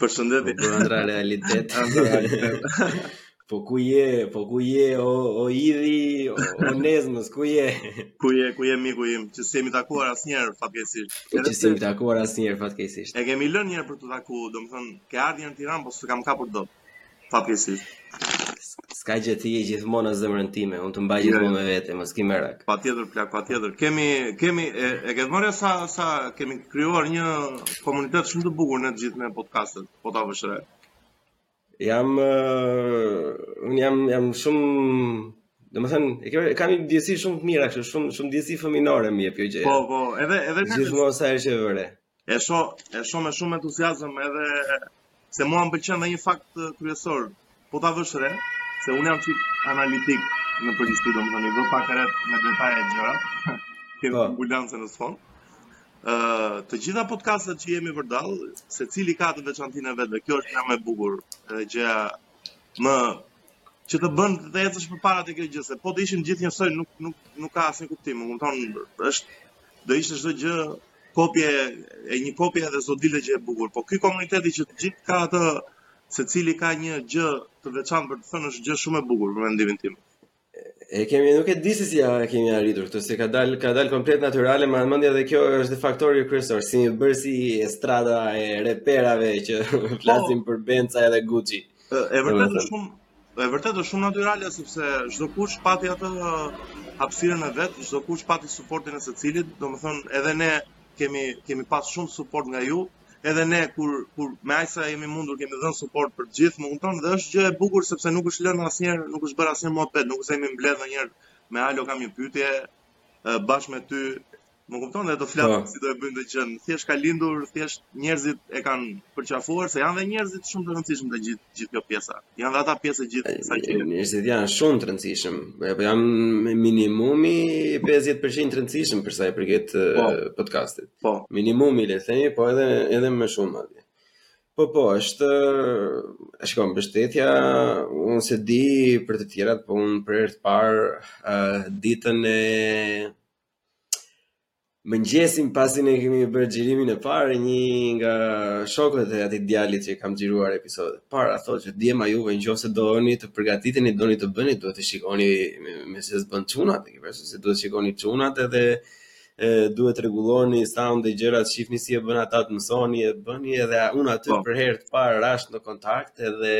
Përshëndetje. Po ëndra realitet, ëndra realitet. Po ku je, po ku je, o, o Idi, o, o Nezmës, ku je? Ku je, ku je miku im, që s'jemi takuar asnjëherë, fatkeqësisht. Që s'jemi takuar asnjëherë, fatkeqësisht. E kemi lënë njëherë për t'u taku, domethënë, ke ardhë njëherë në Tiranë, po s'të kam kapur dot. Fatkeqësisht. S'ka gjë ti je gjithmonë në zemrën time, unë të mbaj jo, gjithmonë jo. me vete, mos ki merak. Patjetër plak, patjetër. Kemi kemi e, e ke dhënë sa sa kemi krijuar një komunitet shumë të bukur në të gjithë ne podcastet, po ta vësh re. Jam uh, unë jam jam shumë Domethënë, e kërë, kam një ndjesi shumë të mirë, kështu shumë, shumë ndjesi fëminore më jep kjo gjë. Po, po, edhe, edhe ne... Gjithmonë sa e vë re. E shoh, e shoh me shumë entuziazëm edhe se mua më pëlqen dhe një fakt kryesor. Po ta vësh re, se unë jam çik analitik në përgjithësi, domethënë i vë pak re me detaje gjërat. Kemi, po, ambulancën në sfond. Ë, uh, të gjitha podcastet që jemi vërdall, secili ka të veçantën e vet dhe kjo është gjëja më e bukur, edhe gjëja më që të bën të të ecësh përpara te kjo gjë se po të ishim gjithë njësoj nuk nuk nuk ka asnjë kuptim, më kupton, është do ishte çdo gjë kopje e një kopje edhe s'do dilte gjë e bukur, po ky komuniteti që të gjithë ka atë secili ka një gjë të veçantë për të thënë është gjë shumë e bukur për mendimin tim. E kemi nuk e di se si ia e kemi arritur këtë, se ka dal ka dal komplet natyrale, ma merr mendja dhe kjo është faktori kryesor, s'jemi bërë si estrada e reperave që po. flasim për Benca edhe Gucci. E vërtetë është shumë e vërtetë është shumë natyrale sepse çdo kush pati atë hapësirën e vet, çdo kush pati suportin e secilit, domethënë edhe ne kemi kemi pas shumë suport nga ju, edhe ne kur kur me aq sa jemi mundur kemi dhënë suport për të gjithë, më kupton? Dhe është gjë e bukur sepse nuk është lënë asnjëherë, nuk është bërë asnjë muhabet, nuk është se jemi mbledhë ndonjëherë me alo kam një pyetje bashkë me ty Më kupton dhe të flasim, po, si do e bëjmë këtë gjënë. Thjesht ka lindur, thjesht njerëzit e kanë përqafuar se janë dhe njerëzit shumë të rëndësishëm të gjithë gjithë kjo pjesa. Janë dhe ata pjesë e gjithë sa që njerëzit janë shumë të rëndësishëm. Po janë minimumi 50% të rëndësishëm për sa i përket po. podcastit. Po. Minimumi le të themi, po edhe edhe më shumë atje. Po po, është e shikon mbështetja, unë s'e di për të tjerat, po unë për të parë uh, ditën e Mëngjesin pasi ne kemi bërë xhirimin e parë, një nga shokët e atij djalit që kam xhiruar episodet e para thotë që djema juve nëse doni të përgatiteni, doni të bëni, duhet të shikoni medoemos çunat, e ke parasysh se duhet të shikoni çunat edhe e, duhet të rregulloni sound dhe gjërat, shihni si e bëjnë ata të mësoni e bëni edhe unë aty po. për herë të parë rashë në kontakt edhe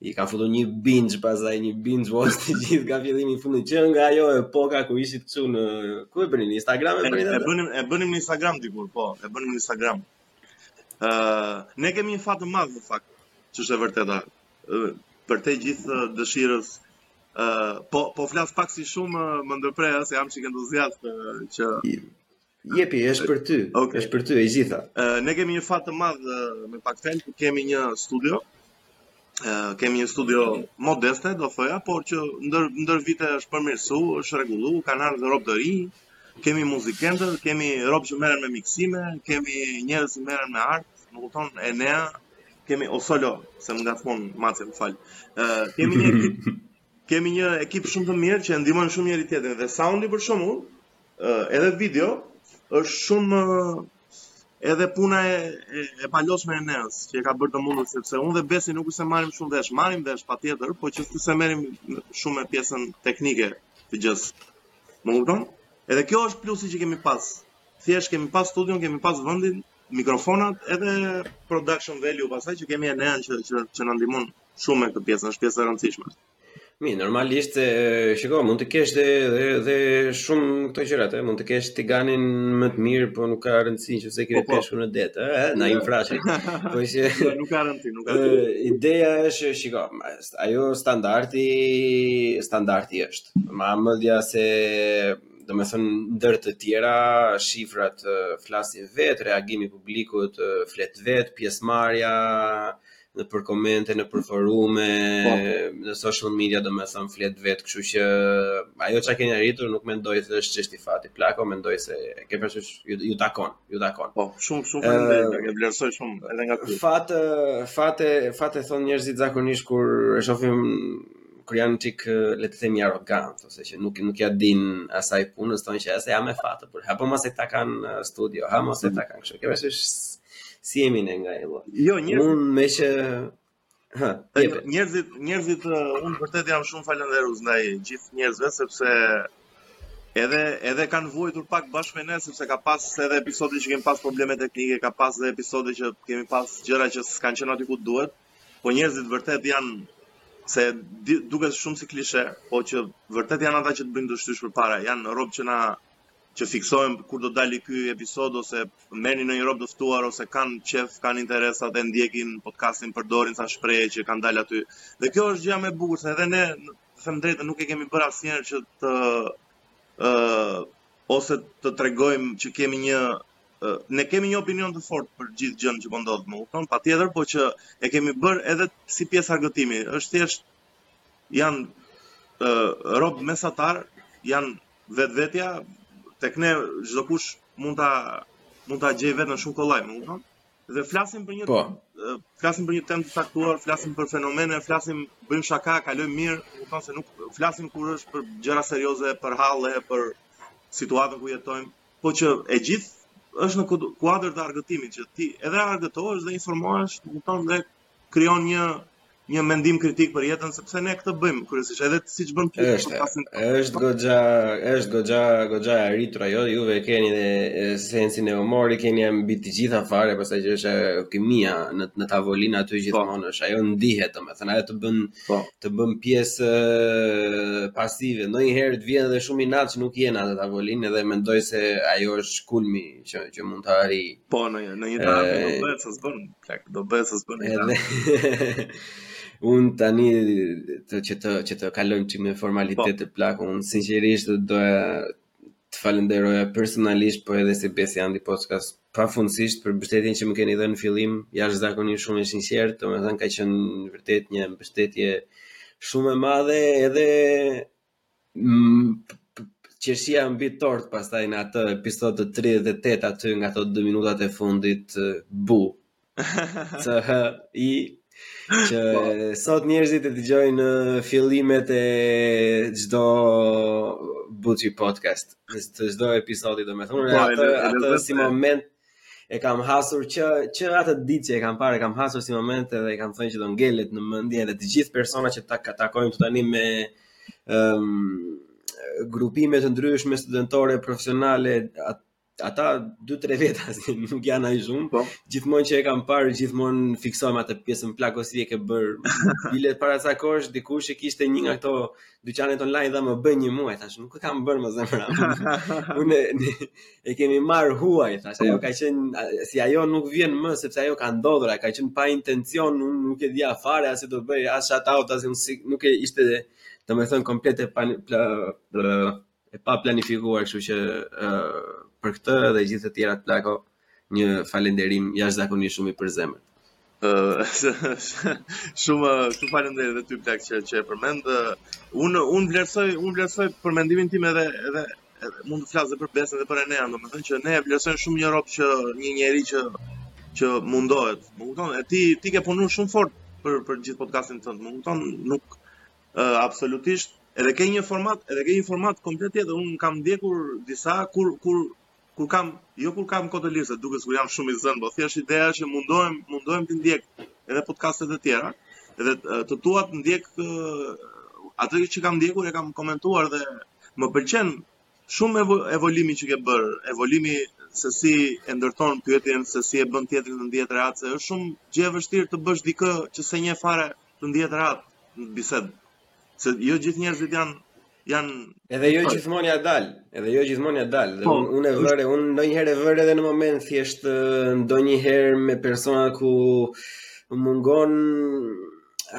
I ka futur një binge pasaj, një binge watch të gjithë nga fillimi në fund që nga ajo epoka ku ishit kështu, ku e bënin në Instagram e bënin. E bënim e bënim në Instagram dikur, po, e bënim në Instagram. Ë, uh, ne kemi një fat të madh në fakt, ç'është e vërteta. Uh, përtej gjithë dëshirës ë uh, po po flas pak si shumë më ndërpre, se jam çik entuziast uh, që Jepi, është për ty. Okay. Është për ty e gjitha. Uh, ne kemi një fat të madh me pak fjalë, kemi një studio. Uh, kemi një studio modeste, do thoja, por që ndër ndër vite është përmirësu, është rregullu, kanë ardhur rob të ri. Kemi muzikantë, kemi rob që merren me miksime, kemi njerëz që merren me art, më kupton Enea, kemi o solo, se më ngacmon Maci, më fal. Ë uh, kemi një ekip Kemi një ekip shumë të mirë që e ndihmojnë shumë njëri tjetrin dhe soundi për shembull, edhe video është shumë edhe puna e e, e palosme e Eneas që e ka bërë të mundur sepse unë dhe Besi nuk është se marrim shumë vesh, marrim vesh patjetër, po që s'merremi shumë me pjesën teknike të gjës. Më kupton? Edhe kjo është plusi që kemi pas. Thjesht kemi pas studion, kemi pas vendin, mikrofonat edhe production value pasaj që kemi Enean që që, që na ndihmon shumë me këtë pjesën, është pjesë e rëndësishme. Mi, normalisht, shiko, mund të kesh dhe, dhe, dhe shumë këto gjërat, e, mund të kesh tiganin më të mirë, po nuk ka rëndësi në qoftë se ke po, po. peshkun në det, e, na im frashe. Po që... Jo, nuk ka rëndësi, nuk ka rëndësi. Ideja është, shiko, ajo standarti, standarti është. Me e madhja se, do me thënë, ndër të tjera, shifrat flasin vetë, reagimi publikut flet vetë, pjesëmarrja, nëpër komente nëpër forume po. në social media domethënë flet vet kështu që ajo çka keni arritur nuk mendoj se është çështje fati plako mendoj se kështu që ju, ju takon ju takon po shumë shumë faleminderit uh, e vlerësoj shumë edhe nga ty fat fat fat e thonë njerëzit zakonisht kur e shohin kur janë çik le të themi arrogant ose që nuk nuk ia dinë asaj punës thonë që ata janë me fat po ha po mo se ata kanë studio ha po mo se ata kanë kështu ke pasur Si jemi ne nga Eva? Jo, njerëzit... Unë me që... Ha, jo, njerëzit, njerëzit, uh, unë vërtet jam shumë falënderues ndaj gjithë njerëzve, sepse edhe, edhe kanë vuajtur pak bashkë me ne, sepse ka pas edhe episode që kemi pas probleme teknike, ka pas edhe episode që kemi pas gjëra që s'kanë qenë aty ku duhet, po njerëzit vërtet janë se duket shumë si klishe, po që vërtet janë ata që të bëjnë të shtysh përpara, janë rob që na që fiksohen kur do dali ky episod ose merrni ndonjë rob të ftuar ose kanë qef, kanë interes ta ndjekin podcastin, përdorin ca shprehje që kanë dalë aty. Dhe kjo është gjëja më e bukur se edhe ne të them të drejtën nuk e kemi bërë asnjëherë që të ë uh, ose të tregojmë që kemi një uh, ne kemi një opinion të fortë për gjithë gjënë që po ndodh, më kupton? Patjetër, po që e kemi bërë edhe si pjesë argëtimi, është thjesht janë uh, rob mesatar, janë vetvetja, tek ne çdokush mund ta mund ta gjejë veten shumë kollaj, më kupton? Dhe flasim për një po. flasim për një temë të caktuar, flasim për fenomene, flasim bëjmë shaka, kalojmë mirë, më kupton se nuk flasim kur është për gjëra serioze, për halle, për situatën ku jetojmë, po që e gjithë është në kuadër të argëtimit që ti edhe argëtohesh dhe informohesh, më kupton dhe krijon një një mendim kritik për jetën sepse ne këtë bëjmë kryesisht edhe siç bën ti është pasin... është goxha është goxha goxha e rritur ajo juve e keni dhe sensin e humorit keni mbi të gjitha fare pastaj që është kimia në në tavolinë aty po. gjithmonë po. është ajo ndihet domethënë ajo të bën po. të bën pjesë pasive ndonjëherë të vjen edhe shumë inat që nuk je në atë tavolinë dhe mendoj se ajo është kulmi që që mund të arrijë po në në një tavolinë do bëhet sa s'bën Plak, do bëhet sa s'bën edhe. un tani të që të që të kalojmë çik në formalitete po. plak, un sinqerisht do doja të falenderoja personalisht po edhe si Besi Andi Podcast pafundësisht për mbështetjen që më keni dhënë në fillim, jashtëzakonisht shumë e sinqertë, domethënë ka qenë vërtet një mbështetje shumë e madhe edhe qershia mbi tortë pastaj në atë episod të 38 aty nga ato 2 minutat e fundit bu. Të hë, i që po. sot njerëzit e dëgjojnë në fillimet e çdo Buçi podcast. Në çdo episodi domethënë po, atë atë si moment e kam hasur që që atë ditë që e kam parë, e kam hasur si moment edhe e kam thënë që do ngelet në mendje dhe të gjithë personat që takojmë tani me ëm um, grupime të ndryshme studentore, profesionale, at, ata 2-3 vjet se nuk janë aq shumë, po. Gjithmonë që e kam parë, gjithmonë fiksojmë atë pjesën plako si e ke bër. Bile para ca kohësh dikush e kishte një nga këto dyqanet online tha më bëj një mua, thashë, nuk e kam bërë më zemra. Unë e kemi marrë hua, thashë, ajo ka qenë, si ajo nuk vjen më, sepse ajo ka ndodhur, ka qenë pa intencion, unë nuk e dija fare, as do bëj, as shout out, as nuk ishte, domethënë, komplet e pan, e pa planifikuar, kështu që ë për këtë dhe gjithë të tjerat plako një falënderim jashtëzakonisht shumë i përzemërt. Ë shumë shumë falënderit edhe ty plak që që e përmend. Unë unë vlerësoj unë vlerësoj përmendimin tim edhe edhe edhe mund të flas edhe për Besën dhe për Enean, domethënë që ne e vlerësojmë shumë një rob që një njeri që që mundohet. Më kupton? E ti ti ke punuar shumë fort për për gjithë podcastin tënd. Më kupton? Nuk Uh, absolutisht. Edhe ke një format, edhe ke një format komplet tjetër. Unë kam ndjekur disa kur kur kur kam, jo kur kam kohë të lirë, se duket sikur jam shumë i zënë, por thjesht ideja që mundohem, mundohem të ndjek edhe podcastet e tjera. Edhe të tuat ndjek atë që kam ndjekur e kam komentuar dhe më pëlqen shumë evolimi që ke bër, evolimi se si e ndërton pyetjen, se si e bën tjetrin të ndihet rehat, se është shumë gjë e vështirë të bësh dikë që s'e njeh fare të ndihet rehat në bisedë. Se jo gjithë njerëzit janë janë edhe jo gjithmonë ia dal, edhe jo gjithmonë ia dal. Po, unë un e vë re, unë ndonjëherë e vë re edhe në moment thjesht ndonjëherë me persona ku mungon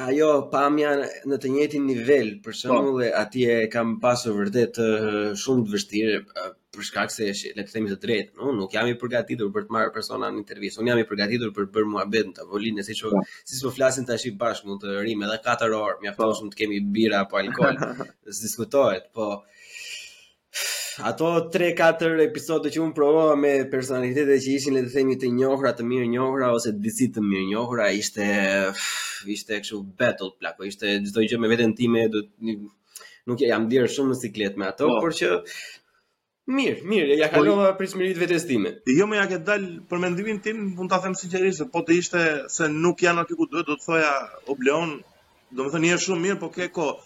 ajo pamja në të njëjtin nivel, për po. shembull, dhe atje kam pasur vërtet shumë të vështirë për shkak se është, le të themi të drejtën, unë nuk jam i përgatitur për të marrë persona në intervistë. Unë jam i përgatitur për të bërë muhabet në tavolinë, siç po, siç po flasim tashi bashkë, mund të rrim edhe 4 orë, mjafton po. të kemi birra apo alkool, të diskutohet, po ato 3-4 episode që unë provova me personalitete që ishin le të themi të njohura, të mirënjohura ose disi të mirënjohura, ishte ishte kështu battle plako, ishte çdo gjë me veten time do Nuk e jam ndjerë shumë në siklet me ato, po. por që Mirë, mirë, ia po, kalova po, pritshmëritë e vetes time. Jo mo ia ke dal për mendimin tim, mund ta them sinqerisht, po të ishte se nuk janë aty ku duhet, do të thoja o Bleon, domethënë je shumë mirë, po ke kohë.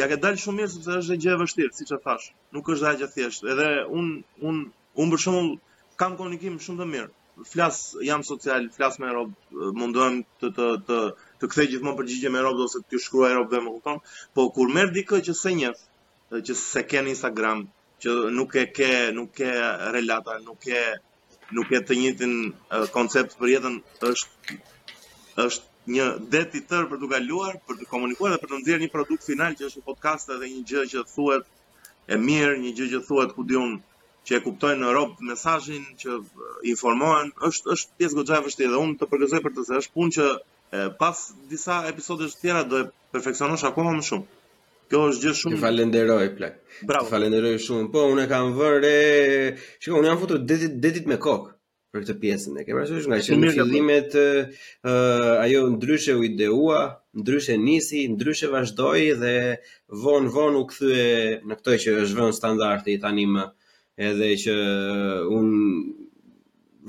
Ia ke dal shumë mirë sepse është gjë e vështirë, siç e thash. Nuk është aq gjë e thjeshtë. Edhe un un Unë për shembull kam komunikim shumë të mirë. Flas, jam social, flas me rob, mundohem të të të të kthej gjithmonë përgjigje me rob ose të shkruaj robve, më kupton. Po kur merr dikë që s'e njeh, që s'e ke në Instagram, që nuk e ke, nuk ke relata, nuk ke nuk ke të njëjtin koncept për jetën, është është një det i tërë për të kaluar, për të komunikuar dhe për të nxjerrë një produkt final që është një podcast edhe një gjë që thuhet e mirë, një gjë që thuhet ku di unë që e kuptojnë robt mesazhin që informohen, është është pjesë goxha e vështirë dhe unë të përgëzoj për të se është punë që e, pas disa episodesh të tjera do e perfeksionosh akoma më shumë. Kjo është gjë shumë. Të falenderoj plak. Bravo. Të falenderoj shumë. Po unë kam vënë re. Shikoj, unë iu kam futur detit detit me kokë. për këtë pjesën. E ke parasysh nga që në fillimet ë uh, ajo ndryshe u ideua, ndryshe nisi, ndryshe vazhdoi dhe von von u kthye në këtë që është vënë standardi tani më edhe që unë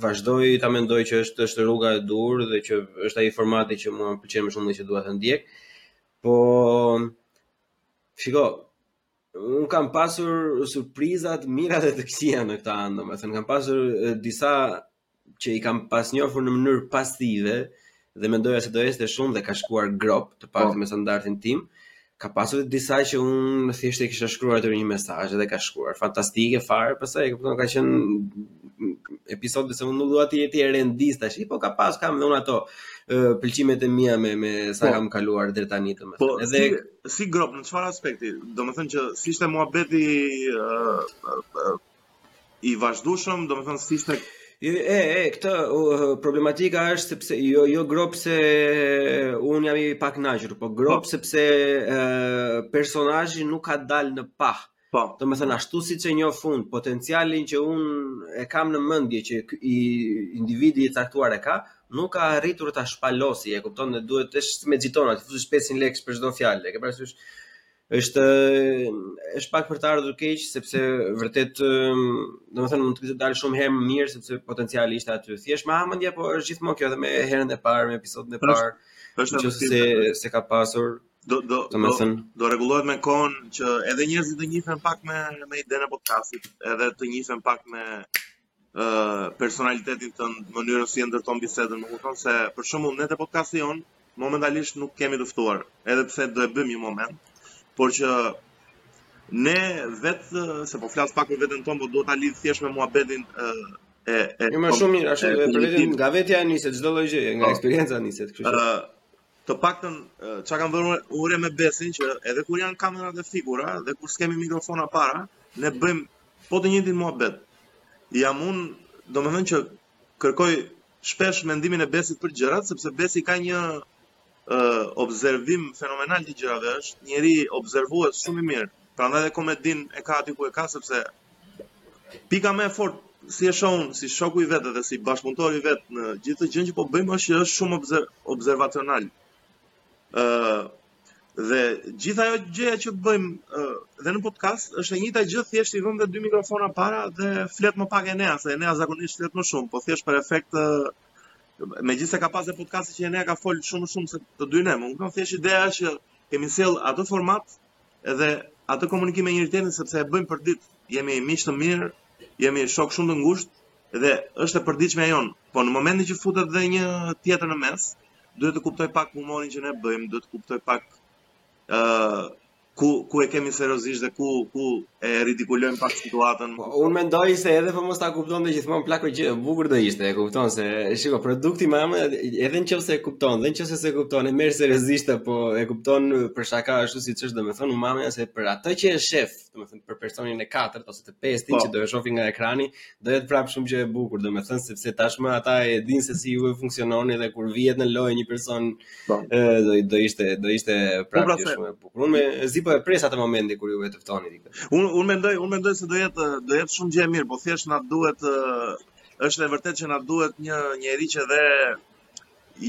vazhdoj ta mendoj që është është rruga e duhur dhe që është ai formati që mua më pëlqen më shumë dhe që dua të ndjek. Po shiko, Unë kam pasur surpriza të mira dhe të këqija në këtë anë, domethënë, kam pasur disa që i kam pas njofur në mënyrë pasive dhe mendoja se do ecte shumë dhe ka shkuar grop të pak po. me standardin tim, ka pasur dhe disa që unë thjesht i kisha shkruar një mesazh dhe ka shkuar, fantastike, fare, pastaj, ka përton, ka qenë episod se unë nuk dua t'i rendis tani, shi, po ka pas, kam dhe unë ato pëlqimet e mia me, me sa po. kam kaluar deri tani të më po, thënë. Si grop në çfarë aspekti? Domethënë që s'ishte muhabeti i vazhdueshëm, domethënë s'ishte E, e, e, këtu uh, problematika është sepse jo jo grop se unë jam i pakënaqur, po grop po. sepse uh, personazhi nuk ka dalë në pah. Po, domethënë, ashtu siç e njoh unë, potencialin që unë e kam në mendje që individi i caktuar e ka, nuk ka arritur ta shpalosë, e kupton dhe duhet të është me xhitona, të fusish 500 lekë për çdo fjalë, e ke parasysh? Është është pak për të ardhur keq sepse vërtet domethënë mund të kishte dalë shumë herë më mirë sepse potenciali ishte aty. Thjesht me hamendje po është gjithmonë kjo edhe me herën e parë, me episodin e parë. Është se se ka pasur Do do do, do, thënë... do rregullohet me kohën që edhe njerëzit të njihen pak me me idenë e podcastit, edhe të njihen pak me ë uh, personalitetin të mënyrën si e ndërton bisedën, më kupton se për shembull ne te podcasti jonë momentalisht nuk kemi të ftuar, edhe pse do e bëjmë një moment, por që ne vetë se po flas pak për veten tonë, po du ta lidh thjesht me muhabetin e e e jo, më shumë mirë, është edhe për veten nga vetja niset çdo lloj gjëje, nga po. eksperienca niset, kështu që Të paktën ça kam vënë re me Besin që edhe kur janë kamerat e fikura dhe kur s'kemi mikrofona para, ne bëjmë po të njëjtin muhabet. Jam unë, domethënë që kërkoj shpesh mendimin e Besit për gjërat sepse Besi ka një uh, observim fenomenal të gjërave, është njeri observues shumë i mirë. Prandaj dhe komedinë e ka aty ku e ka sepse Pika më e fortë si e shoh unë si shoku i vet dhe si bashkëpunëtori i vet në gjithë këtë gjënë që po bëjmë është që është shumë observ, observacional. Ë uh, dhe gjithë ajo gjëja që bëjmë uh, dhe në podcast është e njëjta gjë thjesht i vëmë dhe dy mikrofona para dhe flet më pak Enea, se Enea zakonisht flet më shumë, po thjesht për efekt uh, megjithëse ka pas e podcast që Enea ka fol më shumë se të dy ne, më kupton thjesht ideja është që kemi sjellë atë format Edhe atë komunikim me njëri-tjetrin sepse e bëjmë përditë, jemi miq të mirë, jemi shokë shumë të ngushtë dhe është e përditshmja jonë. Po në momentin që futet dhe një tjetër në mes, duhet të kuptojë pak humorin që ne bëjmë, duhet të kuptojë pak ë uh, ku ku e kemi seriozisht dhe ku ku e ridikulojmë pak situatën. Po, unë mendoj se edhe po mos ta kuptonte dhe gjithmonë plako gjë e bukur do ishte, e kupton se shiko produkti më edhe nëse e kupton, dhe nëse s'e kupton, e merr seriozisht apo e kupton për shaka ashtu ashtu siç është domethënë unë ma mban mendja se për atë që e shef, domethënë për personin e katërt ose të pestin po. që do e shohin nga ekrani, do jetë prapë shumë gjë e bukur, domethënë sepse tashmë ata e dinë se si ju e funksiononi dhe kur vihet në lojë një person po. ë do, do ishte do ishte po, prapë pra, gjë shumë e bukur. Unë mezi po e pres atë momentin kur ju të ftoni dikë. Unë unë mendoj, unë mendoj se do jetë do jetë shumë gjë e mirë, po thjesht na duhet është e vërtetë që na duhet një njeri që dhe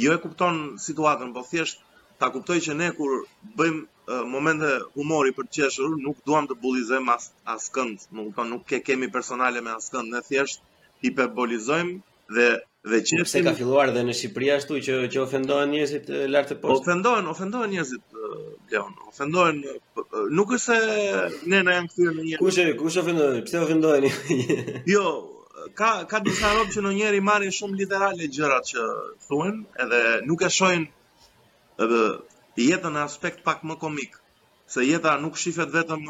jo e kupton situatën, po thjesht ta kuptojë që ne kur bëjmë momente humori për të qeshur, nuk duam të bullizojmë as askënd, më kupton, nuk e kemi personale me askënd, ne thjesht hiperbolizojmë dhe dhe qeshim. Pse ka filluar dhe në Shqipëri ashtu që që ofendohen njerëzit lart e poshtë? Ofendohen, ofendohen njerëzit Leon, ofendohen nuk është se ne na janë kthyer në një. Kush e kush ofendon? Pse ofendohen? jo, ka ka disa rob që ndonjëherë i marrin shumë literale gjërat që thuhen, edhe nuk e shohin edhe jetën në aspekt pak më komik, se jeta nuk shifet vetëm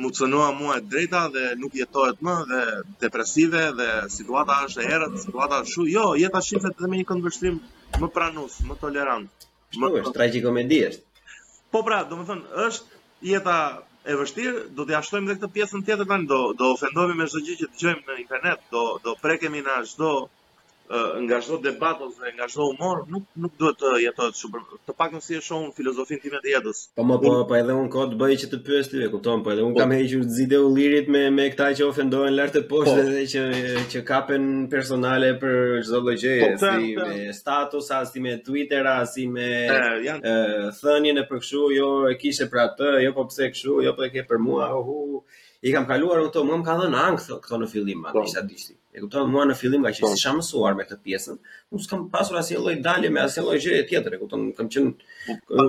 m'u cënua mua e drejta dhe nuk jetohet më dhe depresive dhe situata është e errët, situata është shu, jo, jeta shifet dhe me një këndvështrim më pranues, më tolerant. Kështu është, tragjikomedi është. Po pra, domethënë, është jeta e vështirë, do t'ia shtojmë dhe këtë pjesën tjetër tani, do, do ofendohemi me çdo gjë që dëgjojmë në internet, do, do prekemi në çdo nga çdo debat ose nga çdo humor, nuk nuk duhet të jetohet super. Të paktën si e shoh unë filozofinë time të jetës. Po më po, po edhe unë kot bëj që të pyes ty, e kupton, po edhe unë po. kam hequr të zitë e ullirit me me këta që ofendohen lart e poshtë po. dhe që që kapen personale për çdo lloj gjëje, po, si me statusa, si me Twitter-a, si me thënien e për kështu, jo e kishe për atë, jo po pse kështu, jo po e ke për mua, ohu. I kam kaluar këto, mua më ka dhënë ankth këto në fillim, atë po. isha dishti. E kupton, mua në fillim ngaqë po. s'isha mësuar me këtë pjesën, unë s'kam pasur asnjë lloj dalje me asnjë lloj gjëje tjetër, e kupton, kam qenë po,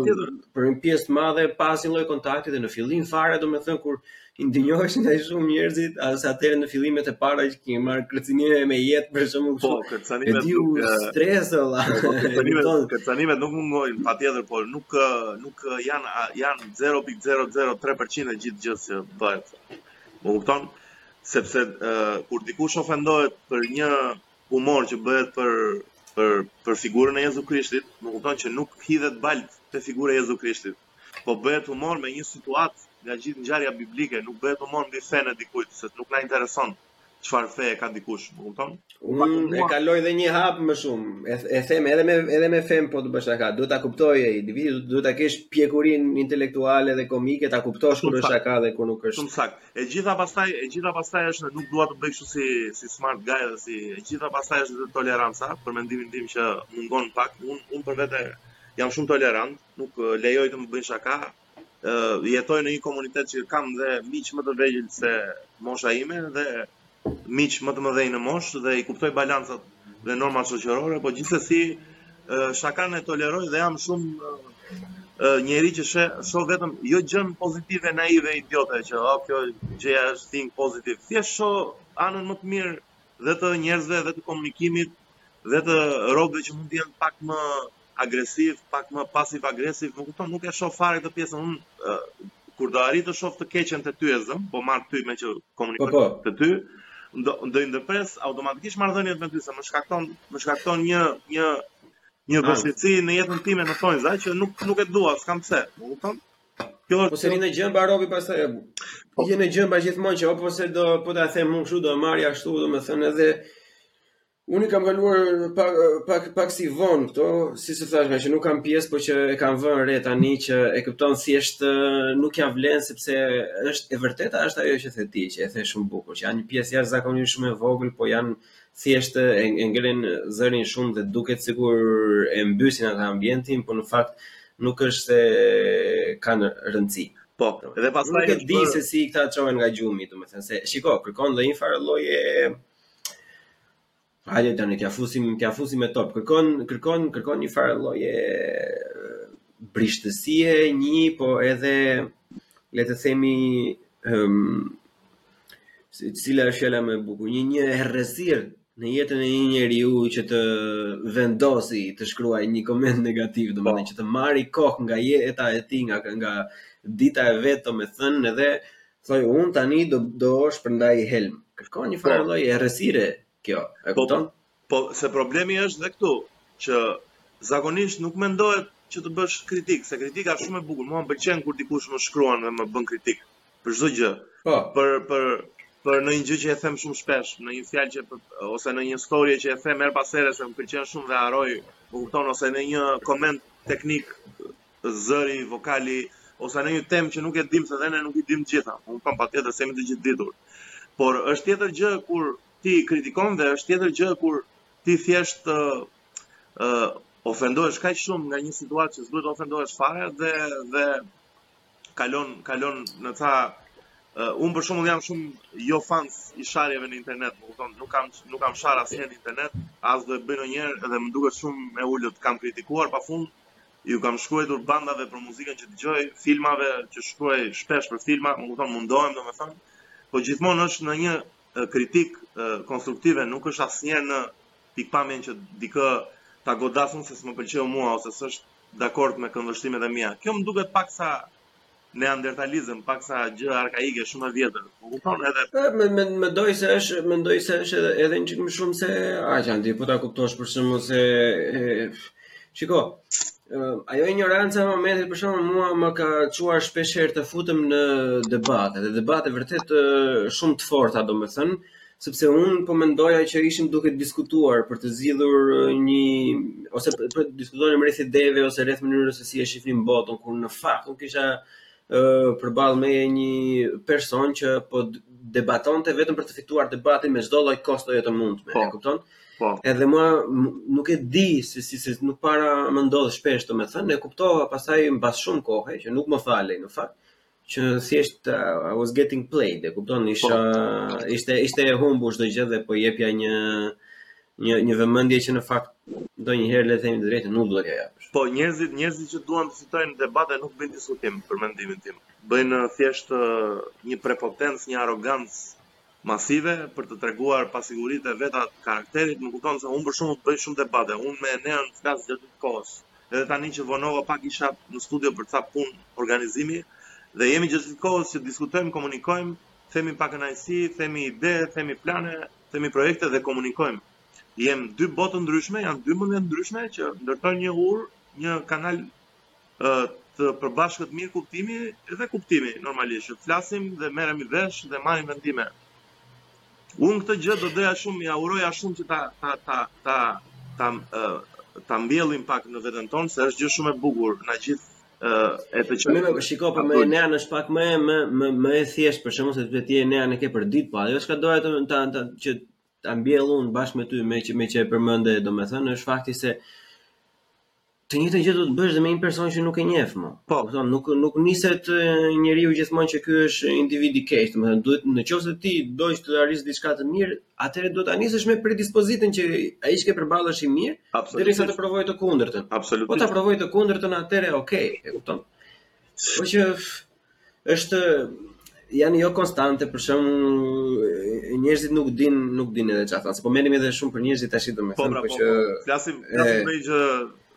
për një pjesë të madhe pa asnjë lloj kontakti dhe në fillim fare, domethënë kur i ndinjohesh nga shumë njerëz, atëherë në fillimet e para që kemi marrë kërcënime me jetë për shembull. Po, kërcënimet. E diu stres valla. Po, kërcënimet, kërcënimet nuk mungojnë patjetër, por nuk nuk janë janë 0.003% e gjithë gjësë që bëhet. Më kupton? sepse kur dikush ofendohet për një humor që bëhet për për për figurën e Jezu Krishtit, më kupton që nuk hidhet baltë te figura e Jezu Krishtit. Po bëhet humor me një situatë nga gjithë ngjarja biblike, nuk bëhet humor mbi fenë e dikujt, se nuk na intereson çfarë feje ka dikush, më kupton? Unë e kaloj dhe një hap më shumë. E, e them edhe me edhe me fenë po të bësh shaka. Duhet ta kuptojë ai individu, duhet ta kesh pjekurinë intelektuale dhe komike ta kuptosh kur është shaka dhe kur nuk është. Shumë saktë. E gjitha pastaj, e gjitha pastaj është nuk dua të bëj kështu si si smart guy dhe si e gjitha pastaj është te toleranca, për mendimin tim që mungon pak. Unë unë për vete jam shumë tolerant, nuk lejoj të më bëjnë shaka. Ë jetoj në një komunitet që kam dhe miq më të vegjël se mosha ime dhe miq më të mëdhenj në moshë dhe i kuptoj balancat dhe normat shoqërore, por gjithsesi shakanë e toleroj dhe jam shumë njeri që shoh, shoh vetëm jo gjënë pozitive, naive, idiote, që oh, kjo gjëja është think positive, thjesht shoh anën më të mirë dhe të njerëzve dhe të komunikimit dhe të robëve që mund të jenë pak më agresiv, pak më pasiv agresiv, më kupton, nuk e shoh fare këtë pjesën. Unë kur do arrij të shoh të keqen te ty e zëmë, po marr ty meqë komunikoj po, po. te ty, do do i ndërpres automatikisht marrëdhëniet me ty se më shkakton më shkakton një një një vështirësi në jetën time në thonjëza që nuk nuk e dua, s'kam pse, më kupton? Kjo është po s'e vjen gjë mba robi pastaj. Po vjen gjëmba gjithmonë që apo se do po ta them unë kështu do marrja ashtu, domethënë edhe Unë i kam kaluar pak pak pak si vonë këto, siç e thashë, që nuk kam pjesë, por që e kam vënë re tani që e kupton thjesht nuk ia vlen sepse është e vërteta është ajo që the ti, që e the shumë bukur, që janë një pjesë jashtëzakonisht shumë e vogël, po janë thjesht e, e ngrenë zërin shumë dhe duket sikur e mbysin atë ambientin, por në fakt nuk është se kanë rëndësi. Po, dhe pastaj e di se si këta çohen nga gjumi, domethënë se shiko, kërkon dhe një farë lloj Hajde tani t'ia fusim, t'ia fusim me top. Kërkon, kërkon, kërkon një farë lloj brishtësie, një, po edhe le të themi ëm si cila është fjala më e bukur, një një errësirë në jetën e një njeriu që të vendosë të shkruajë një koment negativ, domethënë po. që të marrë kohë nga jeta e tij, nga nga dita e vet, domethënë edhe Thotë unë tani do do shpërndaj helm. Kërkon një farë po. lloj errësire kjo, e po, kupton? Po, po, se problemi është dhe këtu që zakonisht nuk mendohet që të bësh kritikë, se kritika është shumë e bukur. Mua më pëlqen kur dikush më shkruan dhe më bën kritikë për çdo gjë. Po. Për për për një gjë që e them shumë shpesh, një fjalë që për, ose një story që e them herë pas here se më pëlqen shumë dhe harroj, më kupton ose një koment teknik zëri, vokali, ose në një temë që nuk e dim se dhe ne nuk i dim gjitha, unë kam patjetër s'jemi të gjithëditur. Por është tjetër gjë kur ti kritikon dhe është tjetër gjë kur ti thjesht uh, uh, ofendohesh kaq shumë nga një situatë që s'duhet ofendohesh fare dhe dhe kalon kalon në ca uh, unë për shembull jam shumë jo fans i sharjeve në internet, më kupton, nuk kam nuk kam shar asnjë në internet, as do e bëj ndonjëherë dhe më duket shumë e ulët, kam kritikuar pafund Ju kam shkruajtur bandave për muzikën që dëgjoj, filmave që shkruaj shpesh për filma, më kupton, mundohem domethënë, po gjithmonë është në një kritik konstruktive, nuk është asnjëherë në pikpamjen që dikë ta godas unë se s'më pëlqeu mua ose s'është dakord me këndvështrimet e mia. Kjo më duket paksa Neandertalizëm, paksa gjë arkaike, shumë e vjetër. Po kupton edhe. Më, mendoj se është, mendoj se është edhe edhe një çik më shumë se aq Andi, po ta kuptosh për shembull se e, shiko, ajo injoranca e momentit për shembull mua më ka çuar shpesh herë të futem në debate dhe debate vërtet shumë të forta, domethënë, sepse unë po mendoja që ishim duke diskutuar për të zgjidhur një ose për të diskutuar rreth ideve ose rreth mënyrës se si e shihnim botën kur në fakt unë kisha uh, përballë meje një person që po debatonte vetëm për të fituar debatin me çdo lloj kostoje të mundshme, po, e kupton? Po. Edhe më nuk e di se si se nuk para më ndodh shpesh domethënë, e kuptova pastaj mbas shumë kohe që nuk më falej në fakt që thjesht uh, I was getting played, e kupton, isha po. ishte ishte e humbur çdo gjë dhe po jepja një një një vëmendje që në fakt ndonjëherë le të themi të drejtën nuk do t'ja japësh. Po njerëzit njerëzit që duan të fitojnë debate nuk bëjnë diskutim për mendimin tim. Bëjnë uh, thjesht uh, një prepotencë, një arrogancë masive për të treguar pasiguritë e veta të karakterit, më kupton se unë për shembull bëj shumë debate, unë me Enean flas gjatë gjithë kohës, edhe tani që vonova pak isha në studio për ca punë organizimi dhe jemi gjatë gjithë kohës që diskutojmë, komunikojmë, themi pakënaqësi, themi ide, themi plane, themi projekte dhe komunikojmë. Jem dy botë të ndryshme, janë dy mendje të ndryshme që ndërtojnë një urë, një kanal të përbashkët mirëkuptimi dhe kuptimi, normalisht, që flasim dhe merremi vesh dhe marrim vendime. Unë këtë gjë do doja shumë, ia uroja shumë që ta, ta, ta, ta, ta, ta mbjellim pak në veten tonë, se është gjë shumë e bukur në gjithë e të qenë. Mirë shiko po me Enean është pak më më më më e thjesht për shkak se duhet të jetë Enean e ke përditë, po ajo çka doja të ta që ta mbjell unë bashkë me ty meqë meqë e përmende domethënë është fakti se të njëjtën gjë duhet të bësh dhe me një person që nuk e njeh më. Po, kupton, nuk nuk niset njeriu gjithmonë që ky është individ i keq, domethënë duhet në qoftë se ti do të arrish diçka të mirë, atëherë duhet ta nisësh me predispozitën që ai që ke përballë është i mirë, derisa të provojë të kundërtën. Absolutisht. Po ta provojë të kundërtën atëherë, okay, e kupton. Po që Është janë jo konstante, për shembull njerëzit nuk din, nuk din edhe çfarë thonë. Po merrem edhe shumë për njerëzit tash domethënë, po, pra, po, po që po, flasim flasim për një gjë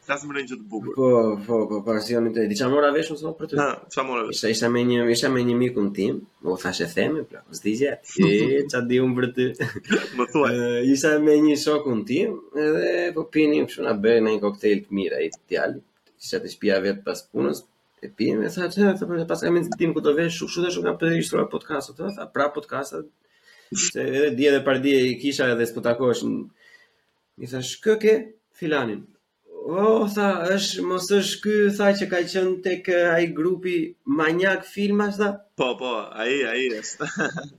flasim për një gjë të bukur. Po, po, po, po, se meqë ra, diçka mora vesh unë sot për ty. Ha, çfarë mora vesh? Isha isha me një isha me një mikun tim, thashethemi, pra, mos di gjë. Ti ça di, unë për ty? Më thuaj. Isha me një shokun tim, edhe po pinim kështu na bëri një koktejl të mirë ai djalë. Isha te shtëpia vet pas punës, E pinim, e thashë e thashë paskam e tim ku të vesh, shumë shumë dhe shumë kam regjistruar podcastet, të tha pra podcastet, se edhe dje dhe pardje i kisha edhe s'po takoheshim, i thashë kë ke filanin, o tha është, mos është ky tha që ka qënë tek ai grupi manjak filmash, tha, po po, ai, ai është,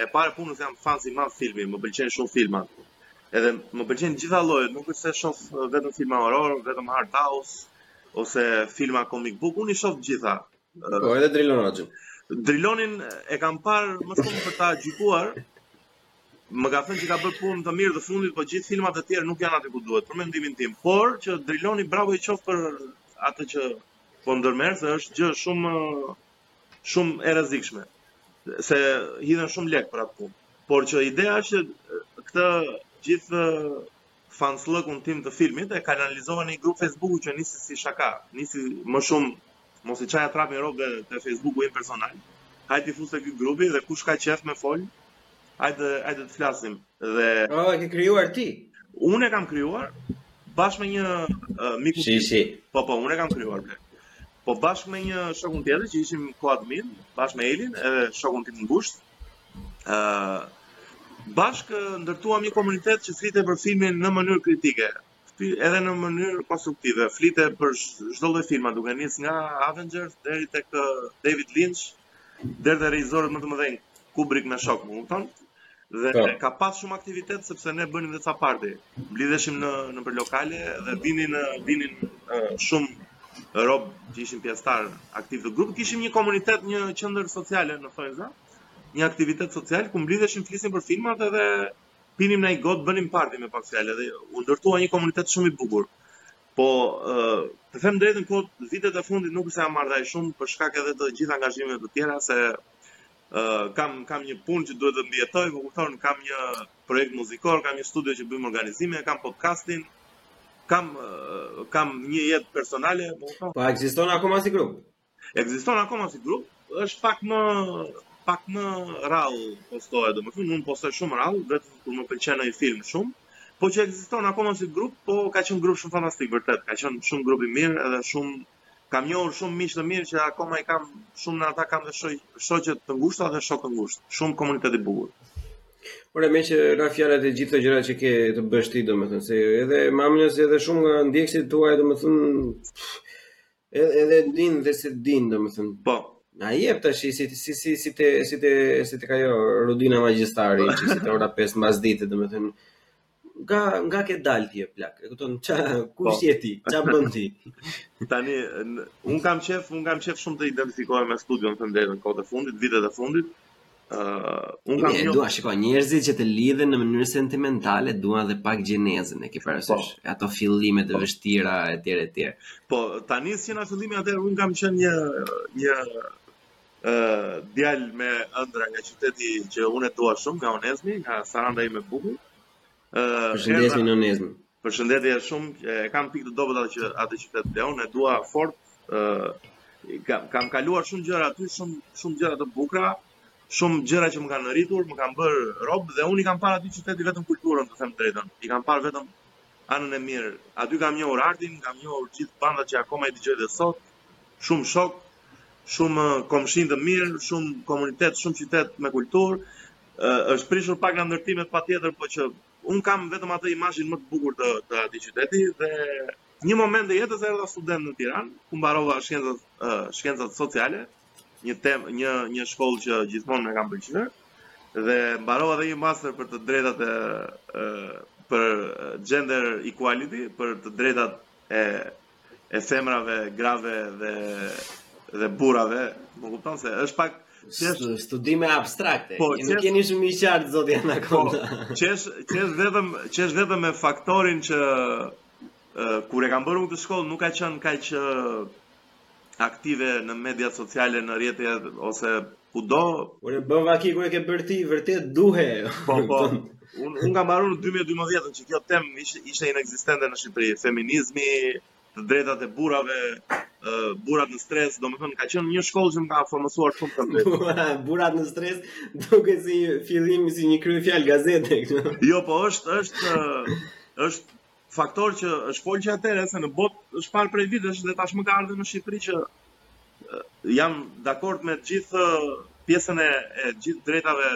E para punës jam fans i madh filmi, më pëlqejnë shumë filmat. Edhe më pëlqejnë të gjitha llojet, nuk është se shoh vetëm filma horror, vetëm art house ose filma comic book, unë i shoh të gjitha. Po edhe Drilon Hoxhën. Drilonin e kam parë më shumë për ta gjykuar. Më kanë thënë që ka bërë punë të mirë të fundit, por gjithë filmat e tjerë nuk janë aty ku duhet, për mendimin tim. Por që Driloni bravo i qoftë për atë që po ndërmerr, se është gjë shumë shumë e rrezikshme, se hidhen shumë lek për atë punë. Por që ideja është që këtë gjithë fansllëkun tim të filmit e kanalizova në një grup Facebooku që nisi si shaka, nisi më shumë mos i çaja trapin robve te Facebooku im personal. Hajt futu te ky grupi dhe kush ka qef me fol, Hajde, hajde të flasim dhe Oh, e ke krijuar ti. Unë e kam krijuar bashkë me një uh, miku. Si, si. Po, po, unë e kam krijuar, Bler. Po bashkë me një shokun tjetër që ishim koadmin, bashkë me Elin edhe shokun tim të ngushtë. ë uh, Bashkë ndërtuam një komunitet që fliste për filmin në mënyrë kritike, edhe në mënyrë konstruktive. Fliste për çdo lloj filmi, duke nis nga Avengers deri tek David Lynch, Deri te regjisorët më të mëdhenj Kubrick me shok, më kupton? Dhe po. ka pas shumë aktivitet sepse ne bënim dhe ca party. Mblidheshim në nëpër lokale dhe vinin vinin uh, shumë rob që ishin pjesëtar aktiv të grupit. Kishim një komunitet, një qendër sociale në thonjëza, një aktivitet social ku mblidheshim flisnim për filmat edhe pinim nai gotë, bënim party me pak fjalë dhe u ndërtua një komunitet shumë i bukur. Po, të them drejtën kohët vitet e fundit nuk është se jam marrë dhe shumë për shkak edhe të gjitha angazhimeve të tjera se kam kam një punë që duhet të mbijetoj, më kupton, kam një projekt muzikor, kam një studio që bëjmë organizime, kam podcastin, kam kam një jetë personale, më kupton. Po ekziston akoma si grup? Ekziston akoma si grup, është pak më pak më rrallë postoj, domethënë, unë postoj shumë rrallë, vetëm kur më pëlqen ndonjë film shumë, po që ekziston akoma si grup, po ka qenë grup shumë fantastik, vërtet, ka qenë shumë grup i mirë edhe shumë kam njohur shumë miq të mirë që akoma i kam shumë madje i kam dhe shoqe të ngushta dhe shokë të ngushtë. Shumë komunitet i bukur. Por e meqë ra fjala te gjithë ato gjëra që ke të bësh ti domethënë se edhe ma merr mendja se edhe shumë nga ndjekësit tuaj domethënë Edhe edhe e dinë edhe s'e dinë, domethënë. Po. Na jep tash si si si si si te si te si tek ajo Rudina Magjistari, si te ora 5 mbasdite, domethënë nga nga ke dal ti o plak. E kupton ça po. Kush je ti? Ça bën ti? Tani un kam qef, un kam qef shumë të identifikohem me studion të them të drejtën kohët e fundit, vitet e fundit. unë kam një dua shikoj njerëzit që të lidhen në mënyrë sentimentale duan dhe pak gjenezën e ke parasysh po. ato fillime të po. vështira etj etj po tani si qe nga fillimi atëherë unë kam qenë një një ë djal me ëndrra nga qyteti që unë e dua shumë nga Onezmi nga Saranda ime e bukur ë përshëndetje në Onezmi Përshëndetje shumë, e kam pikë të dobët atë që atë qytet Leon, e dua fort, ë kam, kam kaluar shumë gjëra aty, shumë shumë gjëra të bukura, shumë gjëra që më kanë rritur, më kanë bërë rob dhe unë i kam parë atij qyteti vetëm kulturën, të them drejtën. I kam parë vetëm anën e mirë. Aty kam njohur artin, kam njohur gjithë bandat që akoma i dëgjoj dhe sot. Shumë shokë, shumë komshinj të mirë, shumë komunitet, shumë qytet me kulturë. Ë është prishur pak nga ndërtimet patjetër, por që Unë kam vetëm atë imazhin më të bukur të të atij qyteti dhe një moment të jetës erdha student në Tiranë, ku mbarova shkencat uh, shkencat sociale, një tem, një një shkollë që gjithmonë e kam pëlqyer dhe mbarova edhe një master për të drejtat e uh, për gender equality, për të drejtat e e femrave, grave dhe dhe burrave, më kupton se është pak që është... studime abstrakte. Po, që është... nuk jeni shumë i qartë zoti janë po, akoma. Që është, që është vetëm, që është vetëm me faktorin që uh, kur e kam bërë unë këtë shkollë nuk ka qenë kaq që aktive në mediat sociale në rrjete ose kudo. Ore bën vaki kur e ke bërë ti, vërtet duhe. Po po. Un un kam mbaruar në 2012 që kjo temë ishte ishte inekzistente në Shqipëri, feminizmi, të drejtat e burrave, burat në stres, domethënë, ka qënë një shkollë që më ka formësuar shumë të them të drejtën. Burrat në stres, duket si fillim si një kryefjalë gazete. jo, po është, është, është, Faktor që është folë që atëherë, se në botë është parë prej vitesh dhe tashmë ka ardhë në Shqipëri që jam dakord me gjithë pjesën e, e gjithë drejtave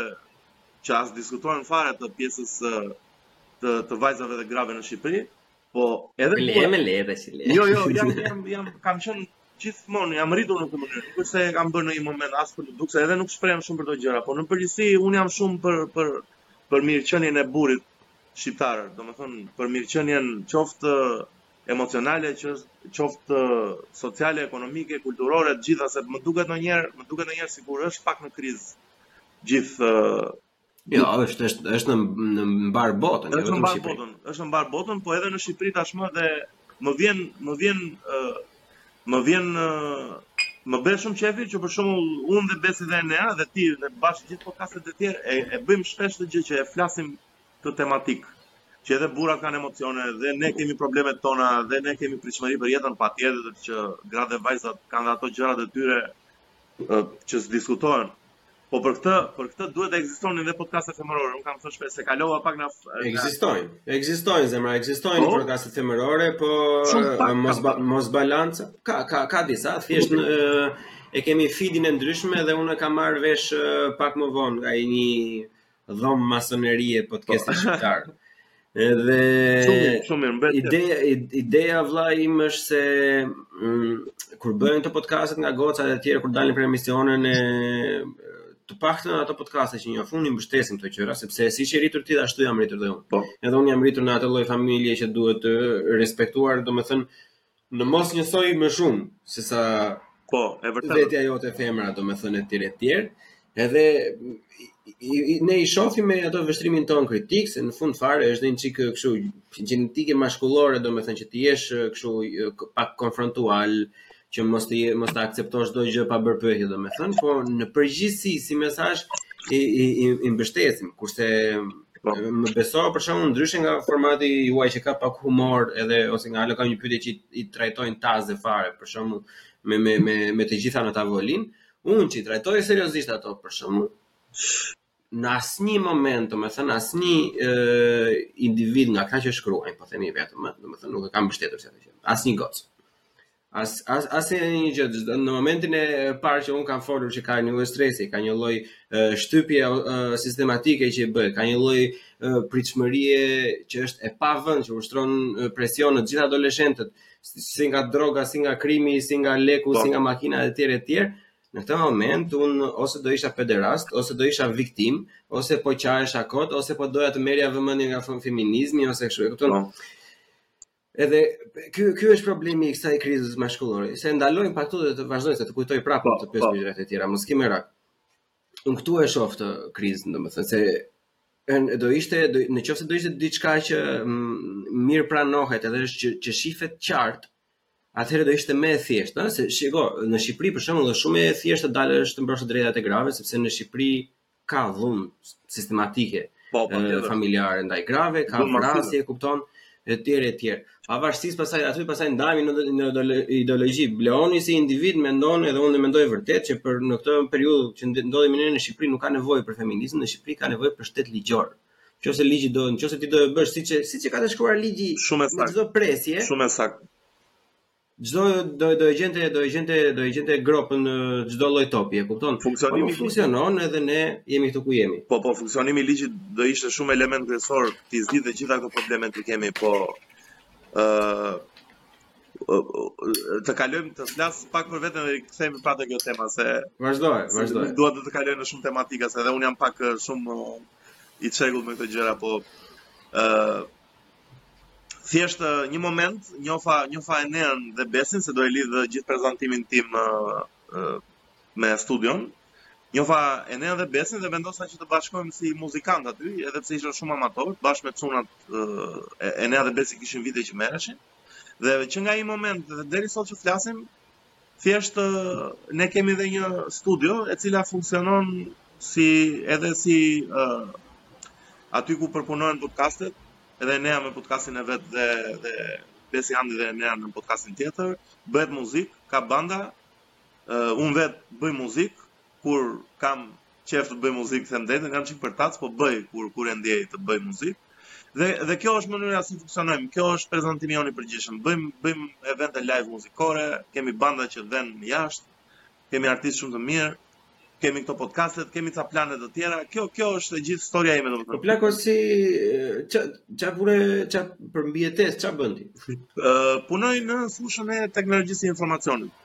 që as diskutohen fare të pjesës të, të vajzave dhe grave në Shqipëri, po edhe... Me le, me le, dhe si le. Jo, jo, jam, jam, jam, kam qënë gjithmonë jam rritur në këtë mënyrë, nuk është se kam bërë në një moment as për dukse edhe nuk shprehem shumë për këto gjëra, por në përgjithësi un jam shumë për për për mirëqenien e burrit shqiptar, domethënë për mirëqenien qoftë emocionale, qoftë sociale, ekonomike, kulturore, të gjitha se më duket ndonjëherë, më duket ndonjëherë sikur është pak në krizë gjithë Jo, është është është në në mbar botën, jo vetëm në Shqipëri. Botën, është në mbar botën, po edhe në Shqipëri tashmë dhe më vjen më vjen uh, Më vjen më bën shumë qefi që për shembull unë dhe Besi dhe Enea dhe ti dhe bashkë gjithë podcastet e tjerë e, e bëjmë shpesh këtë gjë që e flasim këtë tematikë. Që edhe burrat kanë emocione dhe ne kemi problemet tona dhe ne kemi pritshmëri për jetën patjetër që gratë dhe vajzat kanë dhe ato gjërat e tyre që s'diskutohen. Po për këtë, për këtë duhet të ekzistonin dhe podcaste femërore. Unë kam thënë shpesh se kalova pak në ekzistojnë. Ekzistojnë zemra, ekzistojnë po? podcaste femërore, po mos, mos balanca. Ka ka ka disa, thjesht ne e kemi feedin e ndryshme dhe unë kam marrë vesh pak më vonë nga një dhom masonerie podcasti shqiptar. Edhe shumë shumë mirë mbet. Ide ideja vllai im është se mm, kur bëjnë këto podcastet nga gocat e tjera kur dalin për emisionin e të paktën ato podcaste që në fund i mbështesim këto gjëra sepse siç je rritur ti ashtu jam rritur dhe unë. Po. Edhe unë jam rritur në atë lloj familje që duhet të respektuar, domethënë Në mos njësoj më shumë se sa po, e vërtetë. Vetja jote femra, domethënë etj etj. Edhe ne i shohim me ato vështrimin tonë kritik se në fund fare është një çikë kështu gjenetike mashkullore, domethënë që ti të jesh kështu pak konfrontual, që mos të mos ta akceptosh çdo gjë pa bërë pyetje domethënë, po në përgjithësi si mesazh i i i mbështesim, kurse Po. Më beso për shembull ndryshe nga formati juaj që ka pak humor edhe ose nga alo ka një pyetje që i, i trajtojnë taze fare për shembull me me me me të gjitha në tavolinë, unë që i trajtoj seriozisht ato për shembull në asnjë moment, domethënë asnjë individ nga këta që shkruajnë, po themi vetëm, domethënë nuk e ka mbështetur se asnjë gocë. As as asnjë gjë në momentin e parë që un kam folur që ka një lloj stresi, ka një lloj shtypje sistematike që bëhet, ka një lloj pritshmërie që është e pavend që ushtron presion në të gjithë adoleshentët, si nga droga, si nga krimi, si nga leku, si nga makina e tjera e tjera. Në këtë moment un ose do isha pederast, ose do isha viktim, ose po qahesha kot, ose po doja të merja vëmendje nga feminizmi ose kështu e kupton. Po. Edhe ky ky është problemi i kësaj krizës mashkullore. Se ndalojmë pak këtu dhe të vazhdojmë se të kujtoj prapë po, të pyes për gjëra të tjera, mos ki merak. Unë këtu e shoh krizën, domethënë se në do ishte do, në qoftë se do ishte diçka që mirë pranohet edhe është që, që shifet qartë, atëherë do ishte më e thjeshtë, ëh, se shiko, në Shqipëri për shembull është shumë e thjeshtë të dalësh të mbrosh drejtat e grave, sepse në Shqipëri ka dhunë sistematike po, po, e, familjare ndaj grave, ka vrasje, e kupton, etj etj. Pavarësisht pastaj aty pastaj ndahemi në, në ideologji. Bleoni si individ mendon edhe unë mendoj vërtet që për në këtë periudhë që ndodhemi ne në Shqipëri nuk ka nevojë për feminizëm, në Shqipëri ka nevojë për shtet ligjor. Nëse ligji do, nëse ti do e bësh siç siç e ka të shkruar ligji me çdo presje. Shumë saktë. çdo do do e gjente do e gjente do e gjente gropën në çdo lloj topi, e kupton? Po, funksionimi po, funksionon edhe ne jemi këtu ku jemi. Po po funksionimi i ligjit do ishte shumë element kryesor t'i zgjidhte gjitha këto probleme që kemi, po ë uh, të kalojmë të flasësh pak për veten dhe kthehemi prapë te kjo tema se vazhdoj, vazhdoj. Dua të të kaloj në shumë tematika se edhe un jam pak shumë i çegut me këto gjëra, po ë uh, Thjesht një moment, njofa, njofa Enean dhe Besin se do e lidh gjithë prezantimin tim me studion. Njofa Enean dhe Besin dhe vendosa që të bashkohem si muzikant aty, edhe pse isha shumë amator, bashkë me çunat Enea dhe Besi kishin vite që merreshin. Dhe që nga ai moment dhe deri sot që flasim, Thjesht ne kemi edhe një studio e cila funksionon si edhe si uh, aty ku përpunohen podcastet, edhe Enea me podcastin e vet dhe dhe Besi Andi dhe Enea në podcastin tjetër, bëhet muzikë, ka banda, uh, unë vet bëj muzikë, kur kam qef të bëj muzikë them drejtën jam çik përtac po bëj kur kur e ndjej të bëj muzikë dhe dhe kjo është mënyra si funksionojmë kjo është prezantimi jonë i përgjithshëm bëjmë bëjmë evente live muzikore kemi banda që vijnë jashtë kemi artistë shumë të mirë kemi këto podcastet, kemi ca plane të tjera. Kjo kjo është e gjithë historia ime domethënë. Po plako si ça ça vure ça për mbietesë, ça bën ti? Ë punoj në fushën e teknologjisë së informacionit.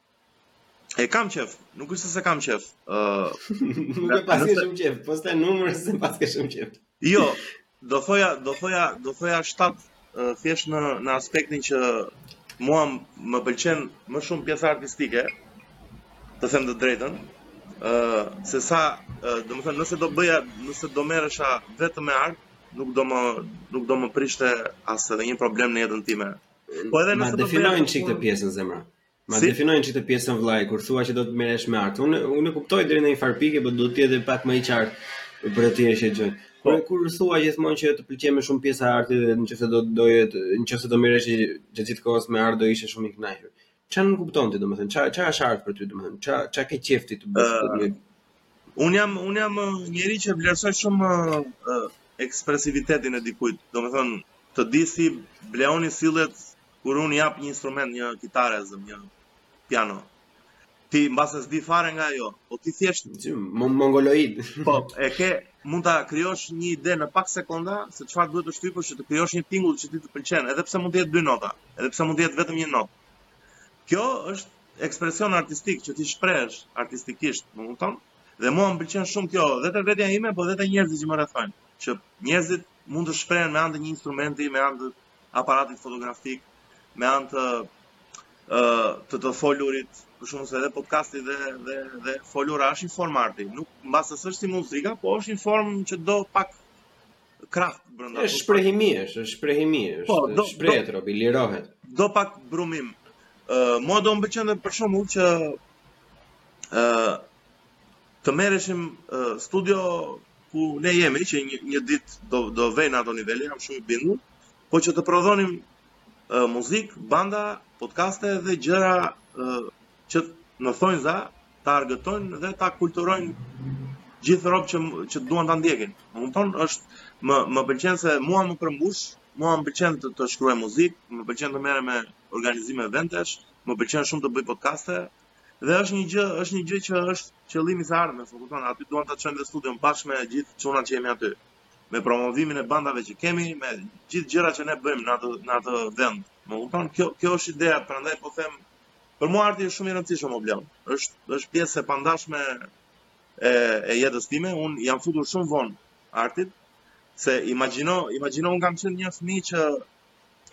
E kam qejf, nuk është se s'e kam qejf. Uh, nuk e paske shumë qejf, po s'ka numër s'e paske shumë qejf. jo, do thoja, do thoja, do thoja shtat uh, thjesht në, në aspektin që mua më pëlqen më shumë pjesa artistike, të them të drejtën, ë uh, sesa, uh, domethënë, nëse do bëja, nëse do merresha vetëm me art, nuk do më nuk do më prishte as edhe një problem në jetën time. Po edhe nëse ma defino një çik atë pjesën zemra. Ma si? defino një çik atë pjesën vllai kur thua që do të merresh me art. Unë unë e kuptoj deri në një farë pike, por duhet të jetë pak më i qartë për atë që e dëgjon. Po e kur thua gjithmonë që të pëlqen më shumë pjesa e artit dhe nëse do do jetë, nëse do merresh gjatë gjithë kohës me art do ishe shumë i kënaqur. Çfarë nuk kupton ti domethënë? Çfarë çfarë është art për ty domethënë? Çfarë çfarë ke qejf ti të bësh? Uh, Unë jam, unë jam njeri që vlerësoj shumë ekspresivitetin e dikujt. Domethënë, të di si Bleoni sillet kur unë jap një instrument, një kitare, ta zëmë, një piano. Ti mbase s'di fare nga ajo, po ti thjesht mongoloid. Po, e ke mund ta krijosh një ide në pak sekonda se çfarë duhet të shtypësh që të krijosh një tingull që ti të pëlqen, edhe pse mund të jetë dy nota, edhe pse mund të jetë vetëm një notë. Kjo është ekspresion artistik që ti shprehesh artistikisht, më kupton? Dhe mua më pëlqen shumë kjo, dhe te vetja ime, po dhe te njerëzit që më rrethojnë, që njerëzit mund të shprehen me anë të një instrumenti, me anë të aparatit fotografik, me anë të të të folurit, për shkak se edhe podcasti dhe dhe dhe folura është një formë arti. Nuk mbase s'është si muzika, po është një formë që do pak kraft brenda. Është shprehimi, është shprehimi, është po, do, shprehet do, robi, lirohet. Do pak brumim. Ë, uh, mua do më pëlqente për shembull që ë uh, të merreshim uh, studio ku ne jemi që një, një ditë do do vejë në ato nivele, jam shumë i bindur, po që të prodhonim uh, muzikë, banda, podcaste dhe gjëra uh, që në thonjza ta argëtojnë dhe ta kulturojnë gjithë rob që që duan ta ndjekin. Më kupton, është më më pëlqen se mua më përmbush, mua më pëlqen të, të shkruaj muzikë, më pëlqen të merrem me organizime eventesh, më pëlqen shumë të bëj podcaste. Dhe është një gjë, është një gjë që është qëllimi i ardhmes, më kupton, aty duam ta çojmë ne studion bashkë me gjithë çunat që jemi aty. Me promovimin e bandave që kemi, me gjithë gjërat që ne bëjmë në atë në atë vend. Më kupton, kjo kjo është ideja, prandaj po them Për mua arti është shumë i rëndësishëm o Bleon. Është është pjesë e pandashme e e jetës time. Un i jam futur shumë vonë artit se imagjino, imagjino un kam qenë një fëmijë që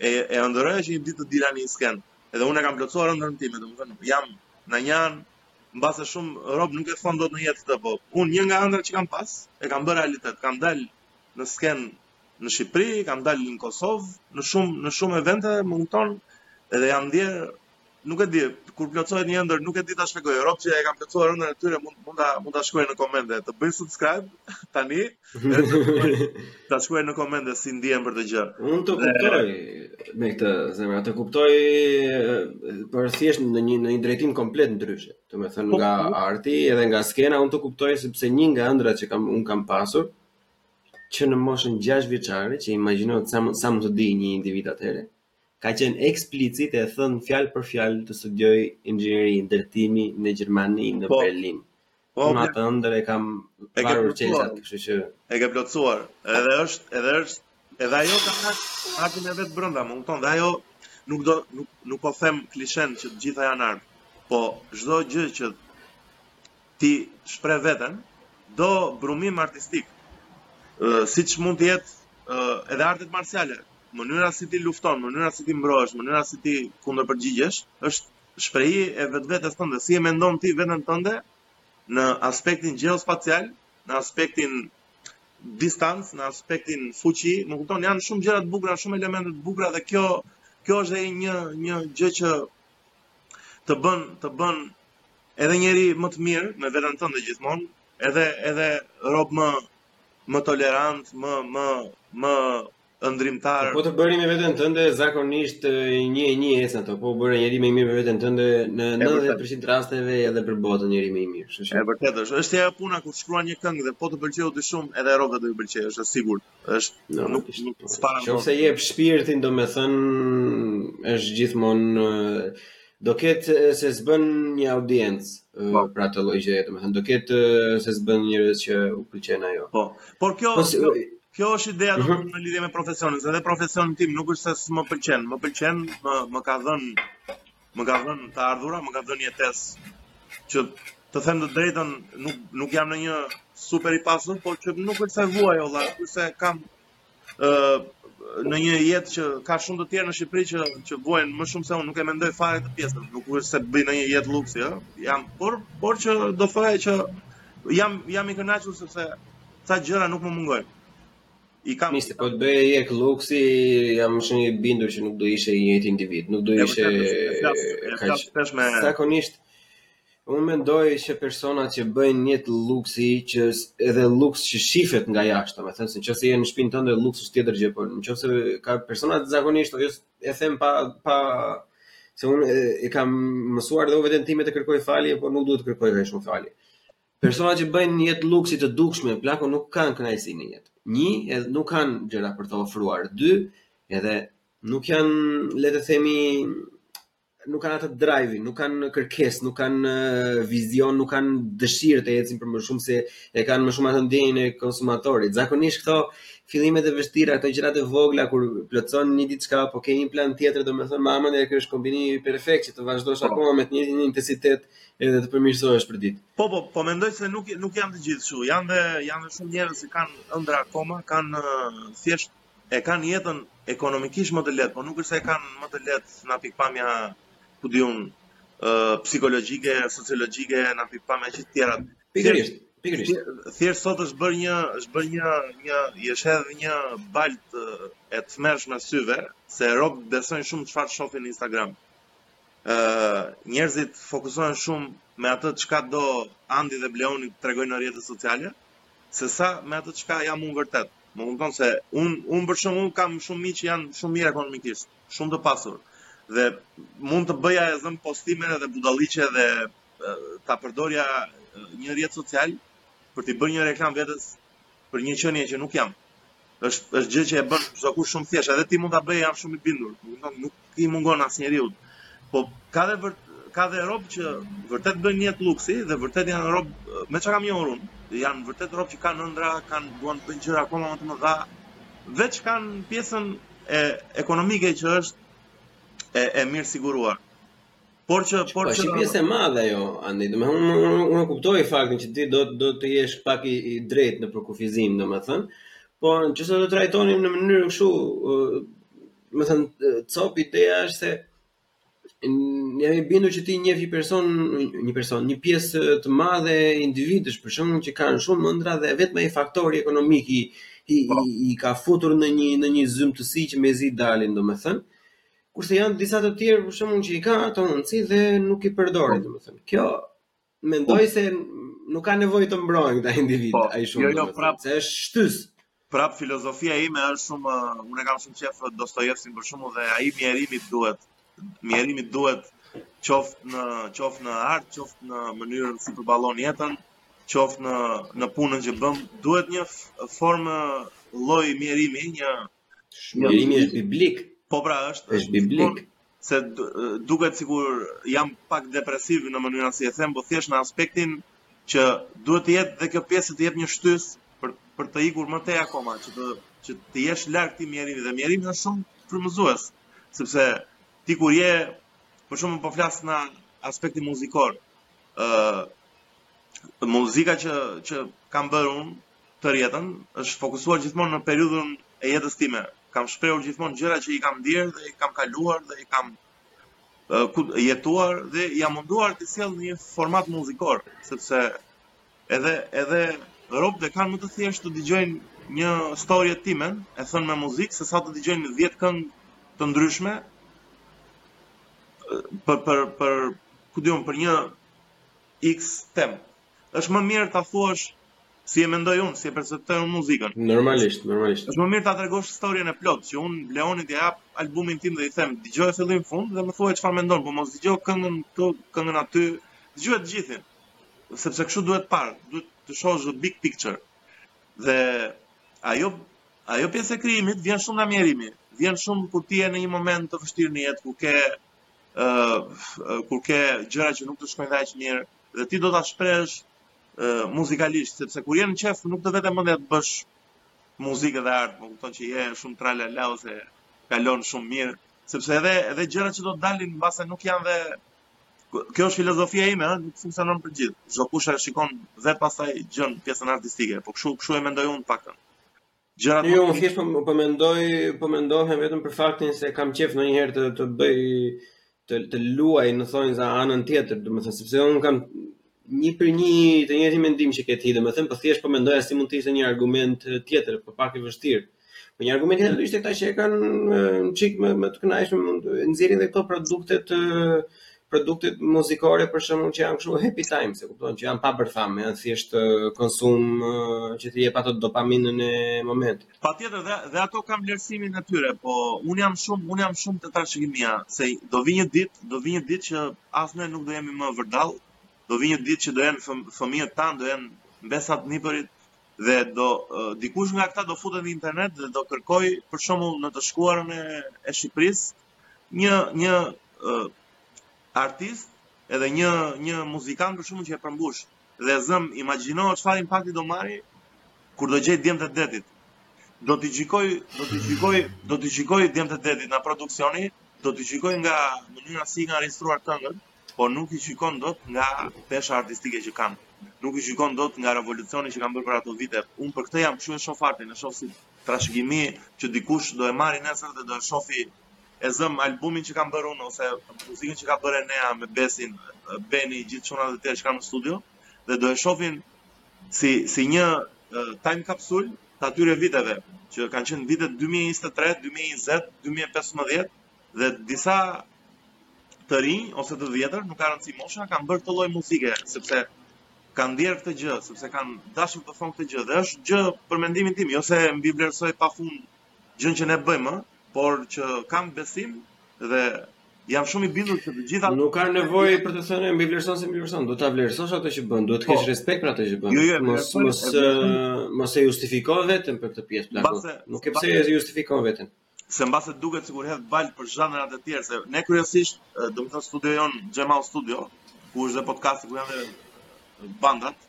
e e ëndërroja që një ditë të dila në një skenë. Edhe un e kam plotësuar ëndrrën time, domethënë jam në një anë mbase shumë rob nuk e thon dot në jetë këtë, po un një nga ëndrrat që kam pas e kam bërë realitet, kam dal në skenë në Shqipëri, kam dalë në Kosovë, në shumë në shumë evente, më kupton, edhe jam ndjer nuk e di, kur plotësohet një ëndër, nuk e di ta shpjegoj. Rob që e kanë plotësuar ëndrrën e tyre mund mund ta mund ta shkruajnë në komente. Të bëjnë subscribe tani. ta shkruajnë në komente si ndihen për këtë gjë. Unë të kuptoj me gjithë zemër, të kuptoj por thjesht në një në një drejtim komplet ndryshe. Domethënë po, nga po. arti edhe nga skena, unë të kuptoj sepse një nga ëndrrat që kam un kam pasur që në moshën gjashtë vjeçare që imagjino sa mund sa mund të dijë një individ atëherë ka qenë eksplicit e thënë fjalë për fjalë të studioj inxhinieri ndërtimi në Gjermani në po, Berlin. Po, Unë atë ëndër e kam, i ke varur çelësat, kështu që e ke plotësuar. Edhe është, edhe është, edhe ajo ka hak hakun e vet brenda, më kupton? Dhe ajo nuk do nuk nuk po them klishen që të gjitha janë art, po çdo gjë që ti shpreh veten, do brumim artistik. Ë uh, siç mund të jetë uh, edhe artet marciale, mënyra si ti lufton, mënyra si ti mbrohesh, mënyra si ti kundërpërgjigjesh, është shprehi e vetvetes tënde, si e mendon ti veten tënde në aspektin gjeospacial, në aspektin distancë, në aspektin fuqi, më kupton, janë shumë gjëra të bukura, shumë elemente të bukura dhe kjo kjo është edhe një një gjë që të bën të bën edhe njeri më të mirë me veten tënde gjithmonë, edhe edhe rob më më tolerant, më më më ëndrimtar. Po të bëri me veten tënde zakonisht një një ecin ato, po bëre njeri më i mirë me veten tënde në 90% rasteve edhe për botën njeri më i mirë, kështu që. E vërtetë është, është ajo puna kur shkruan një këngë dhe po të pëlqeu ti shumë, edhe robve do i pëlqejë, është e sigurt. Është jo, nuk nuk s'para. Nëse jep shpirtin, domethënë është gjithmonë do ketë se s'bën një audiencë po. për atë lloj gjëje, domethënë do ketë se s'bën njerëz që u pëlqen ajo. Po. Por kjo po, kjo, kjo është ideja do mhm. në lidhje me profesionin, se edhe profesionin tim nuk është se s'më pëlqen, më pëlqen, më më ka dhënë Më ka dhënë të ardhura, më ka dhënë jetesë që të them të drejtën, nuk nuk jam ndonjë super i pasur, por që nuk është se vuaj o vlla, ose kam ë ndonjë jetë që ka shumë të tjerë në Shqipëri që që vuajnë më shumë se unë, nuk e mendoj fare këtë pjesën, nuk është se bëj ndonjë jetë luksi, ë. Jam por por që do thoya që jam jam i kënaqur sepse ca gjëra nuk më mungojnë. i kam Mister, po të bëje jetë luksi, jam shumë i bindur që nuk do ishe i njëjti individ, nuk do ishe kaq. Zakonisht unë mendoj që personat që bëjnë jetë luksi që edhe luks që shifet nga jashtë, domethënë se nëse je në shpinë tënde luks është tjetër gjë, por nëse ka persona zakonisht, jo e them pa pa se unë e, e kam mësuar dhe unë veten time të kërkoj falje, por nuk duhet të kërkoj shumë falje. Personat që bëjnë një jetë luksi të dukshme, plako nuk kanë kënaqësi në jetë. Një, edhe nuk kanë gjëra për të ofruar. Dy, edhe nuk janë, le të themi, nuk kanë atë drive, nuk kanë kërkesë, nuk kanë vizion, nuk kanë dëshirë të ecin për më shumë se e kanë më shumë atë ndjenjën e konsumatorit. Zakonisht këto fillimet e vështira, këto gjërat e vogla kur plotëson një diçka apo ke një plan tjetër, domethënë ma merr mendja është kombinimi perfekt që të vazhdosh po. akoma me të njëjtin intensitet edhe të përmirësohesh për ditë. Po po, po mendoj se nuk nuk janë të gjithë kështu. Janë dhe janë shumë njerëz që kanë ëndrra akoma, kanë thjesht e kanë jetën ekonomikisht më të lehtë, por nuk është se e kanë më të lehtë nga pikëpamja ku di un psikologjike, sociologjike, nga pikëpamje të tjera. Pikërisht, pikërisht. Thjesht sot është bërë një është bërë një një është hedhur një baltë e tmerrshme syve se robt besojnë shumë çfarë shohin në Instagram. ë njerëzit fokusohen shumë me atë çka do Andi dhe Bleoni të tregojnë në rrjetet sociale, se sa me atë çka jam unë vërtet. Më kupton se un un për shembull kam shumë miq që janë shumë mirë ekonomikisht, shumë të pasur. Dhe mund të bëja e zëmë postime dhe budallëqe dhe ta përdorja një rrjet social për t'i bërë një reklamë vetes për një qenie që nuk jam. Është është gjë që e bën çdokush shumë thjesht, edhe ti mund ta bësh, jam shumë i bindur. Nuk do nuk i mungon asnjeriu. Po ka dhe vërt, ka dhe rob që vërtet bëjnë jetë luksi dhe vërtet janë rob me çka kam njohur unë. Janë vërtet rob që kanë ëndrra, kanë duan të bëjnë gjëra akoma më të mëdha. Veç kanë pjesën ekonomike që është e e mirësiguruar. Por që por po, që është pjesë e madhe ajo, Andi, domethënë unë e kuptoj faktin që ti do do të jesh pak i, i drejtë në përkufizim, domethënë, po nëse do të trajtonim në mënyrë kështu, domethënë copë, ideja është se jam i bindur që ti njeh një person, një person, një pjesë të madhe individësh, për shembull, që kanë shumë ëndrra dhe vetëm ai faktori ekonomik i i, i, i ka futur në një në një zymtësi që mezi dalin, domethënë. Kurse janë disa të tjerë për shembull që i kanë ato mundësi dhe nuk i përdorin, po. domethënë. Kjo mendoj po. se nuk ka nevojë të mbrohen këta individë po. aq shumë. Jo, jo, prap, se është shtysë. Prap filozofia ime është shumë unë e kam shumë qejf Dostojevskin për shembull dhe ai mjerimi duhet mjerimi duhet qoftë në qoftë në art, qoftë në mënyrën si përballon jetën, qoftë në në punën që bëm, duhet një formë lloj mjerimi, një Mjerimi është biblik. Po pra është. Është biblik. Se duket sikur jam pak depresiv në mënyrën si e them, po thjesht në aspektin që duhet të jetë dhe kjo pjesë të jep një shtysë për për të ikur më tej akoma, që të që të jesh larg atij mjerimit dhe mjerimi është shumë frymëzues, sepse ti kur je për shembull po flas në aspektin muzikor, ë uh, muzika që që kam bërë unë tërë jetën, është fokusuar gjithmonë në periudhën e jetës time. Kam shprehur gjithmonë gjëra që i kam ndier dhe i kam kaluar dhe i kam jetuar dhe jam munduar t'i sjell në një format muzikor, sepse edhe edhe robt e kanë më të thjeshtë të dëgjojnë një storie timen, e thënë me muzikë, se sa të dëgjojnë 10 këngë të ndryshme, për, për, për, ku di un, për një Iks temë. Është më mirë ta thuash si e mendoj unë, si e perceptoj unë muzikën. Normalisht, normalisht. Është më mirë ta tregosh historinë e plotë, që unë Leonit ia jap albumin tim dhe i them, dëgjoje fillim fund dhe më thuaj çfarë mendon, po mos dëgjo këngën këtu, këngën aty, dëgjoje të gjithin. Sepse kështu duhet parë, duhet të shohësh the big picture. Dhe ajo ajo pjesë e krijimit vjen shumë nga mjerimi. Vjen shumë kur ti je në një moment të vështirë në jetë ku ke ë kur ke gjëra që nuk të shkojnë dhe aq mirë dhe ti do ta shprehësh muzikalisht, sepse kur je në qejf nuk të vete mendja të bësh muzikë dhe art, më kupton që je shumë tralala ose kalon shumë mirë, sepse edhe edhe gjërat që do të dalin mbase nuk janë dhe kjo është filozofia ime, ëh, nuk funksionon për të gjithë. Çdokush e shikon vetë pastaj gjen pjesën artistike, po kshu kshu e mendoj unë të paktën. Gjërat më jo, thjesht po, po mendoj, po mendohem vetëm për faktin se kam qejf ndonjëherë të të bëj të të luaj në thonjëza anën tjetër, domethënë sepse un kam një për një të njëjtin mendim që ke ti, domethënë po thjesht po mendoja si mund të ishte një argument tjetër, po pak e vështirë. Po një argument tjetër ishte këta që e kanë një çik më më të kënaqshme mund të nxjerrin dhe këto produkte të produktet muzikore për shembull që janë kështu happy times, e kupton, që janë pa bërthamë, janë thjesht konsum që të jep atë dopaminën e momentit. Patjetër dhe dhe ato kanë vlerësimin e tyre, po un jam shumë un jam shumë te trashëgimia se do vijë një ditë, do vijë një ditë që as ne nuk do jemi më vërdallë, do vijë një ditë që do jenë fëm, fëmijët tanë do jenë mbesat nipërit dhe do dikush nga këta do futet në internet dhe do kërkojë për shembull në të shkuarën e, e Shqipërisë Një një artist edhe një një muzikant për shembull që e përmbush dhe zëm imagjino çfarë impakti do marrë kur do gjejë Djemtë e Detit. Do t'i gjykojë, do t'i gjykojë, do t'i gjykojë Djemtë e Detit nga produksioni, do t'i gjykojë nga mënyra si i kanë regjistruar këngët, por nuk i gjykon dot nga pesha artistike që kanë. Nuk i gjykon dot nga revolucioni që kanë bërë për ato vite. Unë për këtë jam, kështu e shoh artin, e shoh si trashëgimi që dikush do e marrë nesër dhe do e shofi e zëm albumin që kam bërë unë ose muzikën që ka bërë Nea me Besin, Beni, gjithë çunat e tjerë që kam në studio dhe do e shohin si si një uh, time capsule të atyre viteve që kanë qenë vitet 2023, 2020, 2015 Dhe disa të rinj ose të vjetër, nuk ka rëndësi mosha, kanë bërë këtë lloj muzike, sepse kanë ndjerë këtë gjë, sepse kanë dashur të thonë këtë gjë. Dhe është gjë për mendimin tim, jo se mbivlerësoj pafund gjën që ne bëjmë, por që kam besim dhe jam shumë i bindur se të gjitha nuk ka nevojë për të thënë mbivlerëson s'e mbivlerëson, do ta vlerësosh atë që bën, duhet të kesh po. respekt për atë që bën. Jo, jo, mos mos mos e justifiko veten për këtë pjesë plaku. Nuk ke pse e justifikon veten. se mbase duket sikur hedh baltë për zhanrat e tjerë, se ne kryesisht, domethënë studio jon Xhemal Studio, ku është dhe podcasti ku janë dhe bandat.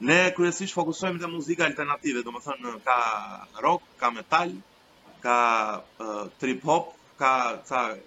Ne kryesisht fokusohemi te muzika alternative, domethënë ka rock, ka metal, ka uh, trip hop, ka ca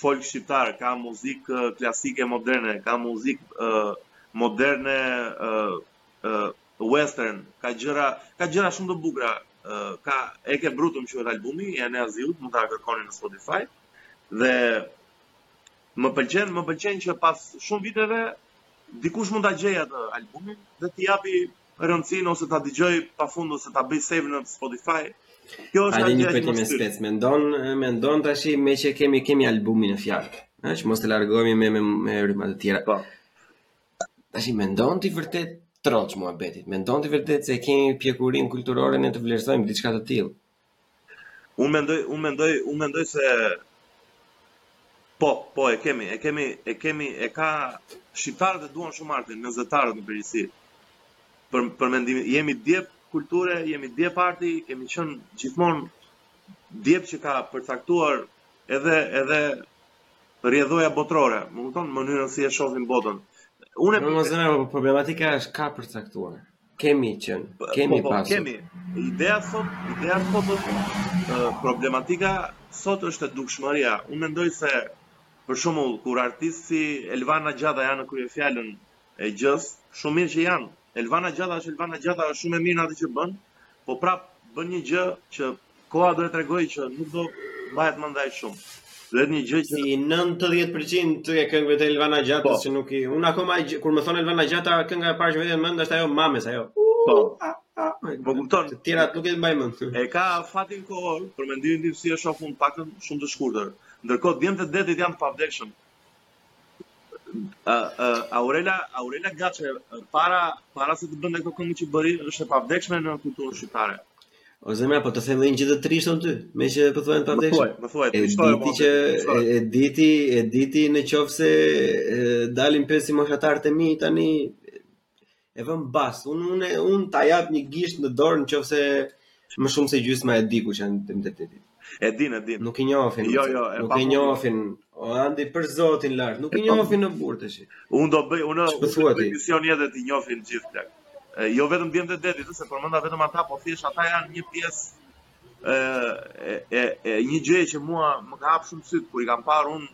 folk shqiptar, ka muzikë klasike moderne, ka muzikë moderne western, ka gjëra, ka gjëra shumë të bukura. Ka e ke brutum quhet albumi i Enea Aziut, mund ta kërkoni në Spotify. Dhe më pëlqen, më pëlqen që pas shumë viteve dikush mund ta gjejë atë albumin dhe t'i japi rëndësinë ose ta dëgjojë pafund ose ta bëjë save në Spotify. Kjo është ajo që më shtyp. Mendon, mendon tashi meqë kemi kemi albumin në fjalë. Ëh, që mos të largohemi me me, me rryma të tjera. Po. Tash mendon ti vërtet troç muhabeti. Mendon ti vërtet se kemi pjekurin kulturore ne të vlerësojmë diçka të tillë. Unë mendoj, unë mendoj, unë mendoj se po, po e kemi, e kemi, e kemi, e ka shqiptarët e duan shumë artin, mesdhetarët në përgjithësi. Për për mendim, jemi djep kulture, jemi djep arti, kemi qenë gjithmonë djep që ka përcaktuar edhe edhe rrjedhën botërore, më kupton mënyrën si e shohim botën. Unë e zëmë problematika është ka përcaktuar. Kemi qen, po, kemi po, po, pasur. Kemi. Ideja sot, ideja sot është problematika sot është te dukshmëria. Unë mendoj se për shembull kur artistë si Elvana Gjata janë në kryefjalën e gjës, shumë mirë që janë. Elvana Gjata është Elvana Gjata, është shumë e mirë në atë që bën, Po prap bën një gjë që koha do e tregojë që nuk do mbahet mend aq shumë. Dhe një gjë që 90% e këngëve të Elvana Gjatës po. që nuk i un akoma kur më thon Elvana Gjata kënga e parë që vjen në mend është ajo Mamës ajo. Po. Më kupton. Të tjerat nuk i mbaj mend. E ka afatin kohor për mendimin tim si e shoh un të paktën shumë të shkurtër. Ndërkohë Djemtë e Detit janë të pavdekshëm. Aurela, Aurela Gaçe, para, para se të bënte këtë këngë që bëri, është e pavdekshme në kulturën shqiptare. O zemra, po të them dhe një gjë të trishtë ty, meqë po thua e pavdekshme. Më thuaj, të trishtë e që e diti, e diti në qofë se dalin pesë moshatarë të mi, tani E vëm bas, unë unë unë ta jap një gisht në dorë nëse më shumë se gjysma e di kush janë Djemtë e Detit. E din, e din. Nuk i njohin. Jo, jo, e nuk i njohin. O Andi për Zotin lart, nuk i njohin në burrë tash. Unë do bëj, unë do bëj një mision edhe t'i njohin gjithë plak. Jo vetëm Djemtë e Detit, se përmenda vetëm ata, po thjesht ata janë një pjesë Një gjë që mua më ka hap shumë sytë, kur i kam parë unë,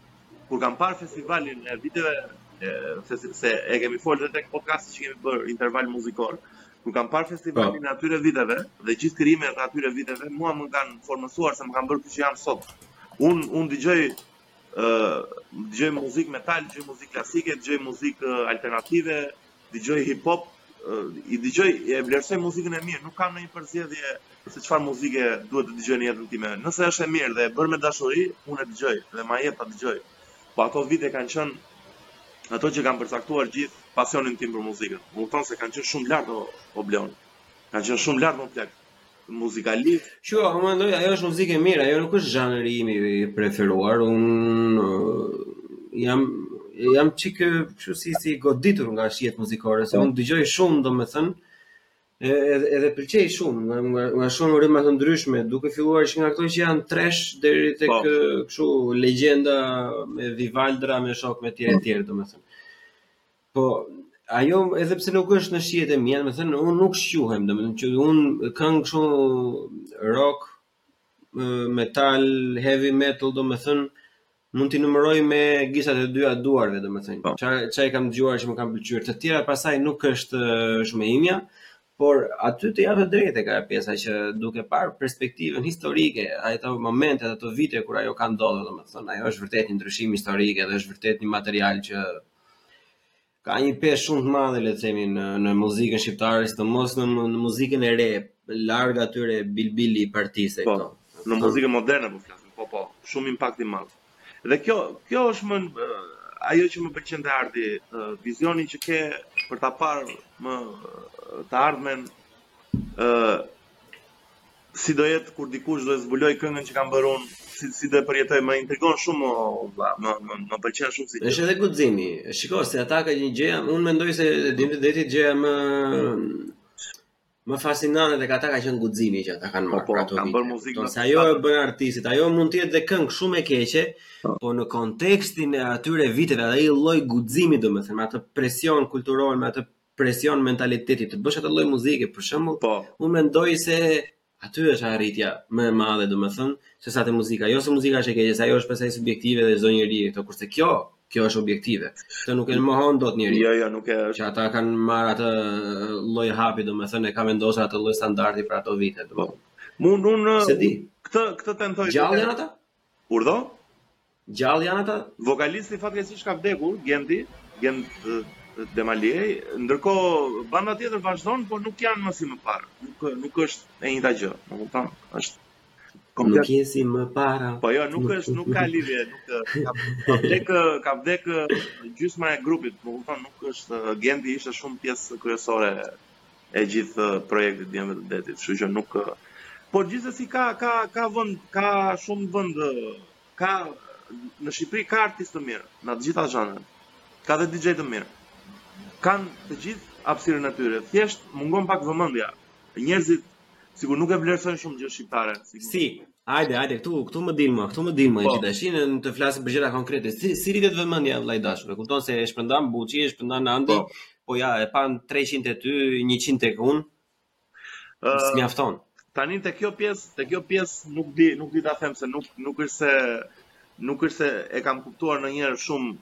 kur kam parë festivalin e viteve, se e kemi folë dhe tek podcasti që kemi bërë interval muzikor, kur kam parë festivalin e atyre viteve, dhe gjithë krijimet e atyre viteve, mua më kanë formësuar se më kanë bërë ky që jam sot. Unë un dëgjoj, uh, dëgjoj muzikë metal, dëgjoj muzikë klasike, dëgjoj muzikë alternative, Dëgjoj hip hop, i dëgjoj, e vlerësoj muzikën e mirë, nuk kam ndonjë përzgjedhje se çfarë muzike duhet të dëgjoj në jetën time. Nëse është e mirë dhe e bërë me dashuri, unë e dëgjoj dhe ma jep ta dëgjoj. Po ato vite kanë qenë ato që kanë përcaktuar gjithë pasionin tim për muzikën. Më kupton se kanë qenë shumë lart o, o Bleon. Kanë qenë shumë lart mo plak. muzikalisht. Që unë mendoj ajo është muzikë e mirë, ajo nuk është zhanri im i preferuar. Unë uh, jam jam çik kështu si si i goditur nga shijet muzikore, se po. unë dëgjoj shumë, domethënë edhe edhe pëlqej shumë nga nga, nga shumë rryma të ndryshme, duke filluar që nga ato që janë trash deri tek po. kështu legjenda me Vivaldra me shok me tjerë etj, po. domethënë. Po, ajo edhe pse nuk është në shijet e mia, domethënë unë nuk shquhem, domethënë që unë këngë kështu rock, metal, heavy metal, domethënë mund t'i numëroj me gishtat e dyja duarve, domethënë. Po. Ça ça i kam dëgjuar që më kanë pëlqyer. Të tjera pastaj nuk është shumë e imja, por aty të jap të drejtë te pjesa që duke parë perspektivën historike, ato momente, ato vite kur ajo ka ndodhur, domethënë ajo është vërtet një ndryshim historik dhe është vërtet një material që ka një peshë shumë të madhe le të themi në në muzikën shqiptare, sidomos në në muzikën e re, larg atyre bilbili i partisë po, këto. Në po. muzikën moderne po flasim, po po, shumë impakt i madh. Dhe kjo kjo është ajo që më pëlqen te Ardi, vizioni që ke për ta parë të ardhmen ë Si do jetë kur dikush do e zbuloj këngën që kam bërë unë, si si do e përjetoj, më intrigon shumë o vlla, më më më pëlqen shumë si. Është edhe guximi. Shikoj se ata ka një gjë, unë mendoj se Djemtë e Detit gjëja më më fascinante tek ata ka qenë guximi që ata kanë po, marrë po, ato. Kanë bërë muzikë. Se ajo e bën artistin, ajo mund të jetë dhe këngë shumë e keqe, po. po në kontekstin e atyre viteve, ai lloj guximi domethënë, me atë presion kulturor, me atë presion mentaliteti të bësh atë lloj muzike për shembull, po. unë mendoj se aty është arritja më e madhe, domethënë, se sa te muzika, jo se muzika është e keqe, se ajo është pastaj subjektive dhe çdo njeri e këto, kurse kjo, kjo është objektive. Këtë nuk e mohon dot njeri. Jo, jo, nuk e është. Që ata kanë marrë atë uh, lloj hapi, domethënë, e kanë vendosur atë lloj standardi për ato vite, domethënë. Mund unë s'e di. Këtë këtë tentoj. Gjallë janë ata? Urdhëro? Gjallë janë ata? Vokalisti fatkeqësisht ka vdekur, Genti, Gent Demaliaj, ndërkohë banda tjetër vazhdon, por nuk janë më si më parë. Nuk nuk është e njëjta gjë, më kupton? Është komplet. Nuk janë si më para. Po jo, nuk është, nuk ka lidhje, nuk ka ka vdek ka vdek gjysma e grupit, më kupton? Nuk është Genti ishte shumë pjesë kryesore e gjithë projektit Djemve të Detit, kështu që nuk por gjithsesi ka ka ka vend, ka shumë vend, ka në Shqipëri ka artistë të mirë, në të gjitha zhanret. Ka dhe DJ të mirë. Kanë të gjithë hapësirën e tyre. Thjesht mungon pak vëmendja. Njerëzit sikur nuk e vlerësojnë shumë gjë shqiptare. Si, Hajde, hajde, këtu, këtu më dil, more, këtu më dil, more, po. që të shinë në të flasim për gjëra konkrete. Si, si rritet vëmendja, vlla i dashur, e kupton se e shpërndan Buçi, e shpërndan Andi, po. po ja, e panë 300 te ty, 100 tek unë, uh, s'mjafton. Tani te kjo pjesë, te kjo pjesë nuk di, nuk di ta them se nuk, nuk është se, nuk është se e kam kuptuar ndonjëherë shumë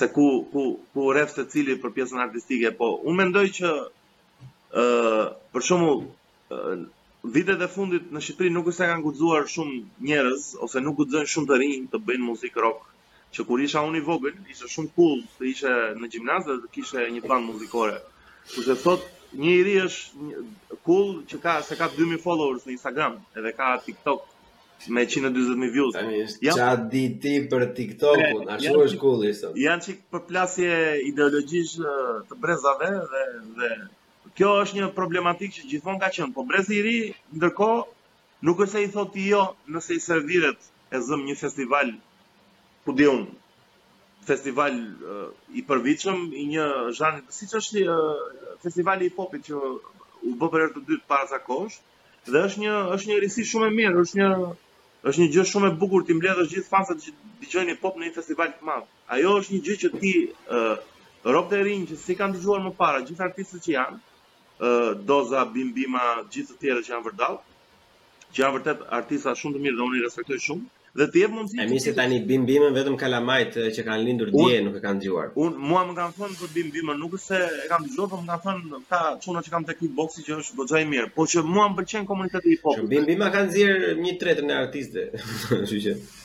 se ku, ku, ku e rreh secili për pjesën artistike, po unë mendoj që, uh, për shembull, vitet e fundit në Shqipëri nuk është se kanë guxuar shumë njerëz ose nuk guxojnë shumë të rinj të bëjnë muzikë rock. Që kur isha unë i vogël, ishte shumë cool të ishe në gjimnaz dhe të kishe një band muzikore. Kurse sot një i ri është cool që ka se ka 2000 followers në Instagram, edhe ka TikTok me 140.000 views. Tani është ja, ça di ti për TikTokun, ashtu është cool-i sot? Janë çik përplasje ideologjish të brezave dhe, dhe kjo është një problematikë që gjithmonë ka qenë, po brezi i ri ndërkohë nuk është se i thotë jo nëse i serviret e zëm një festival ku di unë festival uh, i përvitshëm i një zhanri siç është uh, festivali i popit që u bë për herë të dytë para ca kohësh dhe është një është një risi shumë e mirë, është një është një gjë shumë e bukur t'i mbledhësh gjithë fansat që dëgjojnë pop në një festival të madh. Ajo është një gjë që ti robt e rinj që s'i kanë dëgjuar më parë gjithë artistët që janë, Doza, Bim Bima, gjithë të tjerët që janë vërdall, që janë vërtet artista shumë të mirë dhe unë i respektoj shumë dhe të jep mundësi. Emi se tani Bim Bimën vetëm kalamajt që kanë lindur dje nuk e kanë dëgjuar. Unë mua më kanë thënë për Bim Bimën, nuk është se e kam dëgjuar, por më kanë thënë ca çuna që kam te kikboksi që është goxha i mirë, por që mua më pëlqen komuniteti i popullit. Bim Bima ka nxjerr një të tretën e artistëve, kështu që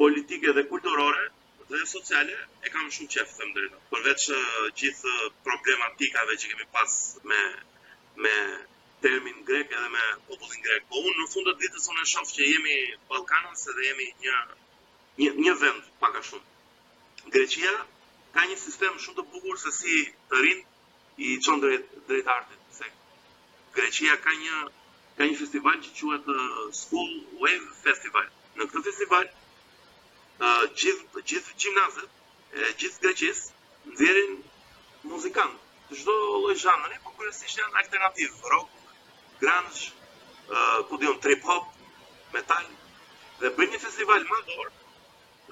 politike dhe kulturore dhe sociale e kam shumë qef, them të drejtën. Përveç gjithë problematikave që kemi pas me me termin grek edhe me popullin grek. Po unë në fund të ditës unë e shoh që jemi Ballkanas edhe jemi një një një vend pak a shumë. Greqia ka një sistem shumë të bukur se si të rinë i çon drejt drejt artit se Greqia ka një ka një festival që quhet School Wave Festival. Në këtë festival uh, gjithë gjithë gjimnazet e gjithë Greqisë nxjerrin muzikantë të çdo lloj zhanri, por kryesisht janë alternativ, rock, grunge, uh, ku di un trip hop, metal dhe bëjnë një festival madhor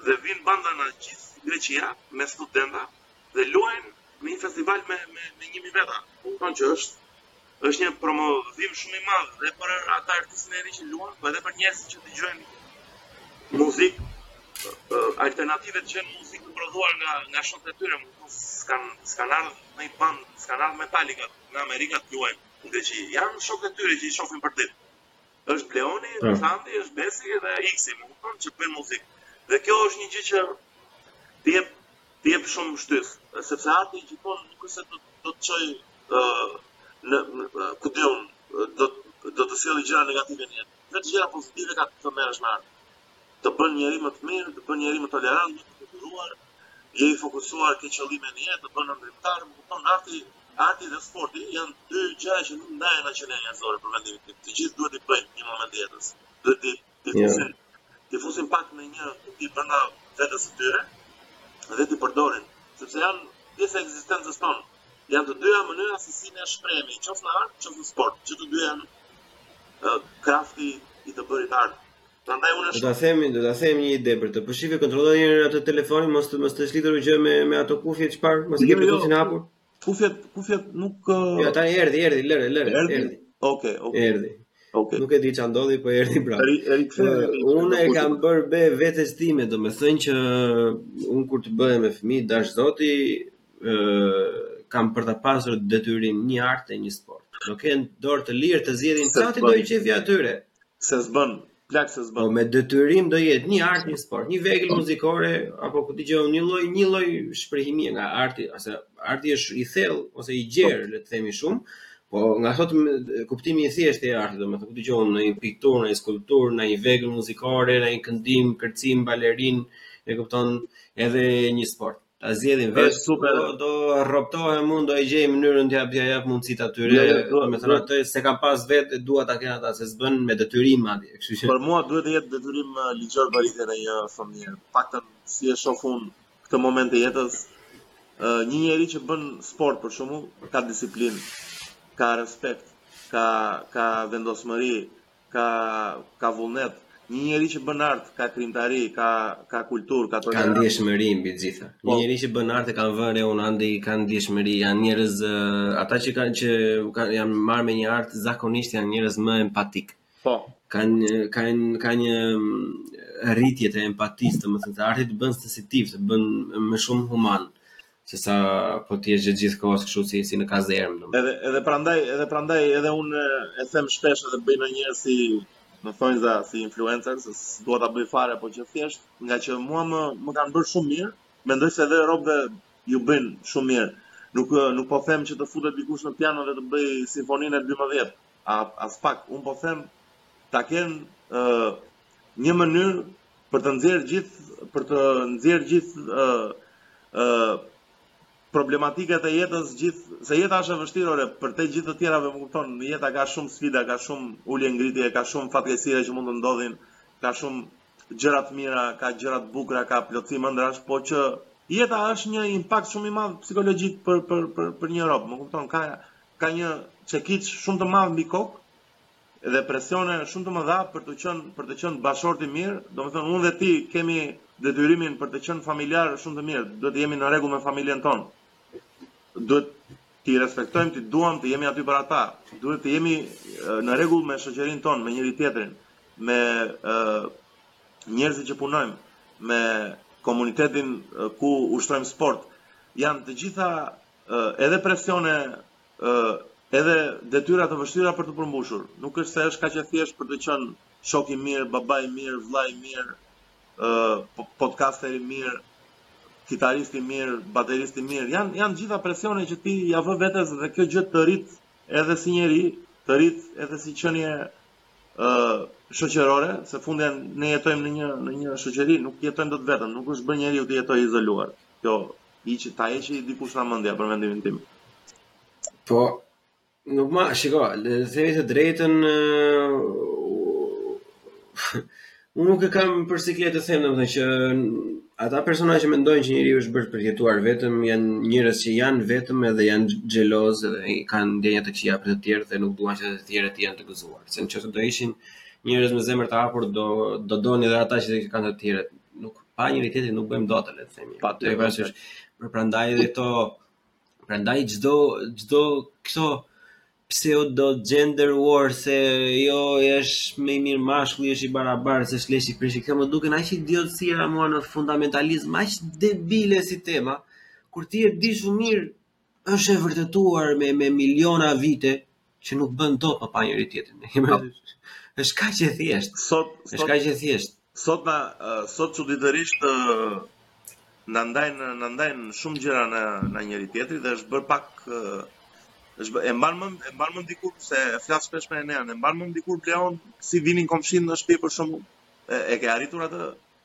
dhe vin banda nga gjithë Greqia me studenta dhe luajnë Në një festival me me me 1000 veta, po kupton që është është një promovim shumë i madh dhe për atë artistin e ri që luan, po edhe për njerëzit që dëgjojnë muzikë alternative të jenë muzikë të prodhuar nga nga shokët e tyre, më s'kan s'kan ardhur ndonjë band, s'kan ardhur Metallica nga Amerika të luajnë Greqi. Janë shokët e tyre që i shohin për ditë. Është Bleoni, ah. Është Andi, është Besi dhe Iksi, më kupton që bën muzikë. Dhe kjo është një gjë që të jep të jep shumë shtys, sepse arti gjithmonë nuk është se do do të çoj ë në ku di un do do të sjellë gjëra negative në jetë. Veç gjëra pozitive ka të merresh me artin. të bën njeri më të mirë, të bën njeri më tolerant, më të kulturuar, je i fokusuar ke qëllime në jetë, të bën ëndërrtar, më kupton arti, arti dhe sporti janë dy gjëra që nuk ndahen nga qenia njerëzore për mendimin tim. Të gjithë duhet të bëjnë në një moment të jetës. Duhet t'i t'i yeah. fusin, t'i fusin pak në një kuti brenda vetes së tyre dhe t'i përdorin, sepse janë pjesë e ekzistencës tonë. Janë të dyja mënyra se si ne shprehemi, qoftë në art, qoftë në sport, që të dyja janë krafti i të bërit art. Prandaj unë do ta them, do ta them një ide për të. Po shife kontrollon një herë atë telefonin, mos të mos të është lidhur gjë me me ato kufje çfarë, mos e ke atë kutinë jo, jo. hapur. Kufjet, kufjet nuk Ja tani erdhi, erdhi, lëre, lëre, erdhi. Okej, okay, okay. Erdhi. Okay. Nuk e di ça ndodhi, po erdhi pra. Unë e kam bër be vetes time, domethënë që un kur të bëhem me fëmijë dashtë zoti, ë kam për ta pasur detyrim një art e një sport. Do ken dorë të lirë të zgjedhin ça t'i dojë i qefi atyre. Se s'bën, plak se s'bën. Po me detyrim do jetë një art një sport, një vegël muzikore apo ku dëgjoj një lloj një lloj shprehimi nga arti, ose arti është i thellë ose i gjerë, po. le të themi shumë. Po nga thotë kuptimi i thjeshtë i artit, domethënë ku dëgjon ndonjë pikturë, ndonjë skulpturë, ndonjë vegël muzikore, ndonjë këndim, kërcim, balerin, e kupton edhe një sport. ta zgjedhin vetë super do, do rropatem unë do e gjej mënyrën t'ia bëj t'ia jap mundësitë atyre jo, jo, jo, do të thonë atë s'e kam pas vetë dua ta kenë ata se s'bën me detyrim madje kështu që për mua duhet të jetë detyrim uh, ligjor për rritjen e një fëmije të paktën si e shoh unë në këtë moment të jetës uh, një njeri që bën sport për shembull ka disiplinë ka respekt ka ka vendosmëri ka ka vullnet. Një njeri që bën art ka krijimtari, ka ka kulturë, ka tolerancë. Ka ndjeshmëri mbi të gjitha. Një po. njeri që bën art e kam vënë re unë Andi ka ndjeshmëri, janë njerëz ata që kanë që kanë janë marrë me një art zakonisht janë njerëz më empatikë. Po. Kanë kanë ka një mm, rritje të empatisë, domethënë se arti të bën sensitiv, të bën më shumë human. se sa po të jesh gjithë kohës kështu si si në kazermë domethënë. Edhe edhe prandaj edhe prandaj edhe unë e them shpesh edhe bëj me njerëz si më thonë za si influencer se s'dua ta bëj fare po që thjesht ngaqë mua më më kanë bërë shumë mirë, mendoj se edhe robëve ju bëjnë shumë mirë. Nuk nuk po them që të futet dikush në piano dhe të bëj simfoninë e 12. Aspak, unë po them ta kenë ë një mënyrë për të nxjerrë gjithë për të nxjerrë gjithë ë ë problematikat e jetës gjithë se jeta është e vështirë ore për të gjithë të tjerave më kupton jeta ka shumë sfida ka shumë ulje ngritje ka shumë fatkeqësira që mund të ndodhin ka shumë gjëra të mira ka gjëra të bukura ka plotësim ëndrrash po që jeta është një impakt shumë i madh psikologjik për për për për një rob më kupton ka ka një çekiç shumë të madh mbi kokë dhe presione shumë të mëdha për të qenë për të qenë bashkëshort i mirë, domethënë unë dhe ti kemi detyrimin për të qenë familjarë shumë të mirë, duhet të jemi në rregull me familjen tonë. Duhet t'i respektojmë, t'i duam, të jemi aty për ata. Duhet të jemi në rregull me shoqërinë tonë, me njëri-tjetrin, me ë njerëzit që punojmë, me komunitetin ku ushtrojmë sport. Janë të gjitha edhe presione edhe detyra të vështira për t'u përmbushur. Nuk është se është kaq e thjeshtë për të qenë shok i mirë, baba i mirë, vëlla i mirë, ë podcaster i mirë, kitarist i mirë, baterist i mirë. Jan janë të gjitha presione që ti ia vë vetes dhe kjo gjë të rrit edhe si njeri, të rrit edhe si qenie ë shoqërore, se fundja ne jetojmë në një në një shoqëri, nuk jetojmë dot vetëm, nuk është bërë njeriu të jetojë izoluar. Kjo Hiç, ta heqi dikush nga mendja për mendimin tim. Po, nuk ma, shiko, le të themi të drejtën, unë nuk e kam për siklet të them, domethënë që ata persona që mendojnë që njeriu është bërë për të jetuar vetëm, janë njerëz që janë vetëm edhe janë xheloz dhe kanë ndjenja të këqija për të tjerët dhe nuk duan që të tjerët të jenë të gëzuar. Se nëse do ishin njerëz me zemër të hapur, do do donin edhe ata që kanë të tjerët. Nuk pa njëri-tjetrin nuk bëjmë dot le të themi. Pa të vërtetë. Për prandaj edhe këto prandaj çdo çdo këto pseudo gender war se jo është më i mirë mashkulli jo është i barabartë se është leshi preshi këto më duken aq idiotësira mua në fundamentalizëm aq debile si tema kur ti e di shumë mirë Është e vërtetuar me me miliona vite që nuk bën dot pa pa njëri-tjetrin. Është kaq e thjeshtë. Sot është kaq e thjeshtë. Sot na sot çuditërisht na ndajnë na ndajnë shumë gjëra na na njëri-tjetri dhe është bërë pak është e mban mend e mban mend dikur se e flas shpesh me Enean, e mban mend dikur Bleon si vinin komshinjtë në shtëpi për shembull, e ke arritur atë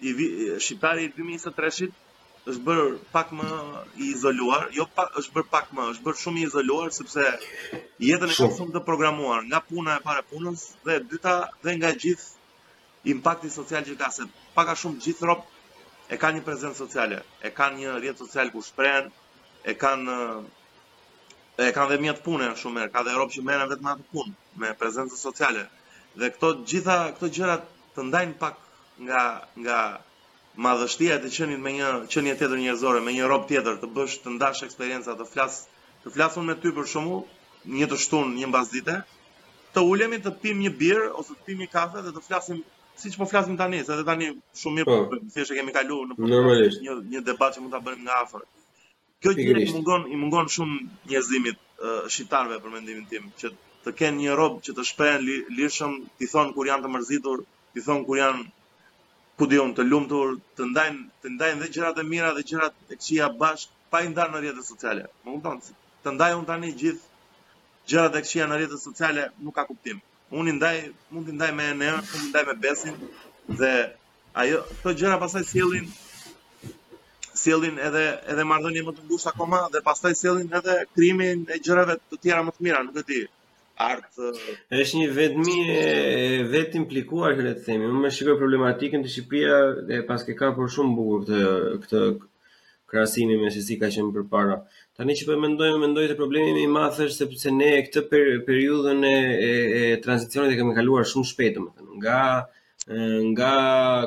i shqiptari i 2023-shit është bërë pak më i izoluar, jo pak është bërë pak më, është bërë shumë i izoluar sepse jetën e ka shumë të programuar nga puna e parë e punës dhe e dyta dhe nga gjithë impakti social që ka se pak a shumë gjithë robt e kanë një prezencë sociale, e kanë një rrjet social ku shprehen, e kanë e kanë dhe mjet pune shumë herë, ka dhe rob që merren vetëm me atë punë me prezencë sociale. Dhe këto gjitha këto gjërat të ndajnë pak nga nga madhështia e të qenët me një qenie tjetër njerëzore, me një rob tjetër, të bësh të ndash eksperienca, të flas, të flas unë me ty për shembull, një të shtunë, një mbasdite, të ulemi të pimë një birrë ose të pimë një kafe dhe të flasim siç po flasim tani, se edhe tani shumë mirë po, po thjesht e kemi kaluar në po, një një debat që mund ta bëjmë nga afër. Kjo gjë i mungon i mungon shumë njerëzimit shqiptarëve për mendimin tim që të kenë një rob që të shprehen lirshëm, t'i thonë kur janë të mërzitur, t'i thonë kur janë ku di unë të lumtur, të ndajnë të ndajnë dhe gjërat e mira dhe gjërat e këqija bashkë pa i ndarë në rrjetet sociale. Më kupton? Të ndaj unë tani gjithë gjërat e këqija në rrjetet sociale nuk ka kuptim. Unë i ndaj, mund t'i ndaj me Enean, mund t'i ndaj me Besin dhe Ajo, këto gjëra pastaj sjellin sjellin edhe edhe marrëdhënie më të ngushta akoma dhe pastaj sjellin edhe krijimin e gjërave të tjera më të mira, nuk e di. Art është një vetmi e vetimplikuar që le të themi. Unë e shikoj problematikën te Shqipëria dhe e paske kapur shumë bukur këtë këtë krahasimin me se si ka qenë përpara. Tani që po mendoj, më mendoj se problemi më i madh është sepse ne këtë per, periudhën e, e, e tranzicionit e kemi kaluar shumë shpejt, domethënë, nga nga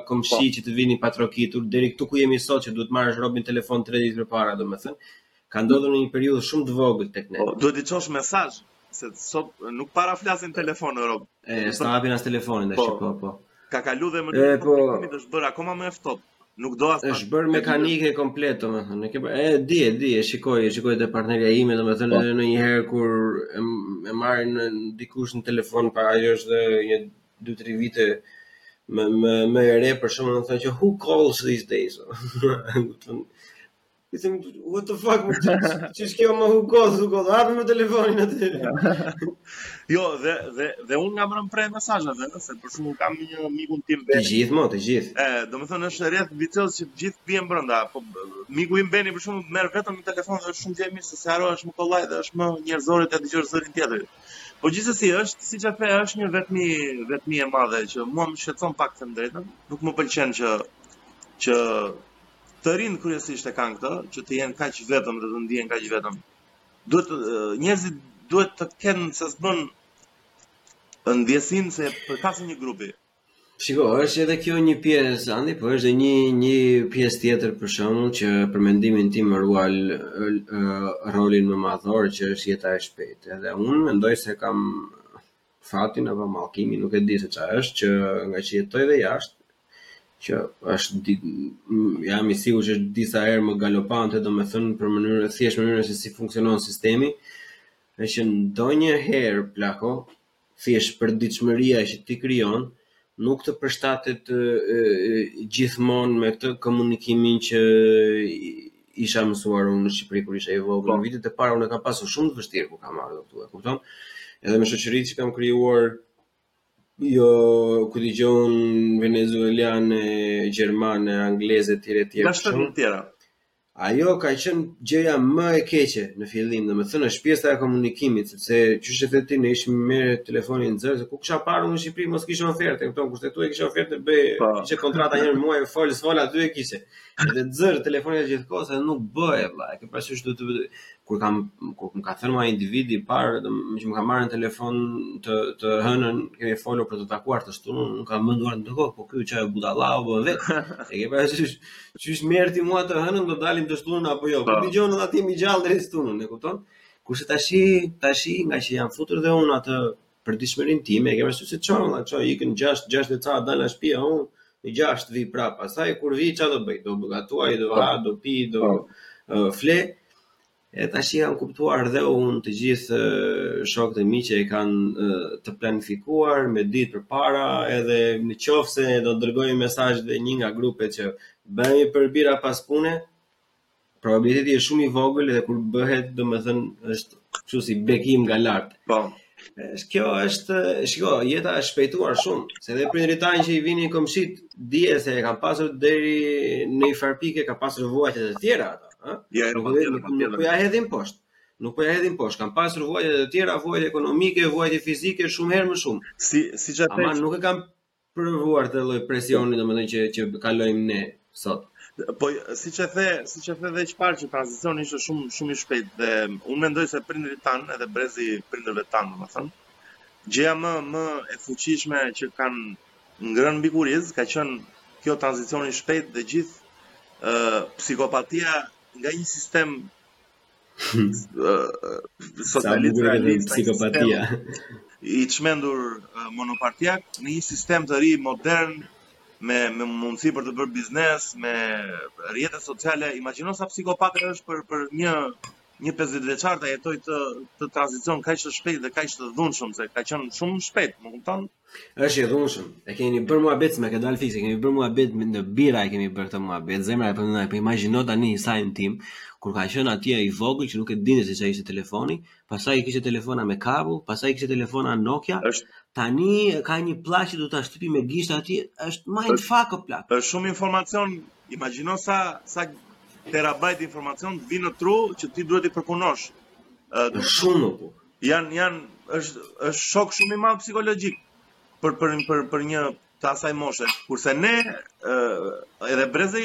komshiu që të vinte pa trokitur deri këtu ku jemi sot që duhet ta marrësh robin në telefon 3 ditë përpara domethënë ka ndodhur në një periudhë shumë të vogël tek ne. Po, duhet të çosh mesazh se sot nuk para flasin në telefon robt. E, s'ta hapin as telefonin tash, po, po. po. Ka kalu dhe më e, po, të është bërë akoma më e ftohtë. Nuk do as është bërë mekanike komplet, domethënë. E, e di, e di, e shikoj, e shikoj te partnerja ime, domethënë po. në një herë kur e, e merr dikush në telefon, pa ajo është dhe një dy tri vite më më më e re për shembull më thotë që who calls these days i them what the fuck mo ça është kjo mo who calls who calls hape mo telefonin aty jo dhe dhe dhe unë ngatërrohem prej mesazheve dhe nëse për shembull kam një mikun tim të gjithë mo të gjithë e domethënë është rreth vicioz që të gjithë bien brenda po miku im beni për shembull merr vetëm në telefon dhe është shumë gjë e mirë se se harro është më kollaj dhe është më njerëzore të dëgjosh zërin e tjetrit Po gjithsesi është, siç e the, është një vetmi vetmi e madhe që mua më shqetëson pak të them të drejtën. Nuk më pëlqen që që të rinjtë kryesisht e kanë këtë, që të jenë kaq vetëm dhe të ndihen kaq vetëm. Duhet njerëzit duhet të kenë se s'bën ndjesinë se përkasin një grupi. Shiko, është edhe kjo një pjesë, andi, po është dhe një, një pjesë tjetër për shembull që për mendimin tim luan rolin më madhor që është jeta e shpejtë. Edhe unë mendoj se kam fatin apo mallkimin, nuk e di se ça është që ngaqë jetoj dhe jashtë, që është di, jam i sigurt që është disa herë më galopante, domethënë për mënyrë thjesht mënyrën se si funksionon sistemi, është që ndonjëherë plako thjesht përditshmëria që ti krijon nuk të përshtatet gjithmonë me këtë komunikimin që isha mësuar unë në Shqipëri kur isha i vogël. Po. Vitet e para unë e kam pasur shumë të vështirë kur kam ardhur këtu, e kupton? Edhe me shoqërinë që kam krijuar jo ku di unë venezuelane, gjermane, angleze etj etj. Nga shtetet tjera. Ajo ka qenë gjëja më e keqe në fillim, domethënë është pjesa e komunikimit, sepse çështje ti unë isha me e marrë telefonin në dorë, ku kisha parë unë në Shqipëri, mos kisha ofertë, e këto nuk është, këtu e kisha ofertë në bëjë, po. kisha kontratë një muaj, e fole, s'fole, aty e kishe, edhe në zërë telefonin gjithë kohës, edhe nuk bën, vlla, e ke parasysh ça të bëj, kur kam, kur më ka thënë mua individi i parë, domethënë që më ka marrë në telefon të, të hënën, kemi folur për të takuar të shtunën, unë kam menduar në atë kohë, po ky ça është budalla, o vlla, e ke parasysh, Qysh më merr ti mua të hënën do dalim të shtunën apo jo? Po dëgjo edhe a jemi gjallë deri të shtunën, e kupton? Kurse tashi, tashi ngaqë jam futur dhe unë n'atë përditshmërinë time, e ke parasysh se çohem, vlla, çohem, iki në 6, 6 e ca, dal nga shpia, unë, në 6 vij pra, pastaj, kur vij, ça do bëj, do gatuaj, do ha, do pi, do uh, fle, E tash i kam kuptuar dhe unë të gjithë shokët e mi që e kanë të planifikuar me ditë përpara edhe në qoftë se do dërgojmë mesazh te një nga grupet që bëjmë për bira pas pune, probabiliteti është shumë i vogël edhe kur bëhet, domethënë, është kështu si bekim nga lart. Po. Kjo është, shiko, jeta është shpejtuar shumë, se dhe prindërit tanë që i vinin komshitë, dije se e kanë pasur deri në një farë pike, kanë pasur vuajtje të tjera ato, ëh? Ja, jo, po nuk, po nuk po ja hedhim poshtë. Nuk po ja hedhim poshtë, kanë pasur vuajtje të tjera, vuajtje ekonomike, vuajtje fizike, shumë herë më shumë. Si si çfarë? Ama nuk e kanë provuar atë lloj presioni domethënë që që kalojmë ne sot. Po siç e the, siç e the dhe më parë që tranzicioni ishte shumë shumë i shpejtë dhe unë mendoj se prindërit tanë edhe brezi i prindërve tanë domethënë gjëja më më e fuqishme që kanë ngrënë mbi kuriz ka qenë ky tranzicioni i shpejtë dhe gjithë ë uh, psikopatia nga një sistem Socialist, psikopatia. I çmendur monopartiak në një sistem të ri modern me me mundësi për të bërë biznes, me rrjete sociale, imagjino sa psikopate është për për një një 50 vjeçar ta jetojë këtë tranzicion kaq të shpejtë dhe kaq të dhunshëm se ka qenë shumë shpejt, më kupton? Është i dhunshëm. E kemi bërë muhabet, më ka dalë fiks, e kemi bërë muhabet me në bira e kemi bërë këtë muhabet. Zemra e përndaj, po imagjino tani babain tim kur ka qenë atje i vogël që nuk e dinte se çfarë ishte telefoni, pastaj i kishte telefona me kabull, pastaj i kishte telefona Nokia. Edhe tani ka një pllakë që do ta shtypë me gisht aty, është mind fuck o plak. Është shumë informacion, imagjino sa sa terabajt informacion të vijnë në tru që ti duhet t'i përpunosh. Është shumë Janë janë është është shok shumë i madh psikologjik për për për për një të asaj moshe. Kurse ne ë edhe brezi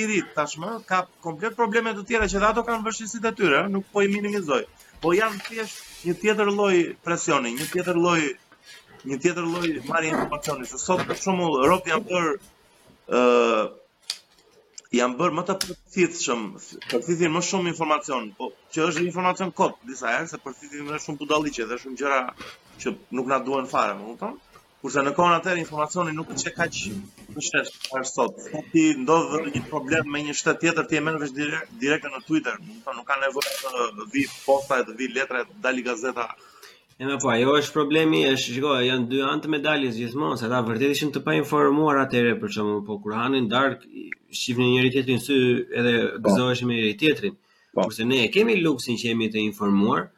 i ri tashmë ka komplet probleme të tjera që dhe ato kanë vështirësitë e tyre, nuk po i minimizoj. Po janë thjesht një tjetër lloj presioni, një tjetër lloj një tjetër lloj marrje informacioni. Se sot për shembull robt janë bërë ë uh, janë bërë më të përthithshëm, përthithin më shumë informacion, po që është informacion kot disa herë se përthithin më shumë budalliqe dhe shumë gjëra që nuk na duhen fare, më kupton? Kurse në kohën atëherë informacioni nuk ishte kaq në shesh sa sot. Po të ndodh një problem me një shtet tjetër ti e merr vesh direkt direkt në Twitter, më kupton? Nuk ka nevojë të vijë posta e të vijë letra, të dalë gazeta. E po, ajo është problemi, është shiko, janë dy anë të medaljes gjithmonë, se ata vërtet ishin të painformuar atëherë për shembull, po kur hanin darkë, shihnin njëri tjetrin në sy edhe po. gëzoheshin me njëri tjetrin. Po. Kurse ne e kemi luksin që jemi të informuar,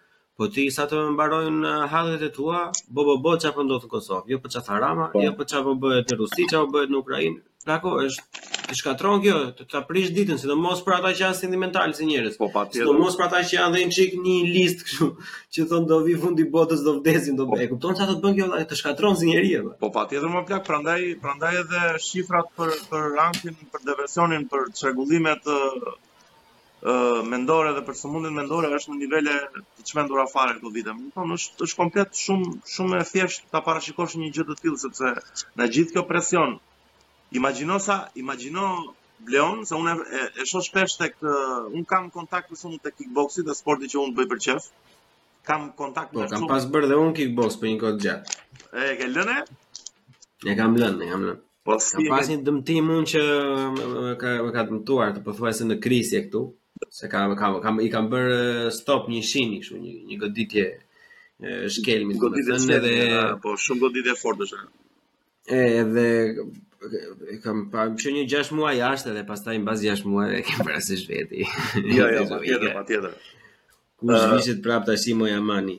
po ti sa të mbarojnë uh, hallet e tua, bo bo bo çfarë po ndodh në Kosovë, jo po çfarë tha Rama, po. jo po çfarë po bëhet në Rusi, çfarë po bëhet në Ukrainë, Dako, është të shkatrron kjo, të ta prish ditën, sidomos për ata që janë sentimentalë si njerëz. Po patjetër. Sidomos për ata që janë dhe një çik nihilistë kështu, që thon do vi fundi botës, do vdesim, do po. e kupton çfarë do të bën kjo vëlla, të shkatrron si njeri apo. Po patjetër mo plak, prandaj prandaj edhe shifrat për për ankthin, për depresionin, për çrregullimet mendore dhe për sëmundjet mendore është në nivele të çmendura fare këto vite. Do të thonë është është komplet shumë shumë e thjeshtë ta parashikosh një gjë të tillë sepse nga gjithë kjo presion imagjino sa imagjino Bleon, se unë e, e shoh shpesh tek un kam kontakt për shkakun te kickboxit dhe sporti që un bëj për qejf. Kam kontakt po, me kam pas bër dhe un kickbox për një kohë të gjatë. E ke lënë? E kam lënë, e kam lënë. Po se kam pas një dëmtim unë që e kam dëmtuar këtu pothuajse në krisje këtu, se ka ka ka i kam bër stop një shini kështu një një goditje shkelmi do të thonë edhe po shumë goditje e fortë është. Edhe e kam pas një 6 muaj jashtë edhe pastaj mbas 6 muaj e kam parasisht veti. Jo, jo, patjetër, patjetër. Ku niset prap tashi more aman.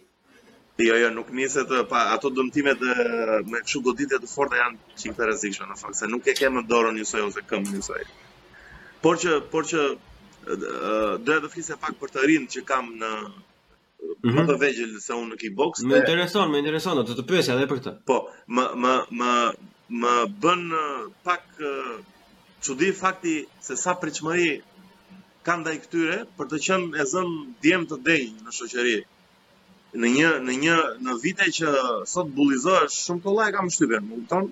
Jo jo nuk niset po ato dëmtimet me kështu goditje të forta janë çik të rrezikshme në fakt se nuk e ke më dorën njësoj ose këmbën njësoj. Por që por që doja të flisja pak për të rinjtë që kam në mhm. më të vegjël se unë në kickbox. Më intereson, më intereson, do të të pyesja edhe për këtë. Po, më më më më bën pak çudi fakti se sa pritshmëri ka ndaj këtyre për të qenë le të themi djem të denjë në shoqëri. Në një në një në vite që sot bullizohesh shumë kollaj kam përshtypjen, më kupton?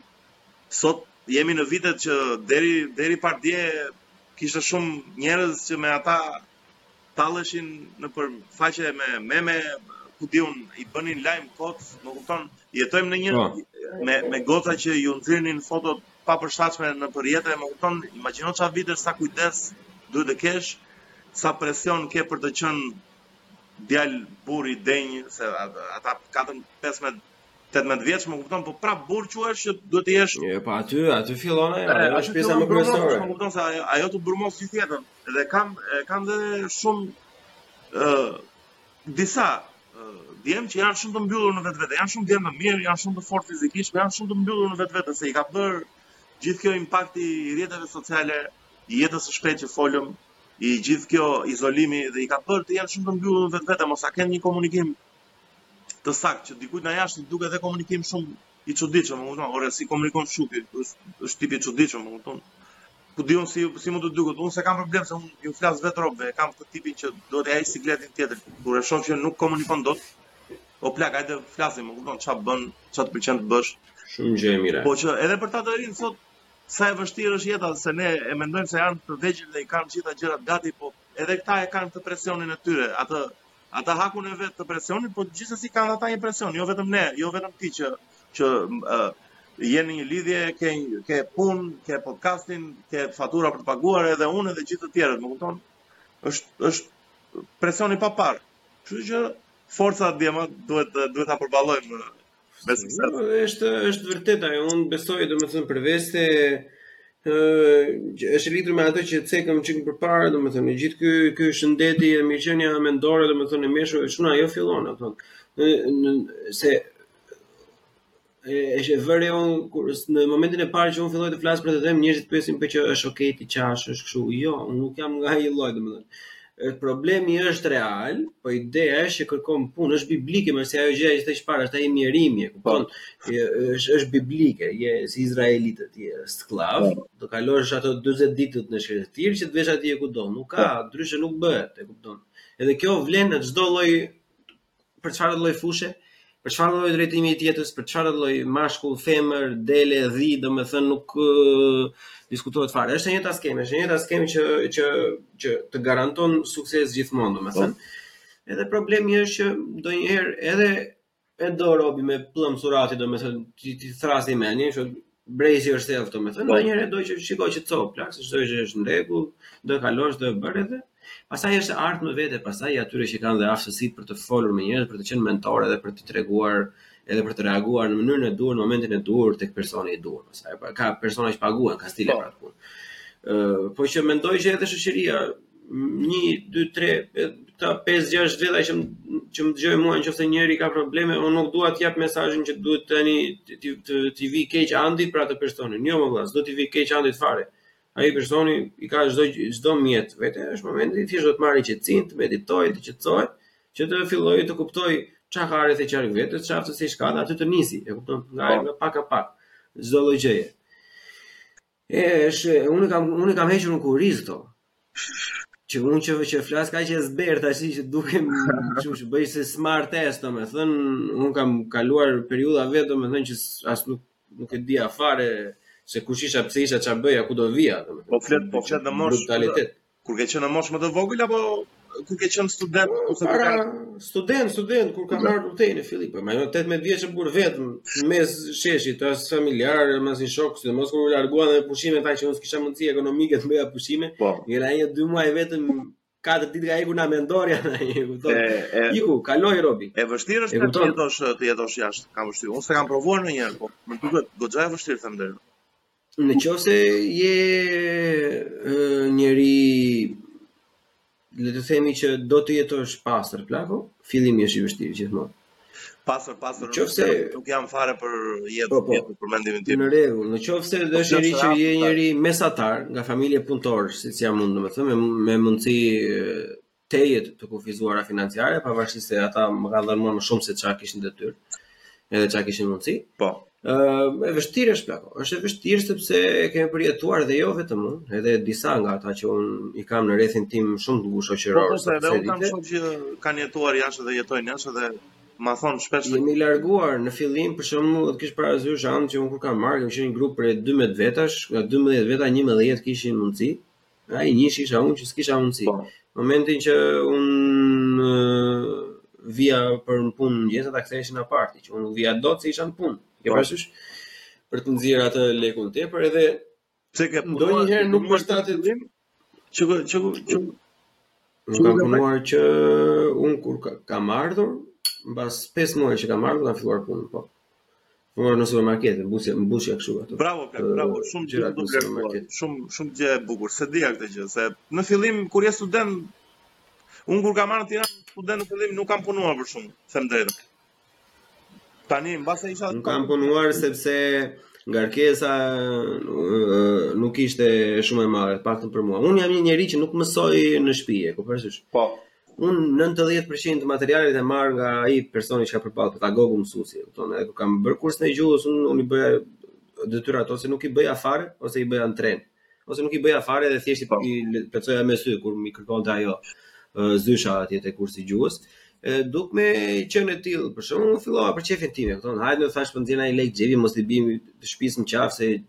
Sot jemi në vitet që deri deri pardje kishte shumë njerëz që me ata talleshin nëpër faqe me meme, ku di un i bënin lajm kot, më kupton? Jetojmë në një po. me me goca që ju nxirnin fotot pa përshtatshme nëpër rrjete më kupton imagjino ça vitesh sa kujdes duhet të kesh sa presion ke për të qenë djal burr i denj se ata katërm 15 18 vjeç më kupton po prap burr quhesh që duhet të jesh jo po aty aty fillon ajo ajo është pjesa më kryesore më kupton se ajo, ajo të brumos gjithë jetën dhe kam kam dhe shumë ë disa djem që janë shumë të mbyllur në vetvete, janë shumë djem të mirë, janë shumë të fortë fizikisht, por janë shumë të mbyllur në vetvete se i ka bërë gjithë kjo impakti i rrjeteve sociale, i jetës së shpejtë që folëm, i gjithë kjo izolimi dhe i ka bërë të janë shumë të mbyllur në vetvete, mos të kenë një komunikim të saktë që dikujt nga jashtë i duket edhe komunikim shumë i çuditshëm, më kupton? Ore, si komunikon Shupi, është tipi i çuditshëm, më kupton? Ku di unë si si mund të duket, unë s'e kam problem se unë ju flas vetë robëve, kam këtë tipin që do t'ia heq sikletin tjetrit, kur e shoh që nuk komunikon dot. O plak, hajde flasim, më kupton, çfarë bën, çfarë të pëlqen të bësh. Shumë gjë e mirë. Po që edhe për këta të rinjtë sot sa e vështirë është jeta se ne e mendojmë se janë të vegjël dhe i kanë të gjitha gjërat gati, po edhe këta e kanë të presionin e tyre, atë Ata hakun e vet të presionit, por gjithsesi kanë ata një presion, jo vetëm ne, jo vetëm ti që që je në një lidhje, ke ke punë, ke podcastin, ke fatura për të paguar edhe unë edhe gjithë të tjerët, më kupton? Është është presioni i paparë. Kështu që forca djema duhet duhet ta përballojmë Është e vërtetë ajo, unë besoj domethënë përveç se është e lidhur me ato që cekëm çik përpara, domethënë me gjithë ky ky shëndeti e mirëqenia mendore domethënë e meshur është çuna ajo fillon apo se e vë re un kur në momentin e parë që un filloj të flas për veten njerëzit pyesin pse është okay ti ça është kështu jo un nuk jam nga ai lloj domethënë Problemi është real, po ideja është që kërkon punë, është biblike, më se ajo gjëja që thashë para, është ai mjerimi, e kupton? Po. Është është biblike, je si izraelitët, je skllav, po. do kalosh ato 40 ditët në shkretëtirë që të vesh atje ku do, nuk ka, po. ndryshe nuk bëhet, e kupton? Edhe kjo vlen në çdo lloj për çfarë lloj fushe, për çfarë lloj drejtimi të jetës, për çfarë lloj mashkull, femër, dele, dhi, domethënë nuk diskutohet fare. Është e njëjta skemë, është e njëjta skemë që që që të garanton sukses gjithmonë, domethënë. Po. Edhe problemi është që ndonjëherë edhe e do robi me pëllëmbë surratit, domethënë ti t'i thrrasi mendjen, që Brezi është thellë domethënë, po. ndonjëherë do që shiko që çohu, plak, se çdo gjë është në rregull, do e kalosh, do e bësh edhe, pastaj është art më vete, pastaj i atyre që kanë dhe aftësitë për të folur me njerëz, për të qenë mentor edhe për të treguar, edhe për të reaguar në mënyrën e duhur, në momentin e duhur, tek personi i duhur, pastaj, pra, ka persona që paguhen, ka stile po. për atë punë. Uh, po që mendoj që edhe shoqëria, një, dy, tre, katër 5 6 veta që që më dëgjojnë mua nëse njëri ka probleme, unë nuk dua të jap mesazhin që duhet tani ti t'i vijë keq Andit për atë personin. Jo mo vëlla, s'do t'i vijë keq Andit fare. Ai personi i ka çdo çdo mjet, vetë është momenti thjesht do të marrë qetësinë, të meditojë, të qetësohet, që të fillojë të kuptojë çfarë ka rreth e qark vetes, çfarë aftësi ka, aty të nisi, e kupton? Nga po. nga pak nga pak. Çdo lloj gjëje. E, është, unë e kam, unë e kam hequr në kurriz këto. Që unë që, që flas kaq i zbërthyer, tashi që dukem që që bëj si smart test, domethënë, unë kam kaluar periudha vetë, domethënë, që as nuk, nuk e dija fare, se kush isha, pse isha, ça bëja, ku do vija, domethënë. Po flet, po flet në moshë, Kur ke qenë në moshë më të vogël apo kur ke qenë student po, ose para student, student kur kam marrë rrugën e fillit, po më 18 vjeç, burrë, vetëm në mes sheshit, as familjar, as një shok, sidomos kur u larguan në pushime ata që unë s'kisha mundësi ekonomike të bëja pushime, po. Era një dy muaj vetëm katër ditë ka ikur na mendorja na i kupton. Iku, kaloi robi. E vështirë është të jetosh të jetosh jashtë, ka vështirë. Unë s'e kam provuar ndonjëherë, po më duket goxha e vështirë them drejt. Në qoftë se je njeri, le të themi që do të jetosh pastër, plako, fillimi është i vështirë gjithmonë. Pastër, pastër, në qoftë se... nuk jam fare për jetë, po, po, jetë për mendimin tim. Në rregull, në qoftë se dhe është njeri që je njeri mesatar, nga familje punëtore, siç jam unë, domethënë, me mundësi tejet të kufizuara financiare, pavarësisht se ata më kanë dhënë më shumë se çfarë kishin detyrë, edhe çfarë kishin mundësi. Po. Ë, uh, e vështirë është plako. Është e vështirë sepse e kemi përjetuar dhe jo vetëm unë, edhe disa nga ata që un i kam në rrethin tim shumë të ngushtë shoqëror. Po, po, edhe un kam shumë që kanë jetuar jashtë dhe jetojnë jashtë dhe ma thon shpesh se jemi larguar në fillim për shembull ta kesh parasysh që un kur kam ardhur, kishte një grup prej 12 vetash, nga 12 veta 11 kishin mundësi Ai njësh isha unë që s'kisha mundësi. Po. Momentin që unë vija për në punë në mëngjes ata ktheheshin nga party, që unë s'vija dot se isha në punë. Ke po. parasysh për të nxjerr atë lekun tepër edhe pse s'ke punuar ndonjëherë nuk më shtatë dim që që që që nuk kam punuar që un kur ka, kam ardhur mbas 5 muaj që kam ardhur kam filluar punën po Por në supermarket, mbushja, mbushja kështu ato. Bravo, Plak, bravo, shumë gjë për t'u vlerësuar. Shumë shumë gjë e bukur. S'e dija këtë gjë, se në fillim kur je student, un kur kam ardhur në Tiranë, student në fillim nuk kam punuar për shembull, them të drejtën. Tani mbase isha Nuk kam punuar sepse ngarkesa nuk ishte shumë e madhe, paktën për mua. Un jam një njeri që nuk mësoj në shtëpi, e kupton? Po. Unë 90% të materialit e marr nga ai personi që kam përballë pedagogu mësuesi, e kupton? Edhe kur kam bërë kursin e gjuhës, unë unë i bëja detyrat ose nuk i bëja fare ose i bëja në tren. Ose nuk i bëja fare dhe thjesht i, po. i plotësoja me sy kur m'i kërkonte ajo zysha atje te kursi i gjuhës. E duke qenë i tillë, për shembull unë fillova për qejfin tim, e kupton? Hajde më thash po nxjerr nai lek xhepi, mos i biem shtëpisë në qafë se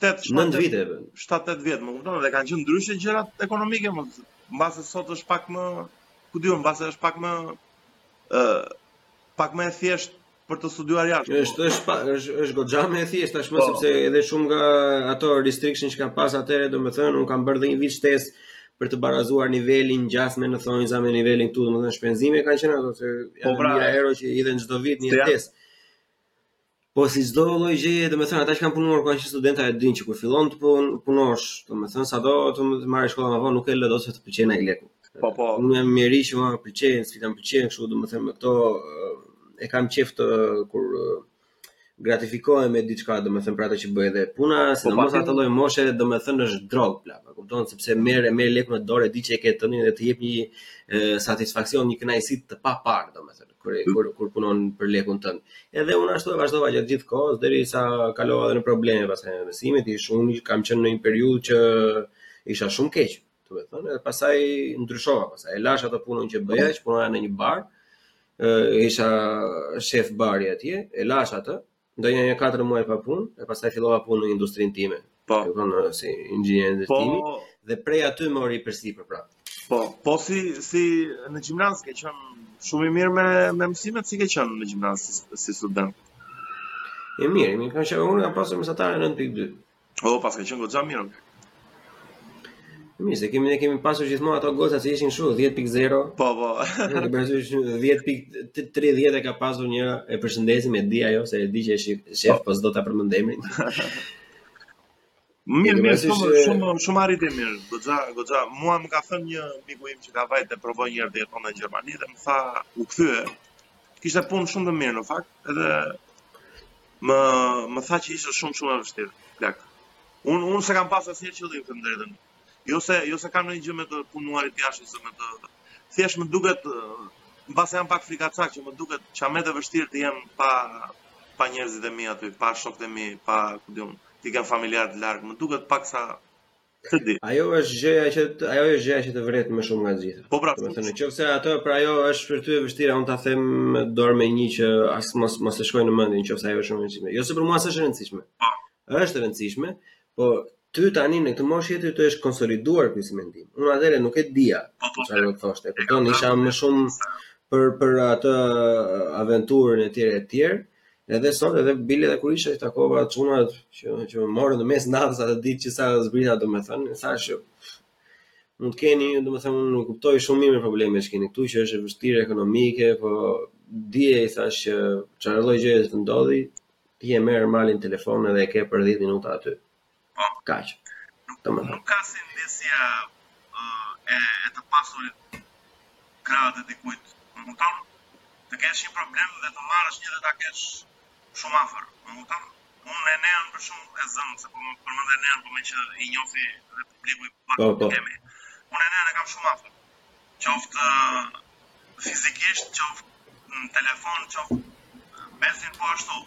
8 9 vite e bën. 7 8 vjet, më kupton, dhe kanë qenë ndryshe gjërat ekonomike, më mbase sot është pak më ku di un, mbase është pak më ë pak më e thjesht për të studiuar jashtë. Është është pa, është është goxha më e thjeshtë tashmë po. sepse edhe shumë nga ato restriction që kanë pas atëherë, domethënë un kam bërë dhe një vit shtesë për të barazuar nivelin gjasme në thonjza me nivelin këtu, domethënë shpenzime kanë qenë ato se po pra, mijëra euro që iknin çdo vit një test. Po si çdo lloj gjëje, domethënë ata që kanë punuar kanë qenë studentë e dinë që kur fillon të pun, punosh, domethënë sado të marrë shkolla më vonë nuk e lë dot se të pëlqen ai leku. Po po. Unë jam njeri që më pëlqen, si më pëlqen kështu, domethënë me këto e kam qejf kur gratifikohem me diçka, domethënë për ato që bëj dhe puna, po, sidomos atë lloj moshe, domethënë është drogë plak. E kupton sepse merr merr lekun në dorë, di që e ke tëndin dhe të jep një satisfaksion, një kënaqësi të paparë, domethënë. kur kur kur punon për lekun tënd. Edhe unë ashtu e vazhdova gjatë gjithë kohës derisa kalova edhe në probleme pastaj me mësimet, ish unë kam qenë në një periudhë që isha shumë keq, domethënë, edhe pastaj ndryshova, pastaj e lashë atë punën që bëja, që punoja në një bar, ë isha shef bari atje, e lashë atë, ndonjë një katër muaj pa punë, e pastaj fillova punë në industrinë time. Po. E kupton si inxhinier i ndërtimi po, dhe prej aty mori përsipër prapë. Po, po si si në gjimnaz ke qenë shumë i mirë me me mësimet si ke qenë në gjimnaz si, si student. E mirë, më kanë qenë unë kam pasur mesatare 9.2. O, paska qenë goxha mirë o plak. Mirë, se kemi ne kemi pasur gjithmonë ato goca që ishin kështu 10.0. Po, po. Ne kemi pasur 10.3 e ka pasur një e përshëndesim e di ajo se e di që është shef, po s'do ta përmend emrin. Mirë, mirë, shumë shumë shumë arritë mirë. Goxha, goxha, mua më ka thënë një miku im që ka vajtë të provojë një herë të jetojë në Gjermani dhe më tha u kthye. Kishte punë shumë të mirë në fakt, edhe Më më tha që ishte shumë shumë e vështirë, plak. Un un s'e kam pas asnjëherë qëllim të drejtën. Jo se jo se kam ndonjë gjë me të punuarit jashtë ose me të thjesht më duket mbase jam pak frikacak që më duket ca më e vështirë të jem pa pa njerëzit e mi aty, pa shokët e mi, pa ku di unë, t'i kem familjarët larg, më duket pak sa Të di. Ajo është gjëja që ajo është gjëja që të vret më shumë nga të gjitha. Po pra, domethënë nëse ato për ajo është për ty e vështirë, unë ta them dorën me një që as mos mos e shko në mendje nëse ajo është shumë e rëndësishme. Jo se për mua është e rëndësishme. Po. Është e rëndësishme, po ty tani në këtë moshë të të është konsoliduar ky si mendim. Unë atëherë nuk e dija po, po, çfarë do të thoshte. Kupton, isha më shumë për për atë aventurën e tjera e tjera. Edhe sot edhe bile edhe kur isha i takova çunat që që më morën në mes natës atë ditë që sa zbrita domethënë, thashë mund të keni, domethënë unë i kuptoj shumë mirë problemet që keni këtu që është e vështirë ekonomike, po dije i thashë që çfarë lloj gjëje të ndodhë, ti e merr mamin telefon edhe e ke për 10 minuta aty. Po. Kaq. Nuk do më shumë. Nuk ka si ndjesia e e të pasurit krahët e dikujt. Më kupton? Të kesh një problem dhe të marrësh një dhe ta kesh shumë afër. Më kupton? Unë Enean për shembull e zëmë, se po më përmende Enean, po meqë e njofi dhe publiku një pak po, po. kemi. Unë Enean e kam shumë afër. qoftë fizikisht, qoftë në telefon, qoftë Besin po ashtu,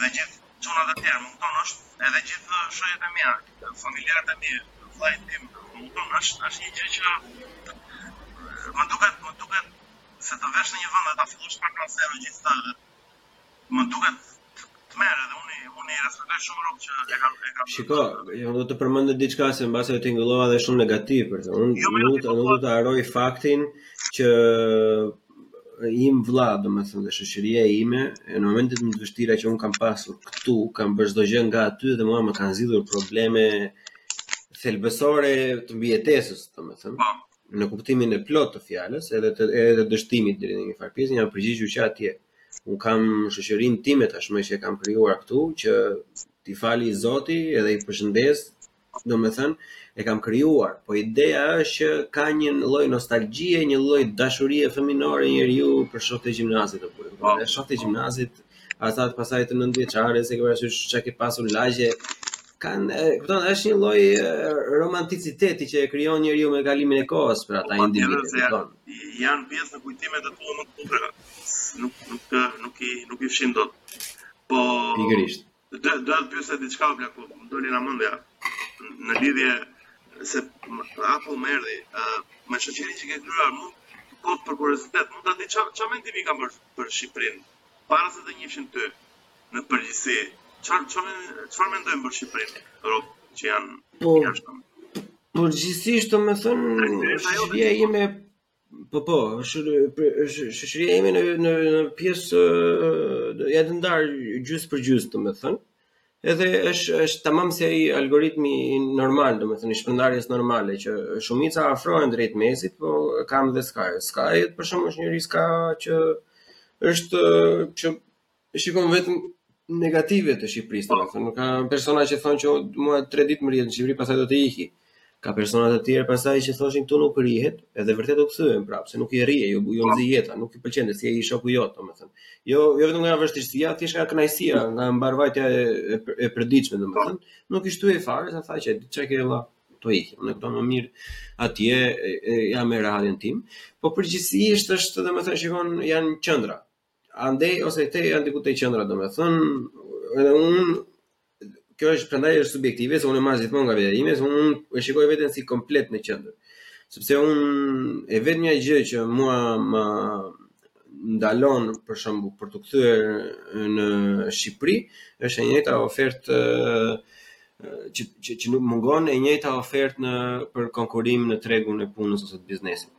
dhe gjithë qunat e tjerë, më kupton, është edhe gjithë shoqet e mija, familjarët e mi, vllajt tim, më kupton, është, është një gjë që më duket, më duket se të vesh në një vend dhe ta fillosh pak nga zero gjithë të Më duket tmerr edhe unë unë i respektoj shumë robt që e kam e kam. Shiko, unë do të përmend diçka se mbase tingëllova dhe shumë negativ për të. Unë jo, nuk do të nuk do të harroj faktin që im vlla, domethënë dhe shoqëria ime, në momentet më të vështira që un kam pasur këtu, kanë bërë çdo gjë nga aty dhe mua më kanë zgjidhur probleme thelbësore të mbijetesës, domethënë. Po. në kuptimin e plotë të fjalës, edhe të edhe të dështimit deri në një farë pjesë, janë përgjigjur që atje. Un kam shoqërinë time tashmë që e kam krijuar këtu, që t'i fali Zoti edhe i përshëndes, domethënë e kam krijuar, po ideja është që ka një lloj nostalgjie, një lloj dashurie fëminore njeriu për shokët e gjimnazit apo. Po, shokët e gjimnazit, ata pastaj të nëndvjeçares, e ke parasysh që ke pasur lagje, Kan, kupton, është një lloj romanticiteti që e krijon njeriu me kalimin e kohës për ata po, individë, kupton. Janë pjesë e kujtimeve të tua më të bukura. Nuk nuk nuk i nuk i fshin dot. Po pikërisht. Do do të pyes diçka vëllaçko më doli nga mendja në lidhje se apo më erdhi, uh, me shoqërinë që ke krijuar më kot për kuriozitet, mund ta di çfarë çfarë mendimi kanë për për Shqipërinë para se të njihshin ty. në përgjithësi. Çfarë çfarë çfarë mendojnë për Shqipërinë? Robt që janë po, jashtë. Përgjithësisht, domethënë, shoqëria ime po po, është shoqëria ime në në në pjesë janë të ndarë gjys për gjys, domethënë. Edhe është është tamam si ai algoritmi normal, domethënë i shpërndarjes normale që shumica afrohen drejt mesit, po kam dhe skajet. Skajet për shembull është njëri skaj që është që E shikon vetëm negativen të Shqipërisë, domethënë, ka persona që thonë që mua 3 ditë më rrihet në Shqipëri, pastaj dua të iki. Ka persona të tjerë pastaj që thoshin këtu nuk rrihet, edhe vërtet u kthyen prapë, se nuk i rrihej, ju ju nxi jeta, nuk i pëlqeu si ai shoku jot, domethënë. Jo, jo vetëm nga vështirësia, thjesht nga kënaqësia, nga mbarëvajtja e e, e përditshme domethënë, nuk i shtyhej fare, sa tha që çka ke vëlla, po iki, unë këtu më mirë atje e, e, jam me rahatin tim, po në përgjithësi është është domethënë shikon janë te qendra, Andej ose këtej janë diku te qendra domethënë edhe unë kjo është prandaj është subjektive se unë e marr gjithmonë nga vetja ime se unë e shikoj veten si komplet në qendër. Sepse unë e vetmja gjë që mua më ndalon për shembull për t'u kthyer në Shqipëri është e njëjta ofertë që që, që mungon e njëjta ofertë në për konkurrim në tregun e punës ose të biznesit.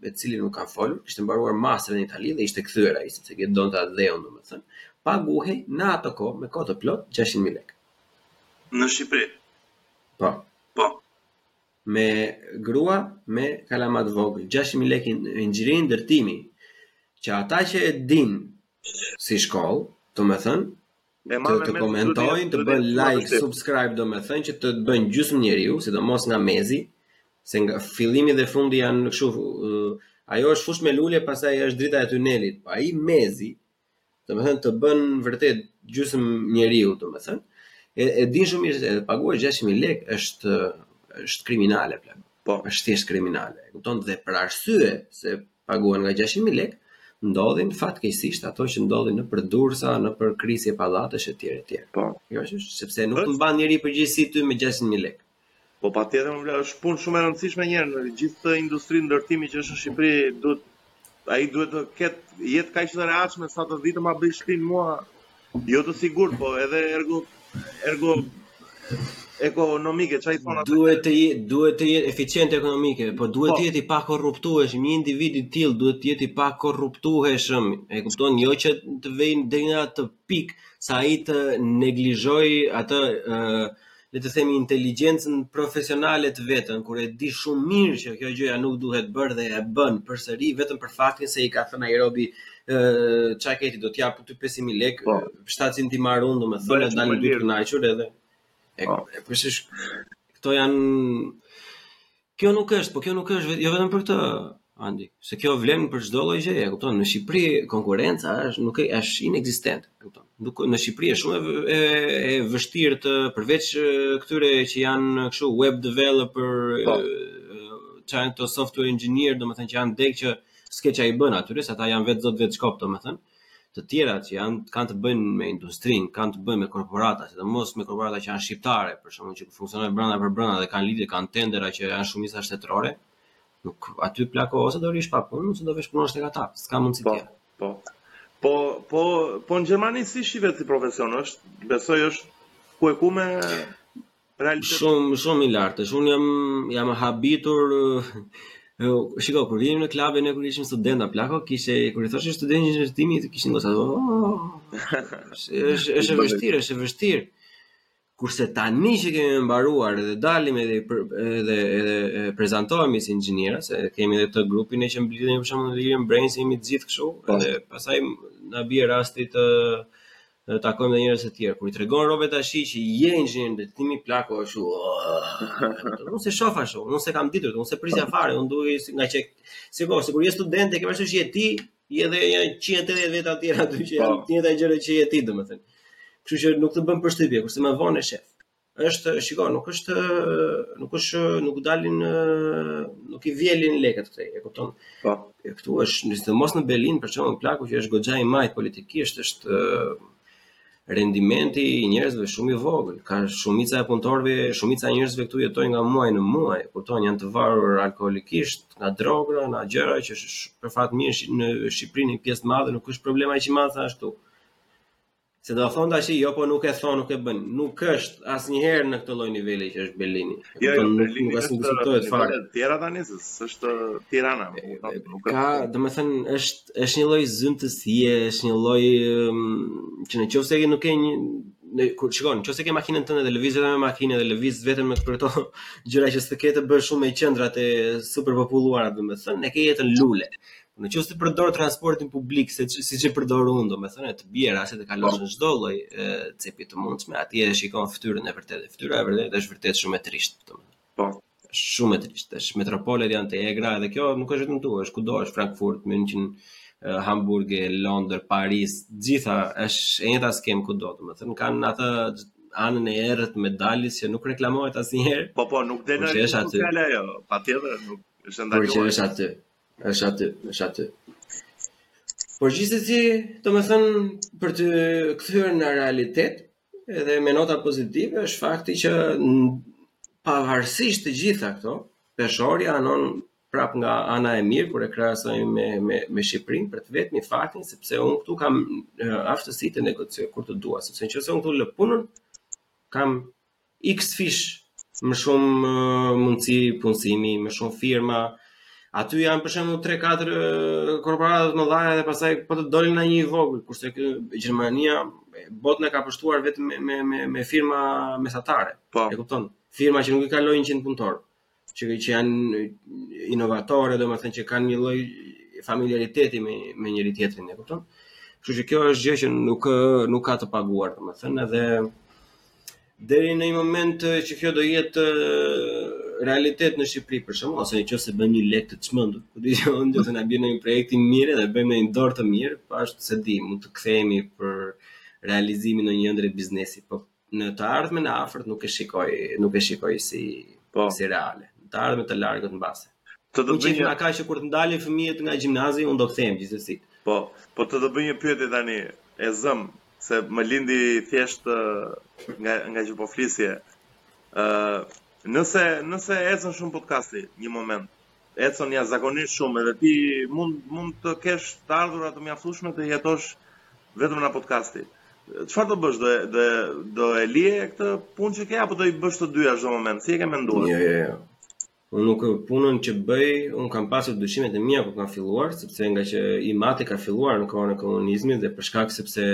me të cilin nuk kam folur, kishte mbaruar masterin në Itali dhe ishte kthyer ai sepse ke donte atdheun domethënë, paguhej në atë kohë me kohë të plot 600.000 lekë. Në Shqipëri. Po. Po. Me grua, me kalama të vogël, 600.000 lekë inxhinier ndërtimi që ata që e din si shkollë, domethënë të të komentojnë, të bëjnë like, subscribe domethënë që të të bëjnë gjysmë njeriu, sidomos nga mezi, se nga fillimi dhe fundi janë në kështu, uh, ajo është fushë me lule, pastaj është drita e tunelit, po ai mezi, domethënë të bën vërtet gjysmë njeriu, domethënë, e, e din shumë mirë, e paguar 600.000 lekë, është, është kriminale, plak. Po. është thjesht kriminale. Kupton dhe për arsye se paguhen nga gjashtëqind mijë lekë, ndodhin fatkeqësisht ato që ndodhin nëpër Durrësa, nëpër krisje pallatesh etj etj. Po. Kjo është sepse nuk të mban njeri përgjegjësi ty me gjashtëqind mijë lekë. Po patjetër më vlen, është punë shumë e rëndësishme një herë në gjithë këtë industri ndërtimi që është në Shqipëri duhet ai duhet të ketë jetë kaq të rehatshme sa të vijë të ma bëj shtëpinë mua Jo të sigurt, po edhe ergo ergo ekonomike, ça i thonë atë. Duhet të jetë, duhet të jetë eficient ekonomike, po duhet po. të jetë i pakorruptueshëm, një individ i tillë duhet të jetë i pakorruptueshëm. E kupton, jo që të vejë deri në atë pikë sa ai të neglizhojë atë ë le të themi inteligjencën profesionale të vetën kur e di shumë mirë që kjo gjëja nuk duhet bërë dhe e bën përsëri vetëm për faktin se i ka thënë ai robi ça ke ti do të jap ty 5000 lekë, po. 700 t'i marr unë, domethënë dalim të dy të kënaqur edhe. Po. E, përsëri këto janë Kjo nuk është, po kjo nuk është jo vetëm për këtë, Andi, se kjo vlen për çdo lloj gjëje, e kupton? Në Shqipëri konkurrenca është nuk është inekzistente, e kupton? Nuk në Shqipëri është shumë e, e vështirë të përveç këtyre që janë kështu web developer, po. ça janë këto software engineer, domethënë që janë tech që s'ke ça i bën atyre, se ata janë vetë zot vetë shkop, domethënë. të tjera që janë kanë të bëjnë me industrinë, kanë të bëjnë me korporata, sidomos me korporata që janë shqiptare, për shembull që funksionojnë brenda për brenda dhe kanë lidhje, kanë tendera që janë shumica shtetërore, nuk aty plako ose do rrish pa punë, ose do vesh punosh tek ata, s'ka mundësi po, tjetër. Po. Po, po, po në Gjermani si shihet si profesion është? Besoj është ku e ku me Realitet... Shumë, shumë i lartë, shumë jam, jam habitur, shiko, kur vinim në klabe ne kur ishim studenta, plako, kishe, kur i thoshe student inxhi ndërtimi, të kishin gosat, oh, është e vështirë, është e vështirë. Kurse tani që kemi mbaruar dhe dalim edhe për, edhe edhe prezantohemi si inxhinierë, se kemi edhe këtë grupin ne që mblidhemi për shembull në Lirin Brains, jemi të gjithë kështu, po. edhe pastaj na bie rasti të Do të takojmë edhe njerëz të tjerë. Kur i tregon robve tashi që je inxhinier ndërtimi plako ashtu. Unë s'e shoh ashtu, unë s'e kam ditur, unë s'e prisja fare, unë duhej si nga çek. Se kur se kur je student e ke parasysh je ti, je edhe një 180 veta të tjerë aty që janë po të njëjta gjëra që je ti, domethënë. Kështu që nuk të bën përshtypje, kurse më vonë e shef. është shiko nuk është nuk është nuk dalin nuk i vjelin lekët këtej e kupton po këtu është sidomos në Berlin për shembull plako që është goxha i majtë politikisht është rendimenti i njerëzve shumë i vogël ka shumica e punëtorëve shumica e njerëzve këtu jetojnë nga muaj në muaj e kupton janë të varur alkoolikisht nga droga nga gjëra që për fat të mirë në Shqipëri një pjesë të madhe nuk është problem aq i madh ashtu Se do thonë tashi jo po nuk e thonë, nuk e bën. Nuk është asnjëherë në këtë lloj niveli që është Berlini. Jo, jo, Berlini nuk as që diskutohet fare. Tjetra tani se është Tirana, nuk ka, domethënë është është një lloj zymtësie, është një lloj që në qoftë se nuk ke një në kur shikon, nëse ke makinën tënde dhe lëviz vetëm me makinë dhe lëviz vetëm me këto gjëra që s'ke të bësh shumë me qendrat e superpopulluara, domethënë, e ke jetën lule. Në qoftë se përdor transportin publik, se siç e përdor unë, domethënë të bie rasti të kalosh në çdo lloj cepi të mundshme, atje e shikon fytyrën e vërtetë. Fytyra e vërtetë është vërtet shumë e trishtë, domethënë. Po. Është shumë e trishtë. Është metropolet janë të egra dhe kjo nuk është vetëm këtu, është kudo, është Frankfurt, München, Hamburg, Londër, Paris, gjitha, është e njëjta skemë kudo, domethënë kanë atë anën e errët e medaljes që nuk reklamohet asnjëherë. Po po, nuk del ajo. Është aty. Nuk del ajo. Patjetër, nuk është ndaluar. Por që është aty. Është aty, është aty. Por gjithsesi, domethënë për të kthyer në realitet, edhe me nota pozitive është fakti që pavarësisht të gjitha këto, peshorja anon prap nga ana e mirë kur e krahasojmë me me me Shqipërinë për të vetmin fakt sepse unë këtu kam aftësi të negocioj kur të dua, sepse në qoftë se unë këtu lë punën, kam X fish, më shumë mundësi punësimi, më shumë firma. Aty janë për shembull 3-4 korporata të mëdha dhe pastaj po të dalin ndonjë i vogël, kurse kë Gjermania botën e ka pushtuar vetëm me me me, me firma mesatare. Po. E kupton? Firma që nuk i kalojnë 100 punëtorë. që që janë inovatore, domethënë që kanë një lloj familjariteti me me njëri-tjetrin, e kupton? Kështu që kjo është gjë që nuk nuk ka të paguar, domethënë edhe deri në një moment që kjo do jetë realitet në Shqipëri për shembull ose në qoftë se bën një lek të çmendur, ku di gjë unë do të na bën një projekt i mirë dhe bëjmë një dorë të mirë, po ashtu s'e di, mund të kthehemi për realizimin e ndonjë ëndrre biznesi, po Në të ardhmen e afërt nuk e shikoj, nuk e shikoj si po. si reale. Në të ardhmen të largët mbase. Them që kur të dalin fëmijët nga gjimnazi, unë do kthehem gjithsesi. Po, po të të bëj një pyetje tani, e zëmë, se më lindi thjesht nga nga që po flisje. Ë, uh, nëse nëse ecën shumë podcasti një moment, Ecën jashtëzakonisht shumë edhe ti mund mund të kesh të ardhura të mjaftueshme të jetosh vetëm nga podcasti. Çfarë do bësh? Do do do e lije këtë punë që ke apo do i bësh të dyja çdo moment? Si e ke menduar? Jo, jo, jo. Unë nuk punën që bëj, unë kam pasur dyshimet e mia kur kam filluar, sepse ngaqë im atë ka filluar në kohën e komunizmit dhe për shkak sepse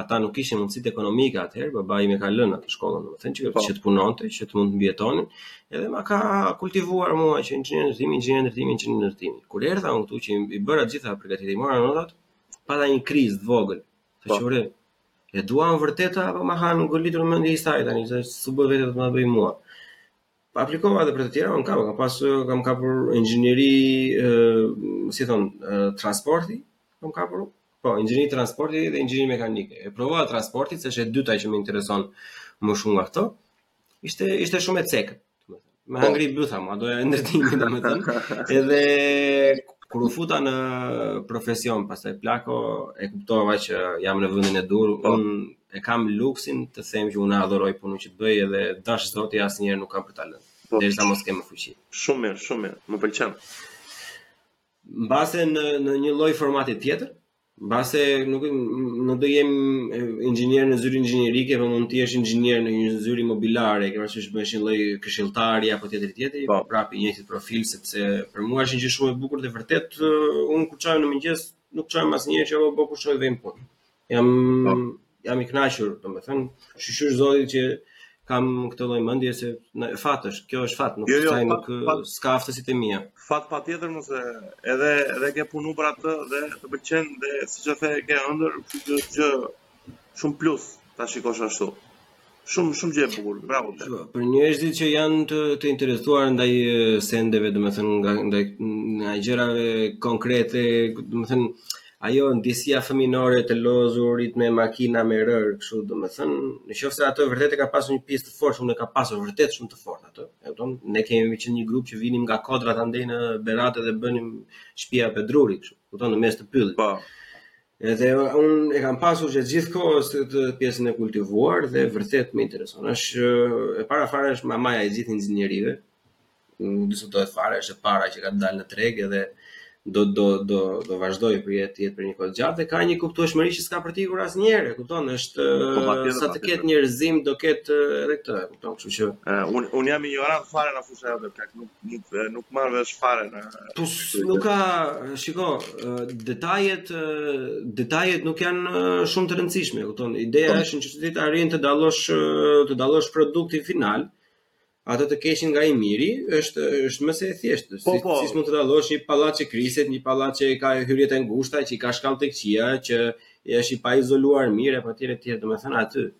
Ata nuk kishin mundësitë ekonomike atëherë, babai im e ka lënë atë shkollën, domethënë që po. që të punonte, që të mund të mbijetonin, edhe ma ka kultivuar mua që inxhinier ndërtimi, inxhinier ndërtimi, inxhinier ndërtimi. Kur erdha unë këtu që i bëra të gjitha përgatitjet, mora notat, pata një krizë të vogël. Të po. që ore, e dua vërtet apo ma kanë ngulitur mendjes tani, se s'u bë vetë të më bëjë mua. Pa aplikova edhe për të tjera, unë kam, kam pas, kam kapur inxhinieri, si thonë, transporti, kam kapur. Po, inxhinieri transporti dhe inxhinieri mekanike. E provova transportin, se është e dyta që më intereson më shumë nga këto. Ishte ishte shumë e cekët. Më po. hëngri bytha, por doja ndërtimin domethënë. Edhe kur u futa në profesion, pastaj plako, e kuptova që jam në vendin e duhur, po. unë e kam luksin të them që unë adhuroj punën që bëj edhe dashtë zoti asnjëherë nuk kam për ta lënë. Po. Derisa mos kem fuqi. Shumë mirë, shumë mirë. Më pëlqen. Mbase në në një lloj formati tjetër, mbase nuk nuk do jem inxhinier në zyrë inxhinierike, por mund të jesh inxhinier në një zyrë imobiliare, ke parasysh bëhesh një lloj këshilltari apo tjetër tjetër, po prapë i njëjti profil sepse për mua është një gjë shumë e bukur dhe vërtet unë kur çohem në mëngjes nuk çohem asnjëherë që obobo, ku shkoj në punë. Jam jam i kënaqur, domethënë, shyqyr zotit që kam këtë lloj mendjeje se fat është, kjo është fat, nuk jo, jo, nuk s'ka aftësitë e mia. Fat patjetër po se edhe edhe ke punuar për atë dhe të pëlqen dhe siç e the e ke ëndërr, kështu që gjë shumë plus ta shikosh ashtu. Shumë shumë gjë e bukur. Bravo. Shiko, për njerëzit që janë të, të interesuar ndaj sendeve, domethënë nga ndaj nga gjërave konkrete, domethënë ajo ndjesia fëmijënore të lozurit me makina me rërë, kështu domethënë, në qoftë se ato vërtet e ka pasur një pjesë të fortë, unë e kam pasur vërtet shumë të fortë ato. E kupton? Ne kemi qenë një grup që vinim nga kodrat andej në Berat dhe bënim shtëpia pe druri, kështu. Kupton në mes të pyllit. Po. Edhe un e kam pasur gjithë kohës këtë pjesën e kultivuar dhe vërtet më intereson. Është e para fare është mamaja e gjithë inxhinierive. Nuk diskutohet fare, është e para që ka dalë në treg edhe do do do do vazhdojë për të jetë për një kohë të gjatë dhe ka një kuptueshmëri që s'ka për të ikur asnjëherë, e kupton? Është po, sa të ketë njerëzim do ketë edhe këtë, e kupton? Kështu që un un jam ignorant fare në fushën atë, kaq nuk nuk nuk marr vesh fare po nuk ka shiko detajet detajet nuk janë shumë të rëndësishme kupton ideja po. është që ti të arrish të dallosh të dallosh produktin final atë të keqin nga i miri është është më se e thjeshtë po, po. si mund të dallosh një pallat që kriset një pallat që i ka hyrjet e ngushta që i ka shkallët e këqija që është i paizoluar mirë apo tjetër tjetër domethënë aty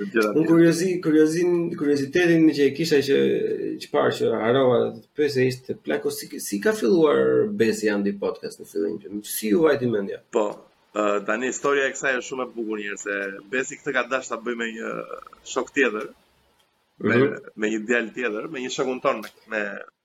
Unë kuriozi, kuriozin, kuriozitetin që e kisha që më parë që harrova të pyes ishte plako si, si ka filluar Besi Andi podcast në fillim që si ju vajti mendja. Po, tani historia e kësaj është shumë e bukur njerëz se Besi këtë ka dashur ta bëjë me një shok tjetër. Me, mm -hmm. me një djalë tjetër, me një shokun tonë me, me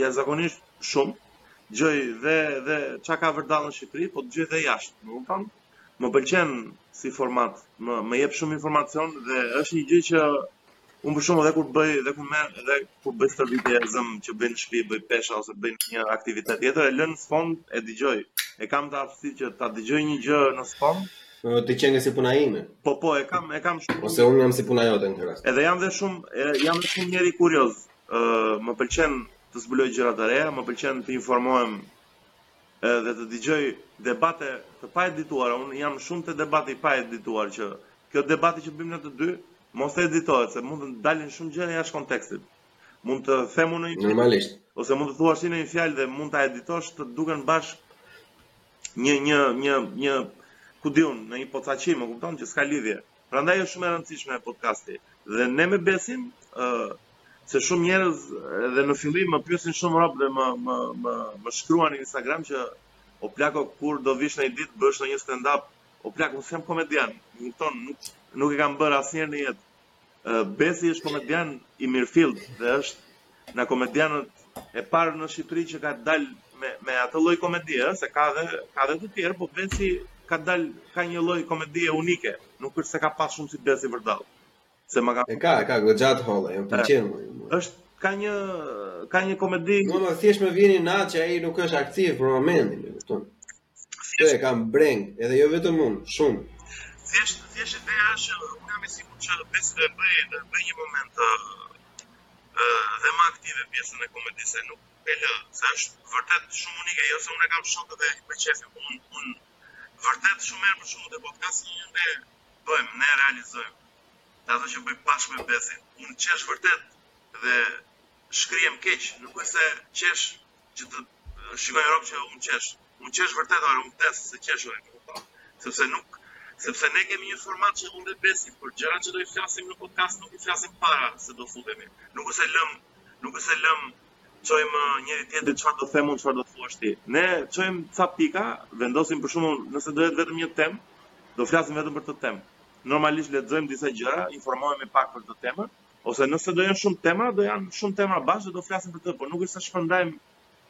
jashtëzakonisht shumë, dëgjoj dhe dhe çka ka vërdallë në Shqipëri, po dëgjoj dhe jashtë, më kupton? Më pëlqen si format, më më jep shumë informacion dhe është një gjë që unë për shembull dhe kur bëj dhe kur merr dhe kur bëj stërvitje ta zëmë që bëj në shtëpi, bëj pesha ose bëj një aktivitet tjetër, e lë në sfond e dëgjoj. E kam atë aftësi që ta dëgjoj një gjë në sfond, ti qenke si puna ime. Po po, e kam e kam shumë. Ose unë jam si puna jote në këtë rast. Edhe jam dhe shumë jam shumë njeri kurioz. më pëlqen të zbuloj gjëra të reja, më pëlqen të informohem dhe të dëgjoj debate të paedituara. Unë jam shumë te debati i paedituar që ky debati që bëjmë ne të dy mos të editohet se mund të dalin shumë gjëra jashtë kontekstit. Mund të them unë normalisht ose mund të thuash ti ndonjë fjalë dhe mund ta editosh të dukem bash një një një një ku di unë ndonjë pocaqi më, e kupton që s'ka lidhje. Prandaj është shumë e rëndësishme podcasti. Dhe ne me Besin ë se shumë njerëz edhe në fillim më pyesin shumë rob dhe më më më më shkruajnë në Instagram që o plako kur do vish ndonjë ditë të bësh ndonjë stand up o plako s'jam komedian më kupton nuk nuk e kam bërë asnjëherë në jetë Besi është komedian i mirëfilltë dhe është nga komedianët e parë në Shqipëri që ka dal me me atë lloj komedie, se ka dhe ka dhe të tjerë, po Besi ka dal ka një lloj komedie unike, nuk është se ka pas shumë si Besi vërdall. Se më ka E ka, e ka goxha të hollë, më pëlqen. Është ka një ka një komedi. Jo, mua thjesht më vjen inat që ai nuk është aktiv për momentin, e kupton. Këtë e kam brengë, edhe jo vetëm unë, shumë. Thjesht, thjesht ideja është që unë jam i sigurt që Besi do bëjë do bëjë një moment edhe më aktive pjesën e komedisë e nuk e lë, se është vërtet shumë unike, jo se unë e kam shok dhe ma ka qejfi, po unë, unë vërtet shumë herë për shembull dhe podcastin që ne bëjmë, ne realizojmë, dhe ato që bëjmë bashkë me Besin, unë qesh vërtet dhe shkrihem keq, nuk është se qesh që të shikojnë robt që unë qesh. Unë qesh vërtet ore, unë vdes së qeshuri më kupton. Sepse nuk sepse ne kemi një format që unë me Besin për gjërat që do i flasim në podcast, nuk i flasim para se do futemi. Nuk është se lëmë, nuk është se lajmërojmë njëri-tjetrin çfarë do them unë, çfarë do thuash ti. Ne çojmë ca pika, vendosim për shembull nëse do jetë vetëm një temë, do flasim vetëm për atë temë. Normalisht lexojmë disa gjëra, informohemi pak për atë temën, Ose nëse do jenë shumë tema, do jenë shumë tema bashkë dhe do flasim për të, por nuk është se shpërndajmë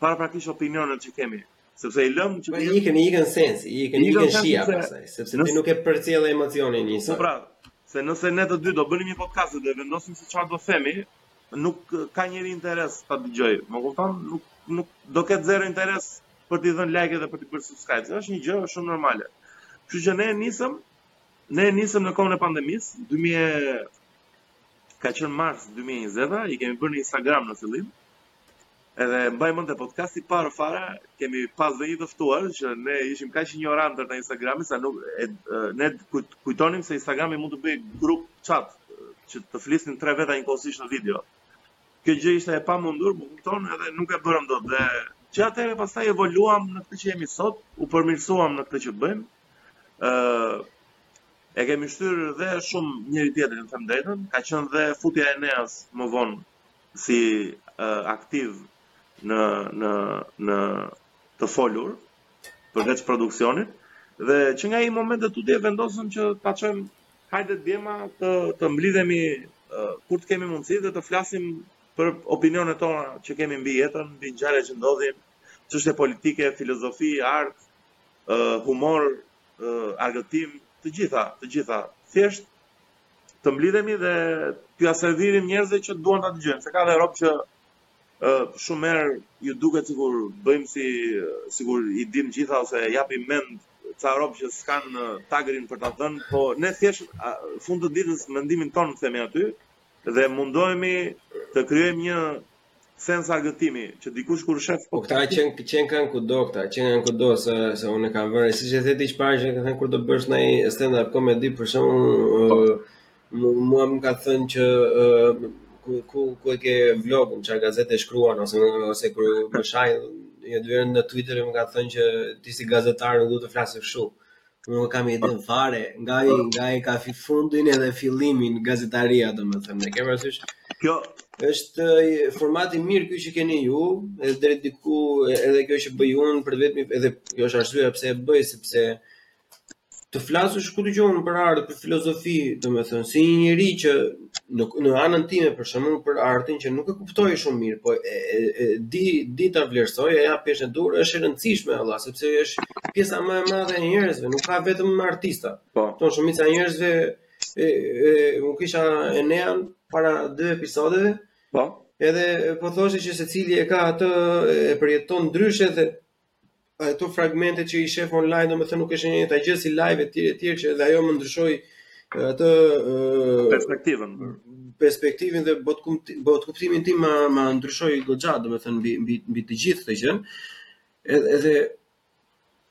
para praktikisht opinionet që kemi, sepse i lëmë që... Po i ikën, i ikën sensi, i ikën, i ikën shija pastaj, sepse nëse... ti nuk e përcjell emocionin njësoj. Po pra, se nëse ne të dy do bënim një podcast dhe vendosim se çfarë do themi, nuk ka njeri interes ta dëgjojë. Më kupton? Nuk nuk do ketë zero interes për t'i dhënë like dhe për t'i bërë subscribe. Është një gjë shumë normale. Kështu që ne nisëm ne nisëm në kohën e pandemisë, 2000 Ka qenë mars 2020, i kemi bërë në Instagram në fillim. Edhe mbaj mend te podcasti i parë fare, kemi pas dhe një të ftuar që ne ishim kaq injorantë në Instagram, sa nuk e, ne kujtonim se Instagrami mund të bëjë grup chat që të flisnin tre veta njëkohësisht në video. Kjo gjë ishte e pamundur, më kupton, edhe nuk e bërëm dot dhe që atëherë pastaj evoluam në këtë që jemi sot, u përmirësuam në këtë që bëjmë, e kemi shtyrë dhe shumë njëri-tjetrin të them të drejtën, ka qenë dhe futja e Neas më vonë si uh, aktiv në në në të folur përveç produksionit dhe që nga ai moment e tutje vendosëm që ta quajmë hajde djema të të mblidhemi uh, kur të kemi mundësi dhe të flasim për opinionet tona që kemi mbi jetën, mbi ngjarjet që ndodhin, çështje politike, filozofi, art, humor, argëtim, të gjitha, të gjitha. Thjesht të mblidhemi dhe t'ua servirim njerëzve që duan ta dëgjojnë. Se ka dhe rob që shumë herë ju duket sikur bëjmë si sikur i dimë të gjitha ose japim mend ca rob që s'kan tagrin për ta dhënë, po ne thjesht fund të ditës mendimin tonë themi aty dhe mundohemi të krijojmë një Sens argëtimi, që dikush kur shef... Po këta qenkan, qenkan kudo, këta qenkan kudo, se, se unë e kam vënë, siç e the ti që parë që kanë thënë kur të bësh një stand-up comedy, për shembull, po. mua më ka thënë që ku, ku, ku e ke vlogun, ça gazete shkruan, ose, ose kur më shajnë, një tjetër në Twitter më ka thënë që ti si gazetar nuk duhet të flasësh kështu. Unë nuk kam idenë fare nga i, nga i ka fi fundin edhe fillimin gazetaria domethënë. E ke parasysh kjo është format i mirë ky që keni ju, edhe deri diku edhe kjo që bëj unë po vetëm edhe kjo është arsyeja pse e bëj sepse të flasësh kur dëgjon për art, për filozofi, domethënë si një njeri që në në anën time për shembull për artin që nuk e kuptoj shumë mirë, po e, e, e di di ta vlerësoj, ia jap peshën e duhur, është e rëndësishme vëlla, sepse është pjesa më e madhe e njerëzve, nuk ka vetëm artista. Po. Kupton shumica e njerëzve e, e unë kisha Enean para dy episodeve. Po. Edhe po thoshte që secili e ka atë e përjeton ndryshe dhe ato fragmente që i shef online, domethënë nuk është e njëjta gjë si live e tjere tjere që edhe ajo më ndryshoi atë perspektivën perspektivën dhe botëkuptimin tim më më ndryshoi goxha, domethënë mbi mbi mbi të gjithë këtë gjë. Edhe edhe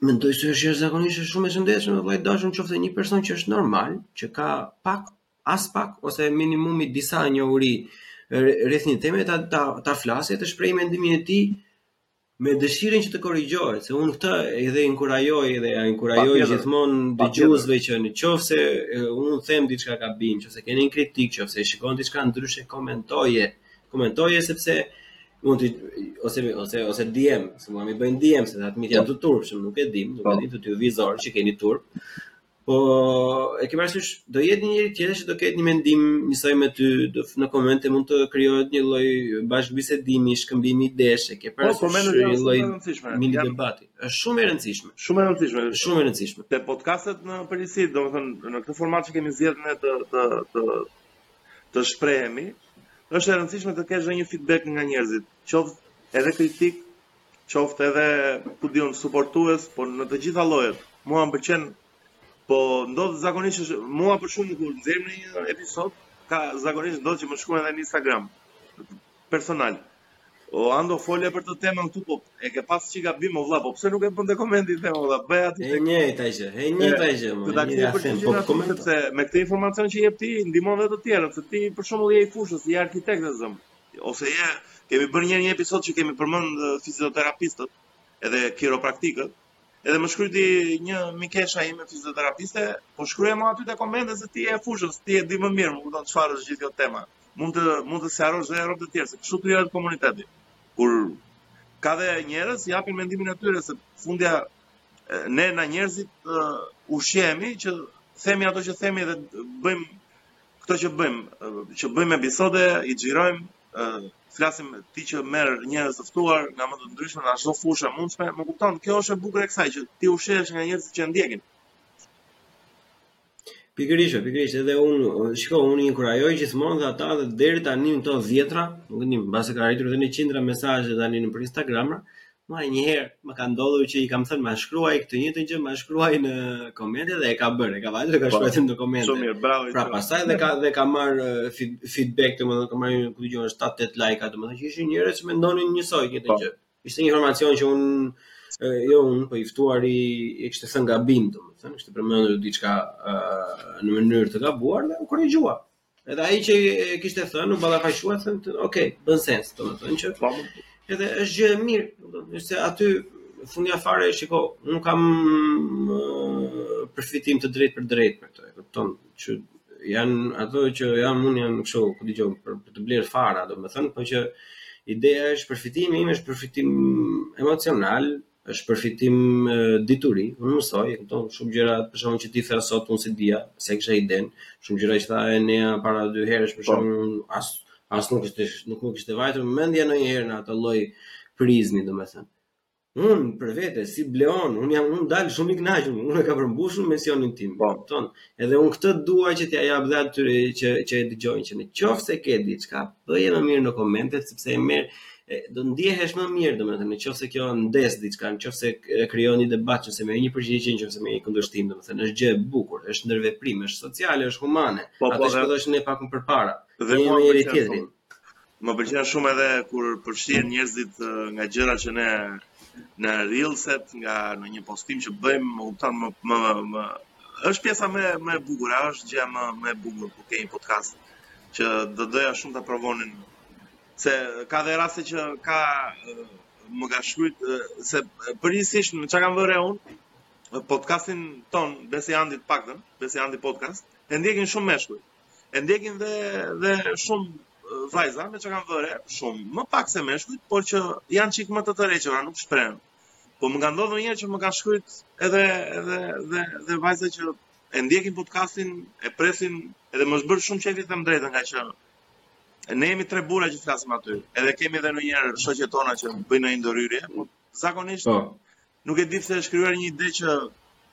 mendoj se është jashtëzakonisht është shumë e shëndetshme, vëlla i dashur qoftë një person që është normal, që ka pak as pak ose minimumi disa njohuri rreth një teme ta ta, ta flasë, të shprehë mendimin e tij me dëshirën që të korrigjohet, se unë këtë edhe inkurajoj edhe ja inkurajoj gjithmonë dëgjuesve që në qoftë se unë them diçka gabim, nëse keni një kritikë, nëse shikon diçka ndryshe komentoje, komentoje sepse mund të ose ose ose DM, se mua më bëjnë DM se ata u vjen turp, nuk e di, nuk e di televizor që keni turp. Po e ke parasysh do jetë një njeri tjetër që do ketë një mendim njësoj me ty, dhe në komente mund të krijohet një lloj bashkëbisedimi, shkëmbimi idesh, e ke po, parasysh po, një lloj mini debati. Është shumë e rëndësishme. Shumë e rëndësishme. Shumë e rëndësishme. Te podcastet në përgjithësi, domethënë në këtë format që kemi zgjedhur ne të të të të shprehemi, është e rëndësishme të kesh një feedback nga njerëzit, qoftë edhe kritik, qoftë edhe ku di unë suportues, por në të gjitha llojet. Mua më pëlqen po ndodh zakonisht që mua për shembull kur nxjerr një episod, ka zakonisht ndodh që më shkruan edhe në Instagram personal. O Ando fole për këtë temën këtu, po e ke pas çik gabim o vëlla, po pse nuk e bën te komenti te vëlla, bëje aty. E njëjta gjë, e njëjta gjë. Të ta kenë për të gjithë ato sepse me këtë informacion që jep ti ndihmon edhe të tjerët, se ti për shembull je i fushës, je arkitekt zëmë. Ose je, kemi bërë një një episod që kemi përmend fizioterapistët edhe kiropraktikët, edhe më shkrujti një mikesha ime fizioterapiste, po shkruaje aty te komente se ti je e fushës, ti e di më mirë, më kupton çfarë është gjithë kjo tema. Mund të mund të sqarosh edhe robt e tjerë, se kështu krijohet komuniteti. Kur ka dhe njerëz japin mendimin e tyre se fundja ne nga njerëzit uh, ushqehemi që themi ato që themi dhe bëjmë Këto që bëjmë, që bëjmë episode, i xhirojmë, flasim, ti që merr njerëz të ftuar nga më të ndryshmit nga çdo fushë e mundshme, më kupton, kjo është e bukur e kësaj që ti ushqehesh nga njerëzit që e ndjekin. Pikërisht, pikërisht edhe unë, shiko, unë i inkurajoj gjithmonë ata dhe deri tani në këto dhjetra, nuk e di, mbase kanë arritur edhe në qindra mesazhe tani në Instagram, Mua një herë më ka ndodhur që i kam thënë ma shkruaj këtë të njëjtën gjë, ma shkruaj në komente dhe e ka bërë, ka vajtur dhe e ka, po, shkruar në komente. Shumë mirë, bravo. Pra pastaj dhe ka dhe ka marrë feedback, domethënë ka marrë nja ku di gjë 7-8 like-a, domethënë që ishin njerëz që mendonin njësoj këtë po. gjë. Ishte një informacion që unë, jo unë, po i ftuari e kishte thënë gabim, domethënë kishte përmendur diçka në mënyrë të gabuar dhe u korrigjua. Edhe ai që e kishte thënë, u ballafaqua, tha, ok, bën sens, domethënë që po. Edhe është gjë e mirë, domethënë se aty fundja fare shiko, unë s'kam përfitim të drejtpërdrejtë për këtë, e kupton, që janë ato që janë, janë kështu, ku di gjë, për, për të blerë fara, domethënë, po që ideja është përfitimi im është përfitim emocional, është përfitim dituri, unë mësoj, e kupton, shumë gjëra, për shembull që ti the sot, unë s'i dija, s'e kisha idenë, shumë gjëra që tha Enea para dy herësh, për po. shembull, as, as nuk është, nuk më kishte vajtur mendja ndonjëherë në atë lloj prizmi, domethënë. Unë për vete, si Bleon, unë jam unë dal shumë i kënaqur, unë e kam përmbushur misionin tim, po. Edhe unë këtë dua që t'ia jap dhe atyre që që e dëgjojnë që në qoftë se ke diçka, bëje më mirë në komente sepse e merr do ndjehesh më mirë domethënë në qoftë se kjo ndez diçka, në qoftë se krijon një debat, nëse merr një përgjigje, në qoftë se merr një kundërshtim, domethënë është gjë e bukur, është ndërveprim, është sociale, është humane. Po, po, ato që po thoshim ne pak më përpara. Dhe mua më pëlqen. Më pëlqen shumë edhe kur përfshihen njerëzit nga gjëra që ne në reelset, nga ndonjë postim që bëjmë, më kupton, më, më, më, është pjesa më më e bukur, është gjëja më më e bukur kur ke një podcast që do doja shumë ta provonin. Se ka dhe raste që ka më ka shkruajt se përgjithësisht çka kam vënë re unë në podcastin tonë Besi Andi të paktën, Besi Andi podcast, e ndjekin shumë meshkuj. E ndjekin dhe dhe shumë vajza me çka kam vënë re, shumë më pak se meshkujt, por që janë çik më të tërhequra, nuk shprehen. Po më ka ndodhur ndonjëherë që më kanë shkruajt edhe edhe dhe dhe vajza që e ndjekin podcastin, e presin, edhe më është bërë shumë qefi të them të drejtën ngaqë ne jemi tre burra që flasim aty. Edhe kemi edhe ndonjëherë shoqet tona që bëjnë ndonjë ndërhyrje, po zakonisht po. Nuk e di pse është krijuar një ide që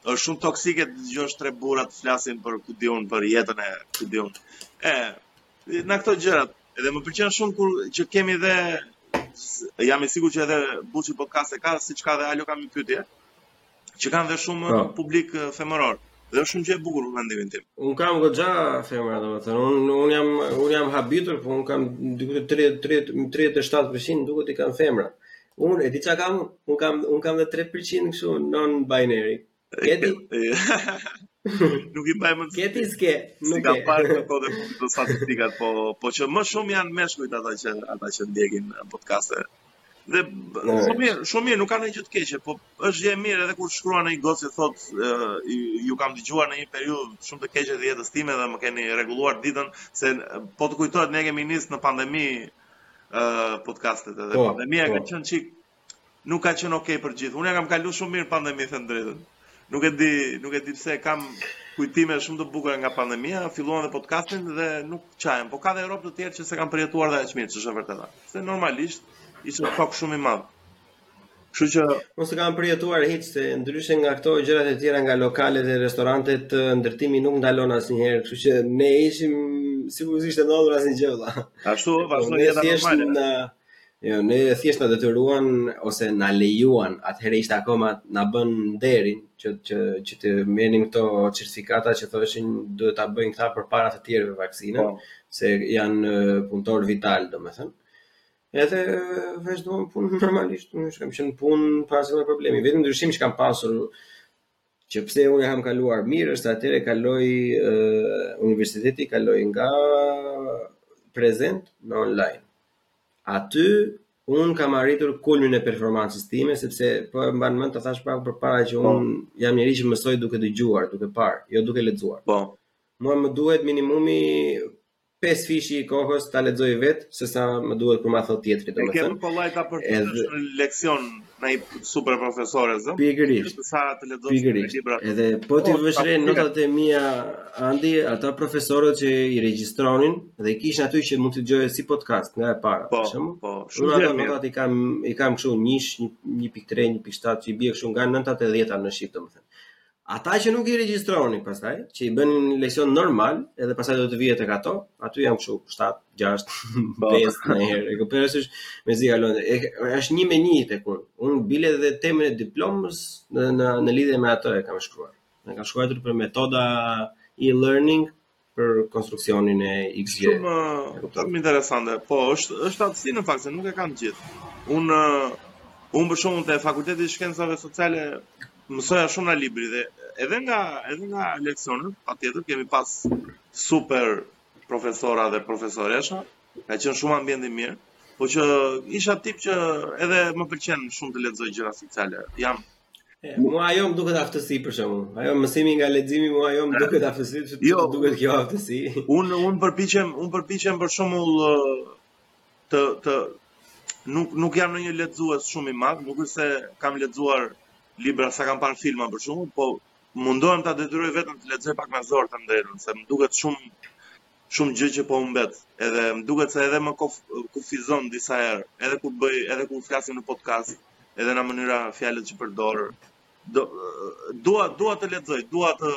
është shumë toksike të dëgjosh tre burra të flasin për ku di un për jetën e ku di un e nga këto gjërat, edhe më pëlqen shumë kur që kemi dhe jam i sigurt që edhe Buçi podcast e ka siç ka dhe Alo kam një pyetje që kanë dhe shumë po. publik femëror. Dhe është shumë gjë e bukur për mendimin tim. Un kam goxha femra domethënë. Un un jam un jam habitur, po un kam diku te 30 30 37% duket i kam femra. Un e di çka kam, un kam un kam edhe 3% kështu non binary. Ke ti? Nuk i mbaj mend. Ke ti, s'ke, nuk i kam parë ato statistikat, po po që më shumë janë meshkujt ata që ata që ndjekin podcaste. Dhe shumë mirë, shumë mirë, nuk ka ndonjë gjë të keqe, po Është gjë e mirë edhe kur shkruan ndonjë gocë thotë ju kam dëgjuar në një periudhë shumë të keqe të jetës time dhe më keni rregulluar ditën se po të kujtohet ne kemi nis në pandemi ë podcastet edhe po, pandemia po. ka qenë çik nuk ka qenë okay për gjithë. Unë ia kam kaluar shumë mirë pandeminë të them të drejtën. Nuk e di, nuk e di pse kam kujtime shumë të bukura nga pandemia, filluam dhe podcastin dhe nuk qahem, po ka dhe njerëz të tjerë që s'e kanë përjetuar dhe aq mirë, ç'është e vërteta. Se normalisht ishte shok shumë i madh. Kështu që unë s'e kam përjetuar hiç se ndryshe nga këto gjërat e tjera nga lokalet e restorantet, ndërtimi nuk ndalon asnjëherë, kështu që ne ishim sikur s'kishte ndodhur asnjë gjë valla. Ashtu po, vazhdonte jeta normale. Ne, jo, ne thjesht na detyruan ose na lejuan, atëherë ishte akoma na bënë nderin që që që të merrnim këto certifikata që thoshin duhet ta bëjnë këta përpara të tjerëve vaksinën, po. se janë punëtorë vitalë, domethënë. Edhe vazhduam punë normalisht, unë kam qenë në punë pa asnjë lloj problemi. I vetmi ndryshim që kam pasur që pse unë ia kam kaluar mirë është se atëherë kaloi uh, universiteti kaloi nga prezent në online. Aty unë kam arritur kulmin e performancës time sepse po e mban mend të thash pak përpara që po. unë jam njeri që mësoj duke dëgjuar, duke parë, jo duke lexuar. Po. Mua më duhet minimumi pesëfishi i kohës ta lexoj vet sesa më duhet kur ma thotë tjetri domethënë. E ke më kollaj ta përthithësh në leksion në një super profesor e zë. Pikërisht. Sa të lexosh këto libra. Edhe po t'i po, vësh re notat e mia Andi, ata profesorët që i regjistronin dhe i kishin aty që mund t'i dëgjoje si podcast nga e para, po, për shembull. Po, shumë ato notat i kam i kam kështu 1.3, 1.7 që i bie kështu nga 9-10 në shqip domethënë. Ata që nuk i regjistronin pastaj, që i bënin një leksion normal, edhe pastaj do të vihet tek ato, aty jam kështu 7, 6, 5 nganjëherë. E kuptoj se me zi kalon. Është një me një tek unë. Unë bile dhe temën e diplomës në në në lidhje me ato e kam shkruar. Kam shkruar për metoda e-learning për konstruksionin e tyre. Shumë shumë interesante. Po, është është aftësi në fakt se nuk e kanë të gjithë. Un un për shembull te Fakulteti i Shkencave Sociale mësoja shumë nga libri dhe edhe nga edhe nga leksionet, patjetër kemi pas super profesora dhe profesoresha, ka qenë shumë ambient i mirë, po që isha tip që edhe më pëlqen shumë të lexoj gjëra sociale. Jam Mua ajo më duket aftësi për shembull. Ajo mësimi nga leximi mua ajo më duket aftësi, sepse jo, më duket kjo aftësi. Un un përpiqem, un përpiqem për shembull të të nuk nuk jam ndonjë lexues shumë i madh, nuk është se kam lexuar libra sa kam parë filma për shembull, po mundohem ta detyroj veten të lexoj pak me zor ta them të drejtën, se më duket shumë Shumë gjë që po humbet, edhe më duket se edhe më kof, kufizon disa herë, edhe kur bëj, edhe kur flasim në podcast, edhe nga mënyra fjalët që përdor. Do, dua dua të lexoj, dua të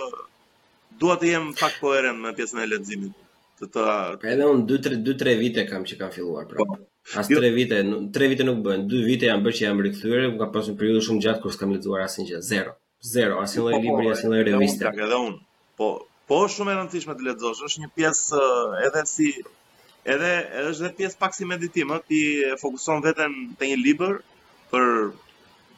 dua të jem pak koherent me pjesën e leximit. Të të pra edhe un 2-3 2-3 vite kam që kam filluar pra. Po. As 3 jo. vite, 3 vite nuk bëhen, 2 vite janë bërë që jam rikthyer, ka pasur një periudhë shumë të gjatë kur s'kam lexuar asnjë gjë, zero. Zero, asnjë lloj po, libri, po, asnjë lloj reviste. Edhe unë, edhe unë. Po, po është shumë e rëndësishme të lexosh, është një pjesë edhe si edhe është edhe pjesë pak si meditim, ti e fokuson veten te një libër për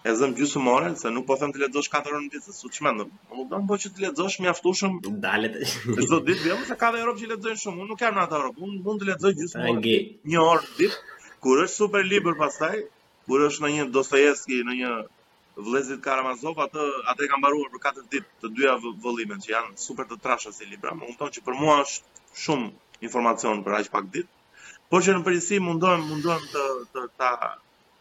e zëmë gjysmë ore, se nuk po them të lexosh 4 orë në ditë, se s'u çmendëm. Po nuk dam po që të lexosh mjaftueshëm. Dalet. Çdo ditë jo se ka dhe robë që lexojnë shumë. Unë nuk jam nga ata robë. Unë mund të lexoj gjysmë ore. Një orë në ditë, kur është super libër pastaj, kur është ndonjë Dostojevski, ndonjë Vëllezërit Karamazov atë atë e kam mbaruar për katër ditë të dyja volumet që janë super të trasha si libra. Më kupton që për mua është shumë informacion për aq pak ditë. Por që në përgjithësi mundohem mundohem të të ta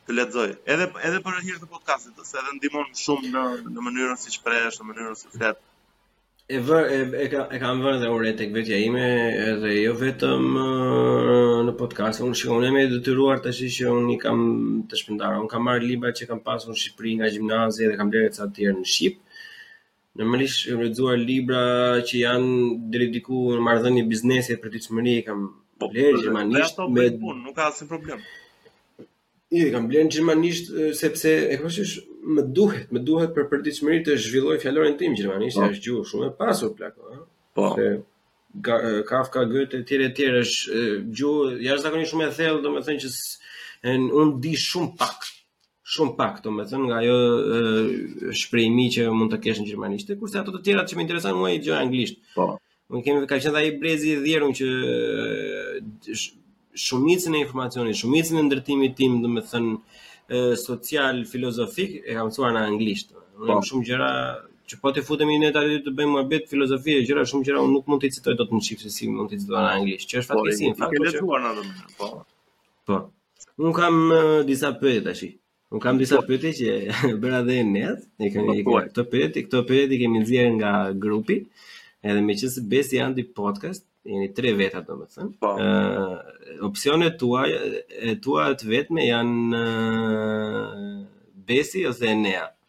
të lexoj. Edhe edhe për hir të podcastit, se edhe ndihmon shumë në në mënyrën si shprehesh, në mënyrën si flet. e vë re, e, ka, e kam vënë edhe unë re tek vetja ime edhe jo vetëm në podcast unë shikoj unë jam i detyruar tash që unë i kam të shpërndara unë kam marr libra që kam pasur në Shqipëri nga gjimnazi dhe kam blerë ca të tjerë në Shqip normalisht kam lexuar libra që janë deri diku marrëdhënie biznesi e përditshmëri i kam po, blerë gjermanisht me punë nuk ka asnjë problem Jo, i kam blerë në gjermanisht sepse e kupton më duhet, më duhet për përditshmëri të zhvilloj fjalorin tim gjermanisht, po. është gjuhë shumë e pasur plak, ëh. Po. Se ka Kafka Goethe etj etj është gjuhë jashtëzakonisht shumë e thellë, domethënë që un di shumë pak. Shumë pak, domethënë nga ajo shprehimi që mund të kesh në gjermanisht, kurse ato të tjera që më interesojnë mua i dëgjoj anglisht. Po. Unë kemi kam qenë ai brezi i dhjerun që shumicën e informacionit, shumicën e ndërtimit tim, do të thënë social filozofik e kam mësuar në anglisht. Unë po. shumë gjëra që po të futemi ne tani të bëjmë muhabet filozofi e gjëra shumë gjëra unë nuk mund të citoj dot në shqip si mund të citoj në anglisht. Që është po, fatkeqësi, në fakt. Po, ke lexuar në atë mënyrë, po. Po. Unë kam disa pyetje tash. Unë kam disa pyetje që bëra dhe Eneas, i kemi po, këto pyetje, këto pyetje i kemi nxjerrë nga grupi. Edhe meqenëse Besi janë dy podcast, jeni tre veta domethënë. Po. Uh, opcionet tua, e tua të vetme janë uh, Besi ose Enea.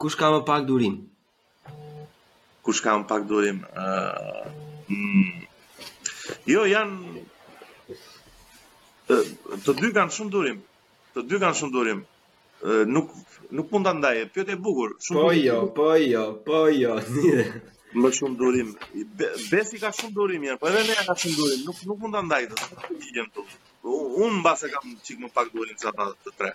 Kush ka më pak durim? Kush ka më pak durim? Uh, mm, jo, janë... Të dy kanë shumë durim. Të dy kanë shumë durim nuk nuk mund ta ndaj. Pyetje e bukur. Shumë po jo, po jo, po jo. Më shumë durim. Besi ka shumë durim, ja, po edhe Enea ka shumë durim. Nuk nuk mund ta ndaj dot. Përgjigjem unë. Unë mbase kam çik më pak durim se ata të tre.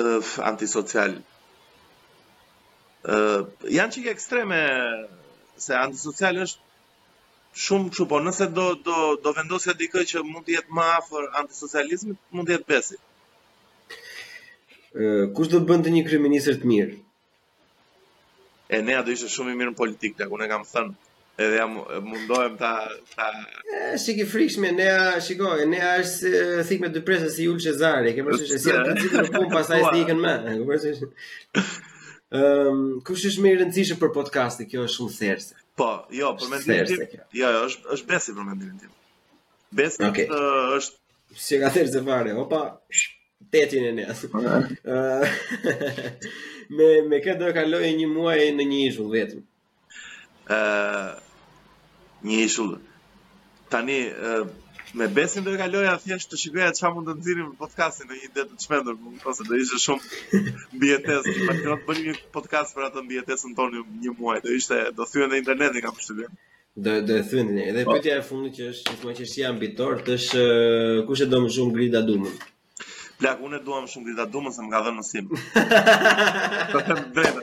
Ëh, antisocial. Ë, janë çik ekstreme se antisocial është shumë kështu, po nëse do do do vendosja dikë që mund të jetë më afër antisocializmit, mund të jetë Besi. Ë, kush do të bënte një kryeministër të mirë? Enea do ishte shumë i mirë në politikë, plak unë kam thënë, edhe ia mundohem ta ta çik e frikshme Enea shikoj Enea është thikë me dy presa si Jul Cezar e ke pasur se si atë ditë në punë pastaj s'di ikën më e ke pasur se Ehm, kush është më i rëndësishëm për podcastin? Kjo është shumë therse. Po, jo, për mendimin tim. Jo, jo, është është Besi për mendimin tim. Besi okay. është Sigurisht fare, opa, tetin e nesë. me, me kë do e kaloje një muaj në një ishull vetëm. Uh, një ishull. Tani, uh, me Besin do e kaloja thjesht të shikoja çfarë mund të nxirrnim në podcastin në një ide të çmendur, domethënë se, do ishte shumë mbijetesë, po të bëjmë një podcast për atë mbijetesën tonë një muaj, do ishte, do thyenim internetin kam përshtypjen. Do do e thyenim. Dhe po. pyetja e fundit që është meqenëse je ambitor, është kush e do më shumë Grida Dumën. Plak, unë e dua më shumë Grida Dumën se më ka dhënë mësim. Po të drejtë.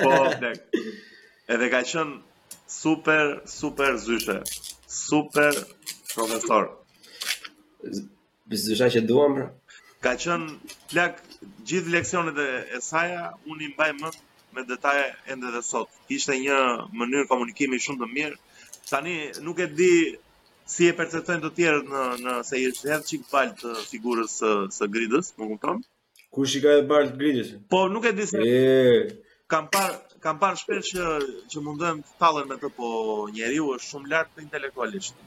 Po, plak. Edhe ka qen super, super zyshe. Super profesor. Zysha që duam pra. Ka qënë plak gjithë leksionet e saja, unë i mbaj mënd me detaje ende dhe sot. Ishte një mënyrë komunikimi shumë të mirë. Tani nuk e di si e perceptojnë të tjerët në nëse i është hedh çik baltë figurës së së Gridës, më kupton? Kush i ka hedh baltë Gridës? Po nuk e di se. Kam par kam par shpesh që që mundohen të tallen me të, po njeriu është shumë lart intelektualisht.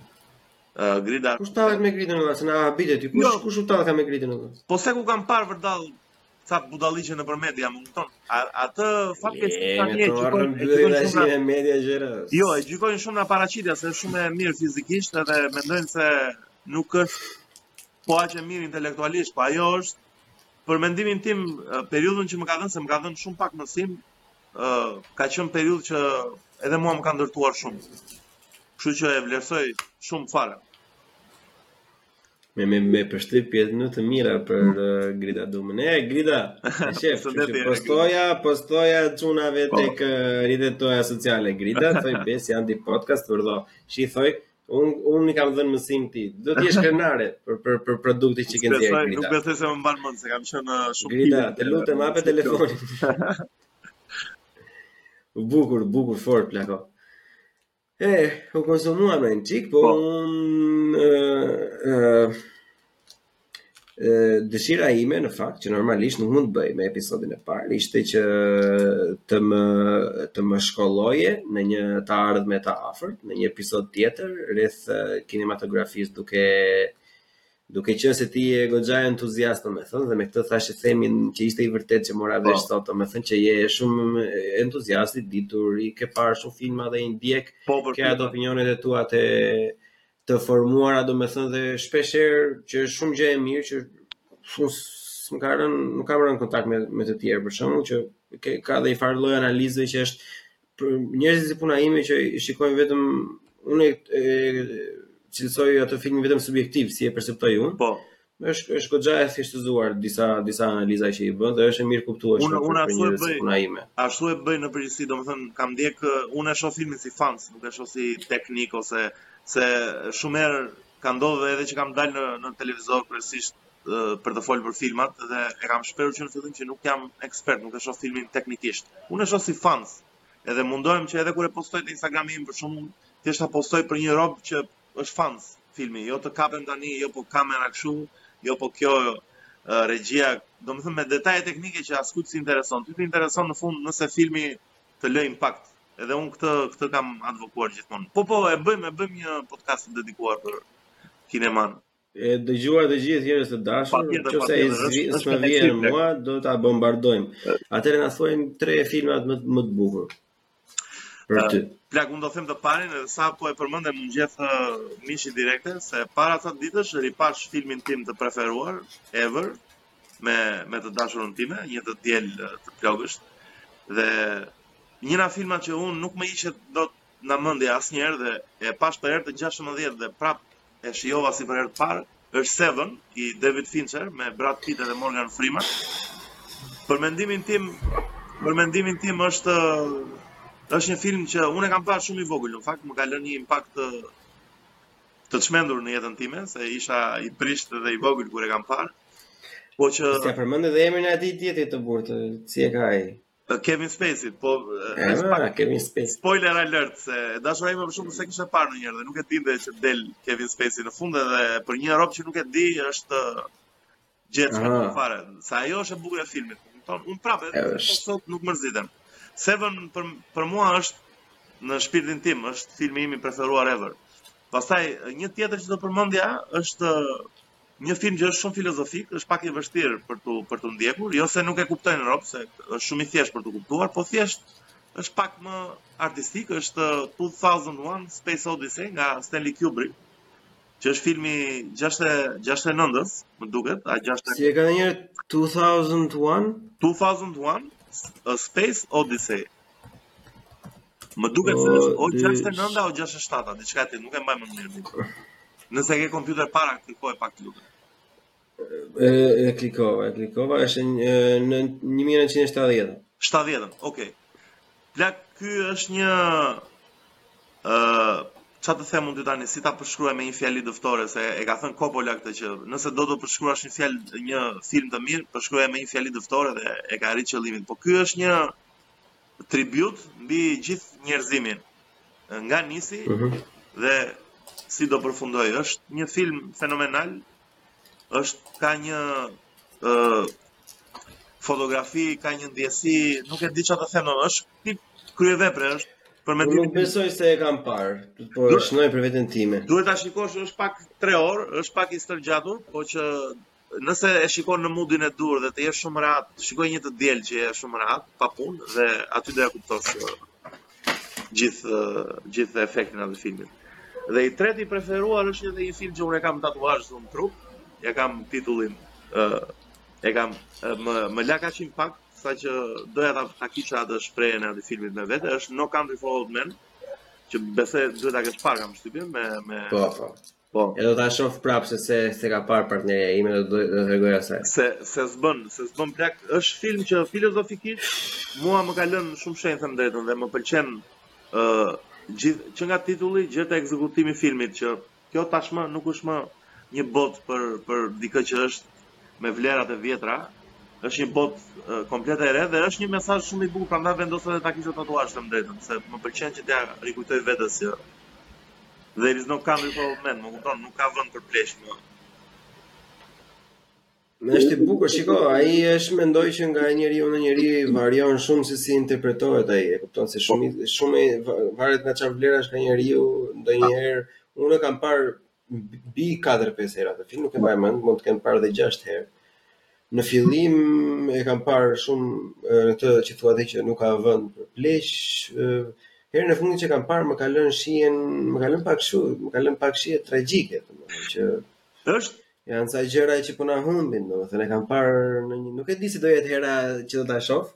Ë uh, Grida. Kush tallet me Gridën valla, se na habite ti. Kush jo. kush u tallet me Gridën valla? Po seç kam par vërdall ca budalliqe nëpër media, më kupton? Në fakt e si tani e gjykojnë e gjykojnë shumë në media gjëra. Jo, e gjykojnë shumë nga paraqitja se është shumë e mirë fizikisht edhe mendojnë se nuk është po aq e mirë intelektualisht, po ajo është për mendimin tim periudhën që më ka dhënë se më ka dhënë shumë pak mësim, ë ka qenë periudhë që edhe mua më ka ndërtuar shumë. Kështu që e vlerësoj shumë fare. Me me me përshtypjet më të mira për mm. uh, Grida Dumën. E Grida, shef, postoja, postoja çuna vetë po. tek uh, rrjetet tona sociale. Grida, thoj Besi Andi podcast, vërdallë. Shi thoj, Unë un i kam dhënë mësim këtij. Do të jesh krenare për për për produktin që ke dhënë. Nuk besoj se më mban mend se kam qenë uh, shumë i Grida, të lutem hapë telefonin. bukur, bukur fort plako. E, u konsumuam një çik, po unë... Uh, uh, dëshira ime në fakt që normalisht nuk mund të bëj me episodin e parë ishte që të më të më shkolloje në një të ardhme të afërt, në një episod tjetër rreth kinematografisë duke duke qenë se ti je goxha entuziast domethënë dhe me këtë thashethemin që ishte i vërtetë që mora vesh po. sot domethënë që je shumë entuziast i ditur i ke parë shumë filma dhe i ndjek po, ke ato opinionet e tua të të formuara, domethënë dhe shpesh herë që është shumë gjë e mirë që shumë më ka rënë, nuk kam rënë kontakt me me të tjerë për shembull që ke, ka dhe një farë lloj analize që është për njerëzit si puna ime që i shikojnë vetëm unë e cilësoj atë filmin vetëm subjektiv si e perceptoj unë. Po. Është është goxha e thjeshtëzuar disa disa analiza që i bën dhe është e mirëkuptueshme për unë ashtu e bëj, puna ime. Ashtu e bëj në përgjithësi, domethënë kam ndjek unë e shoh filmin si fans, nuk e shoh si teknik ose se shumë herë ka ndodhur edhe që kam dalë në në televizor kryesisht për të folur për filmat dhe e kam shprehur që në fillim që nuk jam ekspert, nuk e shoh filmin teknikisht. Unë e shoh si fans. Edhe mundohem që edhe kur e postoj në Instagram-in për shkakun, thjesht ta postoj për një rob që është fans filmi, jo të kapem tani, jo po kamera kështu, jo po kjo regjia, domethënë me detaje teknike që askujtë s'i intereson, ty të intereson në fund nëse filmi të lë impakt, edhe unë këtë, këtë kam advokuar gjithmonë. Po, po, e bëjmë, e bëjmë një podcast të dedikuar për kinemanë. E dëgjuat të gjithë njerëz të dashur, nëse e zgjidhni me vjen mua, do ta bombardojmë. Atëherë na thuaj tre filmat më më të bukur. Për ty. Plak, unë do them të parin, edhe sapo e përmende m'u ngjeth mishi direkte, se para dy ditësh ripashë filmin tim të preferuar, ever, me, me të dashurën time, një të diel të plogësht, dhe një nga filmat që unë nuk më ishte... do të në mendje asnjëherë dhe e pashë për herë të 16 dhe prap e shijova si për herë të parë, është Seven i David Fincher me Brad Pitt dhe Morgan Freeman. Për mendimin tim, për mendimin tim është është një film që unë e kam parë shumë i vogël, në fakt më ka lënë një impakt të të çmendur në jetën time, se isha i prishtë dhe i vogël kur e kam parë. Po që s'e përmende dhe emrin e atij tjetrit të gjortë, si e ka ai? Kevin Spacey, po e pa Kevin Spacey. Spoiler alert e dashura ime s'e kishte parë ndonjëherë dhe nuk e dinte që del Kevin Spacey në fund edhe për një rob që nuk e di është gjetje ah. shumë fare. Se ajo është e bukura e filmit. Kupton? Unë prapë edhe sot nuk mërzitem. Seven për për mua është në shpirtin tim, është filmi im i preferuar ever. Pastaj një tjetër që do përmendja është Një film që është shumë filozofik, është pak i vështirë për të për t'u ndjekur, jo se nuk e kuptojnë robt, se është shumë i thjeshtë për t'u kuptuar, po thjesht është pak më artistik, është 2001 Space Odyssey nga Stanley Kubrick, që është film i 69-ës, më duket, a 60. Si e ka edhe njëherë 2001? 2001 Space Odyssey. Më duket se është o 69 o 67, diçka e tillë, nuk e mbaj mend mirë. Nëse ke kompjuter para, klikoje pak të lutem. E, e klikova, e klikova, është një, në 1970. 70, okay. Plak, ky është një ë uh, çfarë të them unë tani, si ta përshkruaj me një fjali dëftore se e ka thënë Coppola këtë që nëse do të përshkruash një fjalë një film të mirë, përshkruaje me një fjali dëftore dhe e ke arrit qëllimin. Po ky është një tribut mbi gjithë njerëzimin. Nga nisi uh mhm. -huh. dhe si do përfundojë. Është një film fenomenal. Është ka një ë uh, fotografi, ka një ndjesi, nuk e di çfarë të them, është tip kryevepre, është për mendimin. Nuk besoj se e kam parë, por e shënoj për veten time. Duhet ta shikosh, është pak 3 orë, është pak i stërgjatur, po që Nëse e shikon në mudin e duhur dhe të jesh shumë rehat, shikoje një të diel që je shumë rehat, pa punë dhe aty do e kuptosh gjithë gjithë efektin e filmit. Dhe i treti i preferuar është edhe një film që unë e kam tatuazh në trup, ja kam titullin ë e kam më më la kaq impakt sa që doja ta ta kisha atë shprehjen e atë filmit me vete, është No Country for Old Men, që besoj duhet ta kesh parë kam përshtypjen me me po, po. Po. E do ta shoh prapë se se s'e ka parë partnerja ime do t'ia tregoj asaj. Se se s'bën, se s'bën plak, është film që filozofikisht mua më ka lënë shumë shenjë të them të drejtën dhe më pëlqen ë uh, gjith, që nga titulli deri te ekzekutimi i filmit që kjo tashmë nuk është më një botë për për dikë që është me vlerat e vjetra, është një botë uh, komplet e re dhe është një mesazh shumë i bukur, prandaj vendosa ta kisha tatuazh të them të drejtën, se më pëlqen që t'ia rikujtoj vetes që There is no country for old men, më kupton, nuk ka vend për pleq më. Është i bukur, shiko, ai është mendoj që nga njeriu në njeri varion shumë se si interpretohet ai, e kupton se shumë po. shumë varet nga çfarë vlerash ka njeriu, ndonjëherë unë e kam parë mbi 4-5 herë atë film, nuk e mbaj mend, mund ta kem parë edhe 6 herë. Në fillim e kam parë shumë këtë që thua ti që nuk ka vend për pleq. Herën e fundit që e kam parë më ka lënë shijen, më ka lënë pak kështu, më ka lënë pak shije tragjike, domethënë që është janë ca gjëra që po na humbin, domethënë e kam parë në një, nuk e di si do jetë hera që do ta shoh.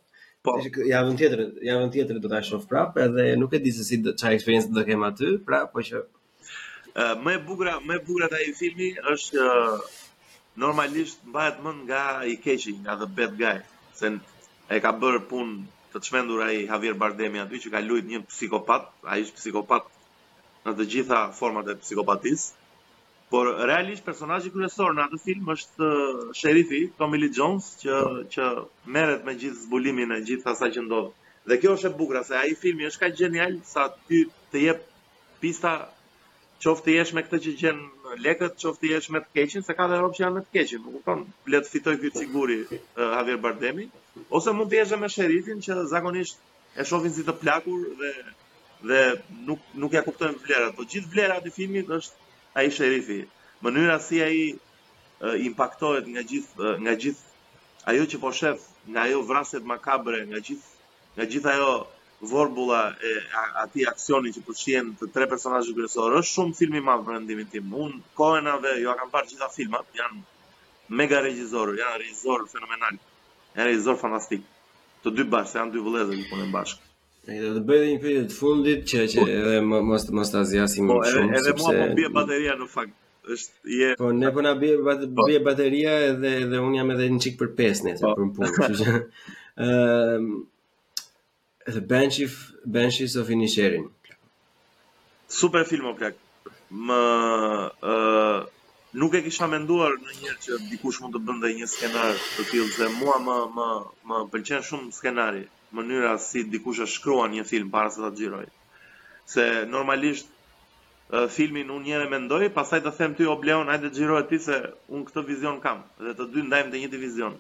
Po, javën tjetër, javën tjetër do ta shoh prapë, edhe nuk e di se si çfarë eksperiencë do kem aty, pra, po që Më e bukura, më e bukura te ai filmi është normalisht mbahet mend nga i keqi, nga The Bad Guy, se e ka bërë punë të çmendur ai Javier Bardemi aty që ka luajt një psikopat, ai është psikopat në të gjitha format e psikopatisë. Por realisht personazhi kryesor në atë film është sherifi Tommy Lee Jones që që merret me gjithë zbulimin e gjithë asaj që ndodh. Dhe kjo është e bukura se ai filmi është kaq gjenial sa ty të jep Pista qoftë të jesh me këtë që gjen lekët, qoftë të jesh me të keqin, se ka dhe robë që janë me të keqin, më kupton? Le të fitojë ky Chigurhi uh, Javier Bardemi, ose mund të jesh me sherifin që zakonisht e shohin si të plakur dhe dhe nuk nuk ia kuptojnë vlerat, po gjithë vlerat e filmit është ai sherifi. Mënyra si ai uh, impaktohet nga gjithë uh, nga gjithë ajo që po shef, nga ajo vrasjet makabre, nga gjithë nga gjithë ajo vorbulla e atij aksioni që përfshihen të tre personazhet kryesorë, është shumë film i madh për mendimin tim. Unë Coenëve ua kam parë gjitha filmat, janë mega regjisorë, janë regjisorë fenomenalë. Janë regjisorë fantastikë. Të dy bashkë, janë dy vëllezër që punojnë bashkë. Unë do të bëj një pyetje të fundit që që po. edhe mos mos ta zgjasim po, shumë edhe, edhe mua po bie bateria në fakt. Është je Po ne po na bie bat, po. bie bateria edhe edhe unë jam edhe një çik për pesë nesër po. për punë, kështu që ë The Banshees, Banshees of Inisherin. Super film o plak. Më ë uh, nuk e kisha menduar ndonjëherë që dikush mund të bënte një skenar të tillë se mua më më më pëlqen shumë skenari, mënyra si dikush e shkruan një film para se ta xhirojë. Se normalisht filmin unë njëherë e mendoj pastaj ta them ty o Bleon hajde xhiroje ti se unë këtë vizion kam dhe të dy ndajmë të njëjtin vizion.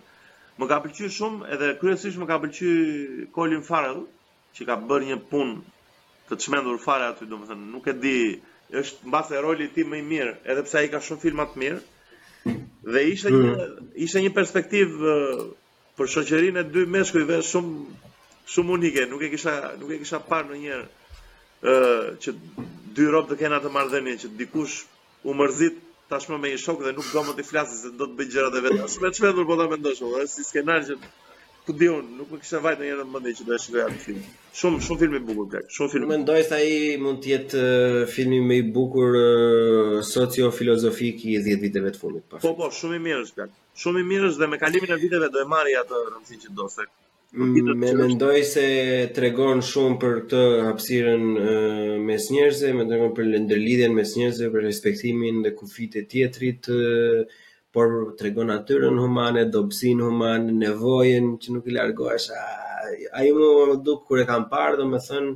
Më ka pëlqyer shumë edhe kryesisht më ka pëlqyer Colin Farrell që ka bërë një punë të çmendur fare aty, domethënë nuk e di, është mbase roli i tij më i mirë, edhe pse ai ka shumë filma të mirë. Dhe ishte një mm. ishte një perspektivë Për shoqërinë e dy meshkujve shumë shumë unike, nuk e kisha nuk e kisha parë ndonjëherë ë që dy rob të kenë atë marrëdhënie që dikush u mërzit tashmë me një shok dhe nuk do më të flasë se do të bëjë gjërat e veta. Shumë e çmendur po ta mendosh, edhe si skenar që ku di unë, nuk më kishte vajtë ndonjëherë në mendje që do të shikoja atë film. Shumë shumë film i bukur plak, shumë film. Mendoj se ai mund të jetë filmi më i bukur sociofilozofik i 10 viteve të fundit. Po po, shumë i mirë është plak. Shumë i mirë është dhe me kalimin e viteve do e marrë atë rëndësinë që do se Me mendoj se tregon shumë për këtë hapësirën mes njerëzve, me tregon për ndërlidhjen mes njerëzve, për respektimin dhe kufijtë e tjetrit, por tregon natyrën humane, dobësinë humane, nevojën që nuk i largohesh. Ai m'u duk kur e kam parë, domethënë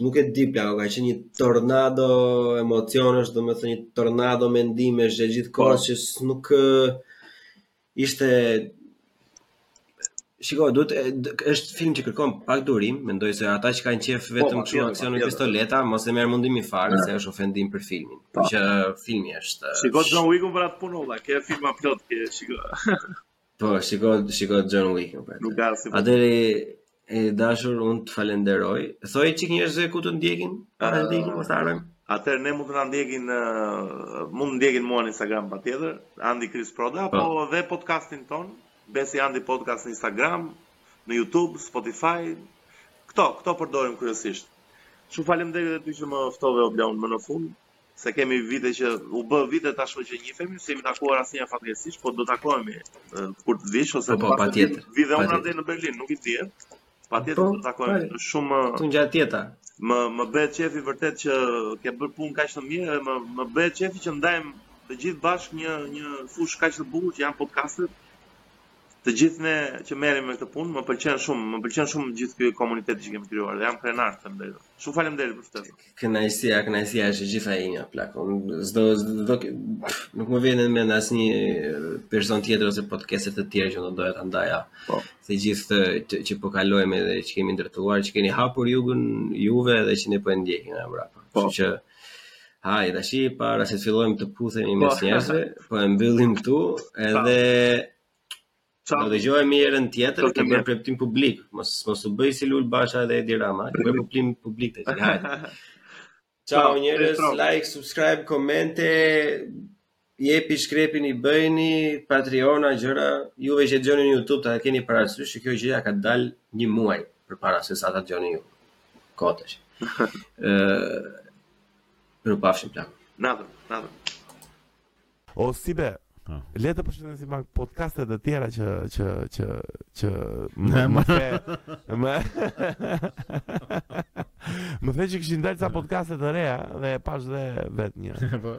nuk e di plak, ka qenë një tornado emocionesh, domethënë një tornado mendimesh dhe gjithë kohës po. që nuk ishte... Shiko, duhet, është film që kërkon pak durim, mendoj se ata që kanë qejf po, vetëm kështu aksion me pistoleta, mos e merr mundimin fare se është ofendim për filmin. Po që filmi është. Shiko John Wick-un për atë punë, ke filma plot, ke shiko. Po, shiko, shiko John Wick, më po. Nuk ka si. Atëherë i dashur unë të falenderoj. Thoji çik njerëzve ku të ndjekin, a të ndjekin mos harrojmë. Atëherë ne mund të na ndjekin në mund të ndjekin mua në Instagram patjetër, Andi Chris Proda, po, po dhe podcastin tonë, Besi Andi Podcast në Instagram, në YouTube, Spotify. Këto, këto përdorim kryesisht. Shumë faleminderit edhe ty që më ftove o Bleon më në fund. se kemi vite që u bë vite tashmë që njihemi, s'jemi takuar asnjë herë fatkeqësisht, po do takohemi kur të vish ose po, po, po të vij dhe unë në Berlin, nuk i dihet. Patjetër po, do takohemi. Është shumë tu ngjatë jeta. Më më bëhet qejfi vërtet që ke bërë punë kaq të mirë dhe më më bëhet qejfi që ndajmë të gjithë bashkë një një fushë kaq të bukur që janë podcastet. të gjithë ne që merremi me këtë punë, më pëlqen shumë, më pëlqen shumë gjithë ky komunitet që kemi krijuar dhe jam krenar të mbledhur. Shumë faleminderit për ftesën. Kënaqësia, kënaqësia është gjitha e imja plak. Unë s'do s'do nuk më vjen në mend asnjë eh, person tjetër ose podcaster tjetër që do doja ta ndaja. Po. Se gjithë të, që po kalojmë dhe që kemi ndërtuar, që keni hapur rrugën juve dhe që ne po e ndjekim nga mbrapa. Po. Që Hajde, tashi para se të fillojmë të puthemi mes njerëzve, po e mbyllim këtu edhe do dëgjohemi herën tjetër të bëj premtim publik, mos mos u bëj si Lul Basha dhe Edi Rama, të bëj premtim publik të gjithë. Ciao njerëz, like, subscribe, komente, jepi shkrepini bëni Patreona gjëra, juve që dëgjoni në YouTube ta keni parasysh që kjo gjëja ka dal një muaj përpara se sa ta dëgjoni ju. Kotesh. Ë Mirupafshim plak. Natën, natën. O si be, Po. Le të përshëndesim pak podcastet e tjera që që që që më më the më më the që kishin dalë ca podcaste të reja dhe e pash dhe vetë një. Po.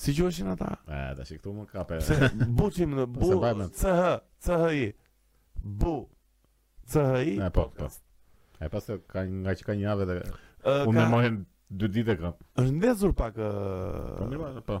Si quheshin ata? E, tashi këtu më kape. Se buçim në bu, Se bajme. CH, CHI. Bu, CHI. E, po, po. E pas të ka, nga që ka një javë dhe Ë, unë ka- me mohen dy ditë e kam. Është ndezur pak ë, Po, mirë, ma, po.